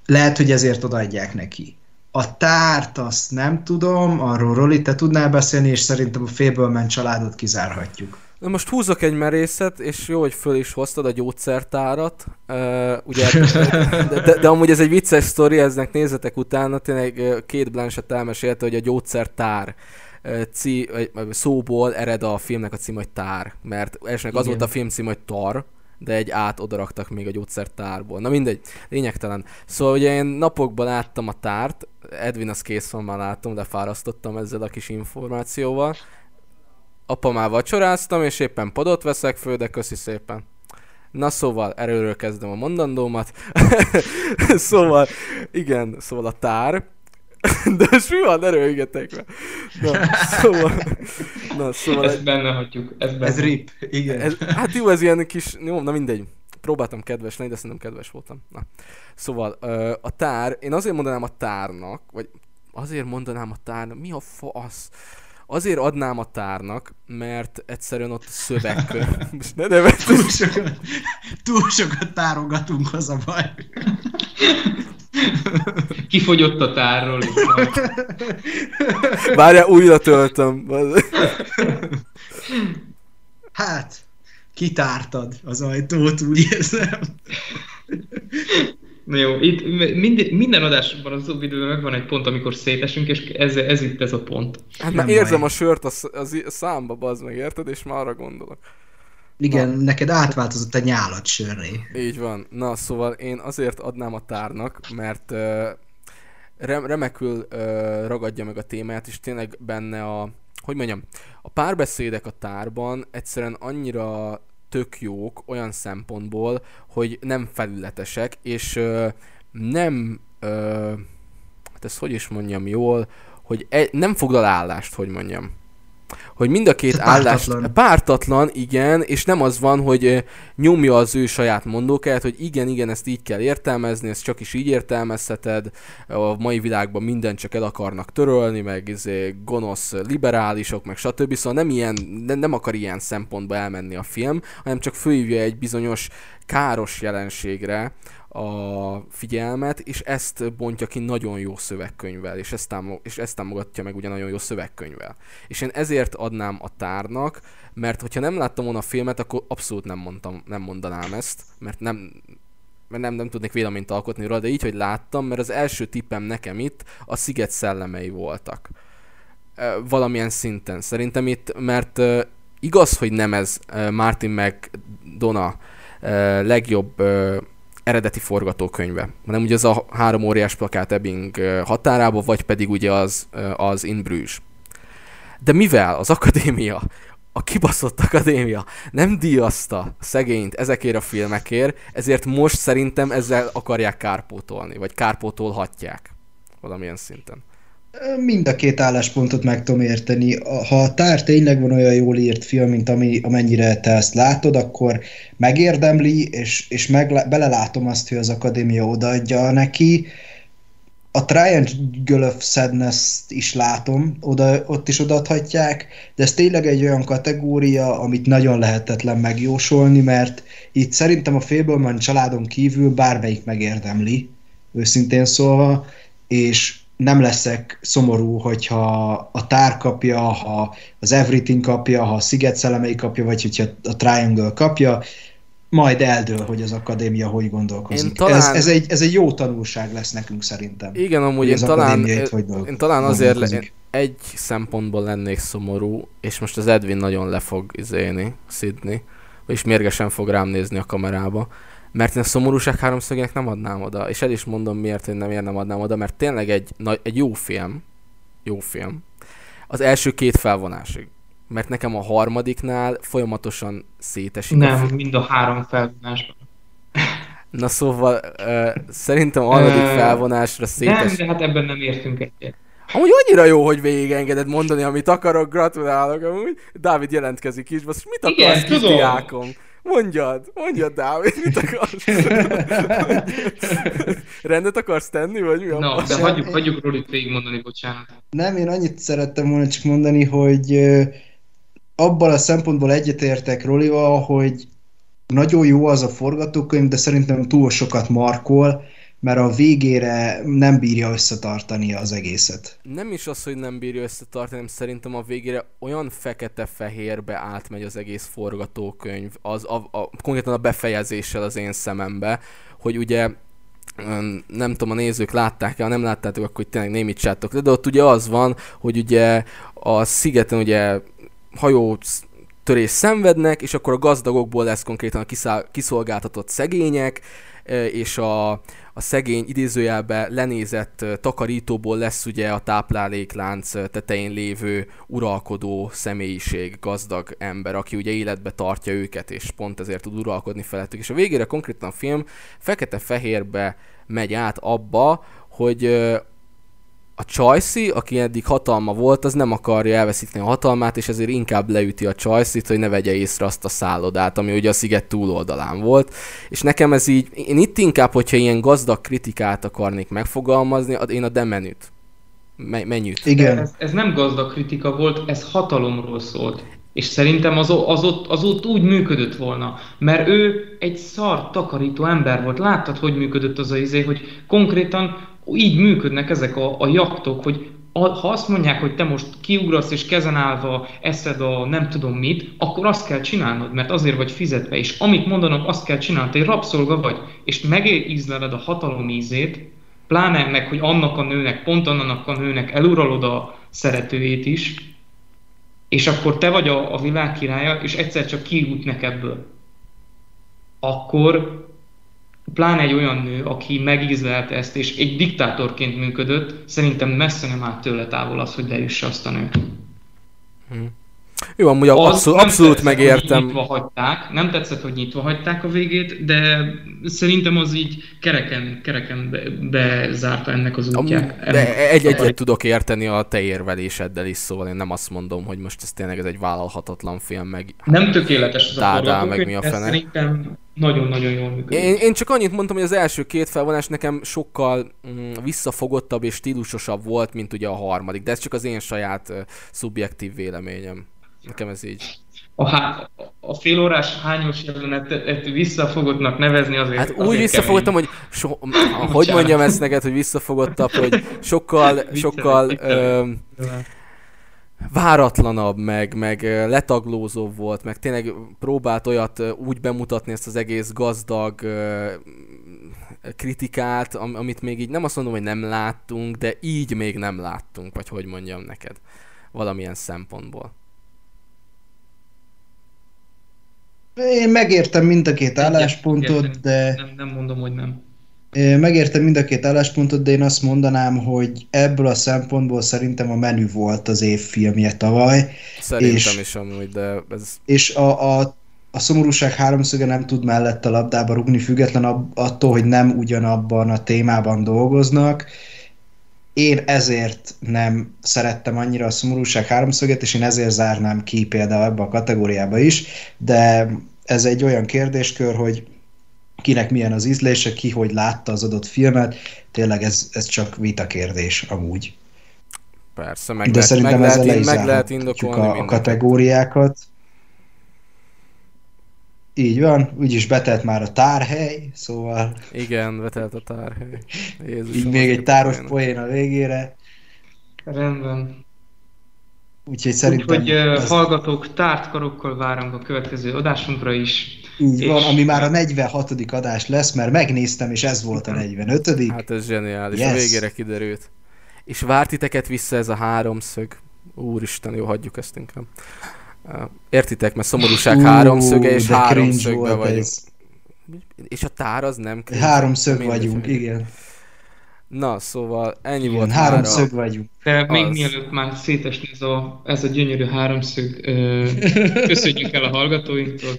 Lehet, hogy ezért odaadják neki. A tárt azt nem tudom, arról Roli, te tudnál beszélni, és szerintem a Fableman családot kizárhatjuk. Na most húzok egy merészet, és jó, hogy föl is hoztad a gyógyszertárat. Uh, ugye, de, de, de, amúgy ez egy vicces sztori, eznek nézzetek utána, tényleg két Blanchett elmesélte, hogy a gyógyszertár cí, szóból ered a filmnek a cím, hogy Tár, mert elsőnek az volt a film cím, hogy Tar, de egy át odaraktak még a gyógyszertárból. Na mindegy, lényegtelen. Szóval ugye én napokban láttam a tárt, Edwin az kész van, már látom, de fárasztottam ezzel a kis információval. Apa már vacsoráztam, és éppen padot veszek föl, de köszi szépen. Na szóval, erőről kezdem a mondandómat. szóval, igen, szóval a tár, De most mi van? Ne röhögjetek meg. Na, szóval... Na, szóval ezt egy... benne hagyjuk. Ez, benne. ez rip, igen. Ez, hát jó, ez ilyen kis... Jó, na mindegy. Próbáltam kedves lenni, de szerintem kedves voltam. Na. Szóval a tár, én azért mondanám a tárnak, vagy azért mondanám a tárnak, mi a fasz? Azért adnám a tárnak, mert egyszerűen ott a szövegkönyv. Most ne nevet. Túl sokat, túl sokat tárogatunk, az a baj. Kifogyott a tárról. Várjál, újra töltöm. Hát, kitártad az ajtót, úgy érzem. Na jó, itt mind, minden adásban az videóban megvan egy pont, amikor szétesünk, és ez, ez itt ez a pont. Hát már érzem a sört a, a, a számba, bazd meg, érted? És már arra gondolok. Igen, Na. neked átváltozott a nyálat sörré. Így van. Na, szóval én azért adnám a tárnak, mert uh, remekül uh, ragadja meg a témát, és tényleg benne a, hogy mondjam, a párbeszédek a tárban egyszerűen annyira tök jók olyan szempontból, hogy nem felületesek, és ö, nem, ö, hát ezt hogy is mondjam jól, hogy e, nem foglal állást, hogy mondjam hogy mind a két állás pártatlan, igen, és nem az van, hogy nyomja az ő saját mondókát, hogy igen, igen, ezt így kell értelmezni, ezt csak is így értelmezheted, a mai világban mindent csak el akarnak törölni, meg izé, gonosz liberálisok, meg stb. Szóval nem, ilyen, nem akar ilyen szempontba elmenni a film, hanem csak főhívja egy bizonyos káros jelenségre, a figyelmet, és ezt bontja ki nagyon jó szövegkönyvvel, és ezt, támog- és ezt támogatja meg ugye nagyon jó szövegkönyvvel. És én ezért adnám a tárnak, mert hogyha nem láttam volna a filmet, akkor abszolút nem, mondtam, nem mondanám ezt, mert nem, mert nem, nem tudnék véleményt alkotni róla, de így, hogy láttam, mert az első tippem nekem itt a sziget szellemei voltak. Valamilyen szinten. Szerintem itt, mert igaz, hogy nem ez Martin McDonough legjobb eredeti forgatókönyve, hanem ugye az a három óriás plakát Ebbing határába, vagy pedig ugye az, az In Bruges. De mivel az akadémia, a kibaszott akadémia nem díjazta szegényt ezekért a filmekért, ezért most szerintem ezzel akarják kárpótolni, vagy kárpótolhatják valamilyen szinten. Mind a két álláspontot meg tudom érteni. Ha a tár tényleg van olyan jól írt film, mint ami, amennyire te ezt látod, akkor megérdemli, és, és meg, belelátom azt, hogy az akadémia odaadja neki. A Triangle of sadness is látom, oda, ott is odaadhatják, de ez tényleg egy olyan kategória, amit nagyon lehetetlen megjósolni, mert itt szerintem a Fableman családon kívül bármelyik megérdemli, őszintén szólva, és nem leszek szomorú, hogyha a tár kapja, ha az Everything kapja, ha a Sziget szellemei kapja, vagy hogyha a Triangle kapja, majd eldől, hogy az akadémia hogy gondolkozik. talán... ez, ez, egy, ez egy jó tanulság lesz nekünk szerintem. Igen, amúgy én talán, én talán azért le, én egy szempontból lennék szomorú, és most az Edwin nagyon le fog izélni, szidni, és mérgesen fog rám nézni a kamerába mert én a szomorúság háromszögének nem adnám oda, és el is mondom miért én nem, miért nem adnám oda, mert tényleg egy, egy jó film, jó film, az első két felvonásig. Mert nekem a harmadiknál folyamatosan szétesik. Nem, a mind a három felvonásban. Na szóval uh, szerintem a harmadik felvonásra szétes... Nem, de hát ebben nem értünk egyet. Amúgy annyira jó, hogy végigengeded mondani, amit akarok, gratulálok amúgy. Dávid jelentkezik is, most mit akarsz, kis diákom? Mondjad, mondjad, Dávid, mit akarsz? Rendet akarsz tenni, vagy mi a No, de hagyjuk, hagyjuk Rolit végigmondani, bocsánat. Nem, én annyit szerettem volna csak mondani, hogy abban a szempontból egyetértek Rolival, hogy nagyon jó az a forgatókönyv, de szerintem túl sokat markol, mert a végére nem bírja összetartani az egészet. Nem is az, hogy nem bírja összetartani, szerintem a végére olyan fekete-fehérbe átmegy az egész forgatókönyv, az a, a, konkrétan a befejezéssel az én szemembe, hogy ugye nem tudom, a nézők látták-e, ha nem láttátok, akkor tényleg némítsátok le, de ott ugye az van, hogy ugye a szigeten ugye hajó törés szenvednek, és akkor a gazdagokból lesz konkrétan a kiszolgáltatott szegények, és a, a szegény idézőjelbe lenézett takarítóból lesz ugye a tápláléklánc tetején lévő uralkodó személyiség, gazdag ember, aki ugye életbe tartja őket, és pont ezért tud uralkodni felettük. És a végére konkrétan a film fekete-fehérbe megy át abba, hogy a Csajci, aki eddig hatalma volt, az nem akarja elveszíteni a hatalmát, és ezért inkább leüti a Csajcit, hogy ne vegye észre azt a szállodát, ami ugye a sziget túloldalán volt. És nekem ez így, én itt inkább, hogyha ilyen gazdag kritikát akarnék megfogalmazni, én a demenüt Me- mennyit. Igen. Ez, ez nem gazdag kritika volt, ez hatalomról szólt. És szerintem az, az, ott, az ott úgy működött volna, mert ő egy szar takarító ember volt. Láttad, hogy működött az a izé, hogy konkrétan így működnek ezek a, a jaktok, hogy ha azt mondják, hogy te most kiugrasz és kezen állva eszed a nem tudom mit, akkor azt kell csinálnod, mert azért vagy fizetve, és amit mondanak, azt kell csinálnod, egy rabszolga vagy, és megízleled a hatalom ízét, pláne meg, hogy annak a nőnek, pont annak a nőnek eluralod a szeretőjét is, és akkor te vagy a, a világ királya, és egyszer csak kijutnek ebből. Akkor pláne egy olyan nő, aki megízlelte ezt, és egy diktátorként működött, szerintem messze nem állt tőle távol az, hogy leüsse azt a nőt. Hmm. Jó, amúgy az abszol- abszolút tetszett, megértem. nyitva hagyták, nem tetszett, hogy nyitva hagyták a végét, de szerintem az így kereken, kereken be, bezárta ennek az útját. De egy-egyet tudok érteni a te érveléseddel is, szóval én nem azt mondom, hogy most ez tényleg ez egy vállalhatatlan film, meg... Nem tökéletes az a meg mi a fene. Szerintem nagyon-nagyon jól működik. Én, én csak annyit mondtam, hogy az első két felvonás nekem sokkal mm, visszafogottabb és stílusosabb volt, mint ugye a harmadik, de ez csak az én saját uh, szubjektív véleményem. Nekem ez így. A, há- a félórás hányos jelenetet visszafogottnak nevezni azért Hát úgy azért visszafogottam, hogy so, hogy mondjam ezt neked, hogy visszafogottabb, hogy sokkal, sokkal ö, váratlanabb, meg, meg letaglózóbb volt, meg tényleg próbált olyat úgy bemutatni ezt az egész gazdag kritikát, amit még így nem azt mondom, hogy nem láttunk, de így még nem láttunk, vagy hogy mondjam neked, valamilyen szempontból. Én megértem mind a két álláspontot, de... Nem, nem mondom, hogy nem. Megértem mind a két álláspontot, de én azt mondanám, hogy ebből a szempontból szerintem a menü volt az év filmje tavaly. Szerintem és, is amúgy, de ez... És a, a, a szomorúság háromszöge nem tud mellett a labdába rugni, független attól, hogy nem ugyanabban a témában dolgoznak én ezért nem szerettem annyira a szomorúság háromszöget, és én ezért zárnám ki például ebbe a kategóriába is, de ez egy olyan kérdéskör, hogy kinek milyen az ízlése, ki hogy látta az adott filmet, tényleg ez, ez csak vita kérdés amúgy. Persze, meg De lehet, szerintem meg lehet, meg lehet indokolni a, a kategóriákat. Így van, úgyis betelt már a tárhely, szóval... Igen, betelt a tárhely. Jézus, Így még egy táros poén. poén a végére. Rendben. Úgyhogy szerintem... Úgyhogy ez... hallgatók, tárt karokkal várunk a következő adásunkra is. Így és... van, ami már a 46. adás lesz, mert megnéztem, és ez volt a 45. Hát ez zseniális, yes. a végére kiderült. És várt titeket vissza ez a háromszög. Úristen, jó, hagyjuk ezt inkább. Értitek, mert szomorúság uh, háromszöge, és háromszögbe vagyunk. Ez. És a tár az nem cringe. Háromszög vagyunk, film. igen. Na, szóval ennyi igen, volt háromszög már vagyunk. De az... még mielőtt már szétesni ez a, ez a gyönyörű háromszög, ö, köszönjük el a hallgatóinktól.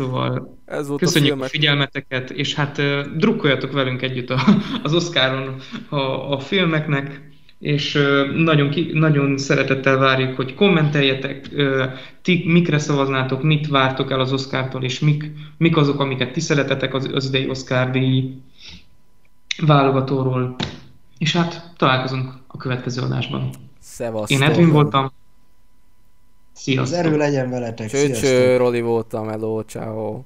Szóval ez volt köszönjük a, a figyelmeteket, és hát drukkoljatok velünk együtt a, az Oscaron a, a filmeknek, és nagyon, ki, nagyon szeretettel várjuk, hogy kommenteljetek, ti mikre szavaznátok, mit vártok el az Oscartól, és mik, mik azok, amiket ti szeretetek az, az idei Oscar díj válogatóról. És hát találkozunk a következő adásban. Szevasztok. Én Edwin voltam. Sziasztok. Az erő legyen veletek. Cső, cső, Roli voltam, hello, ciao.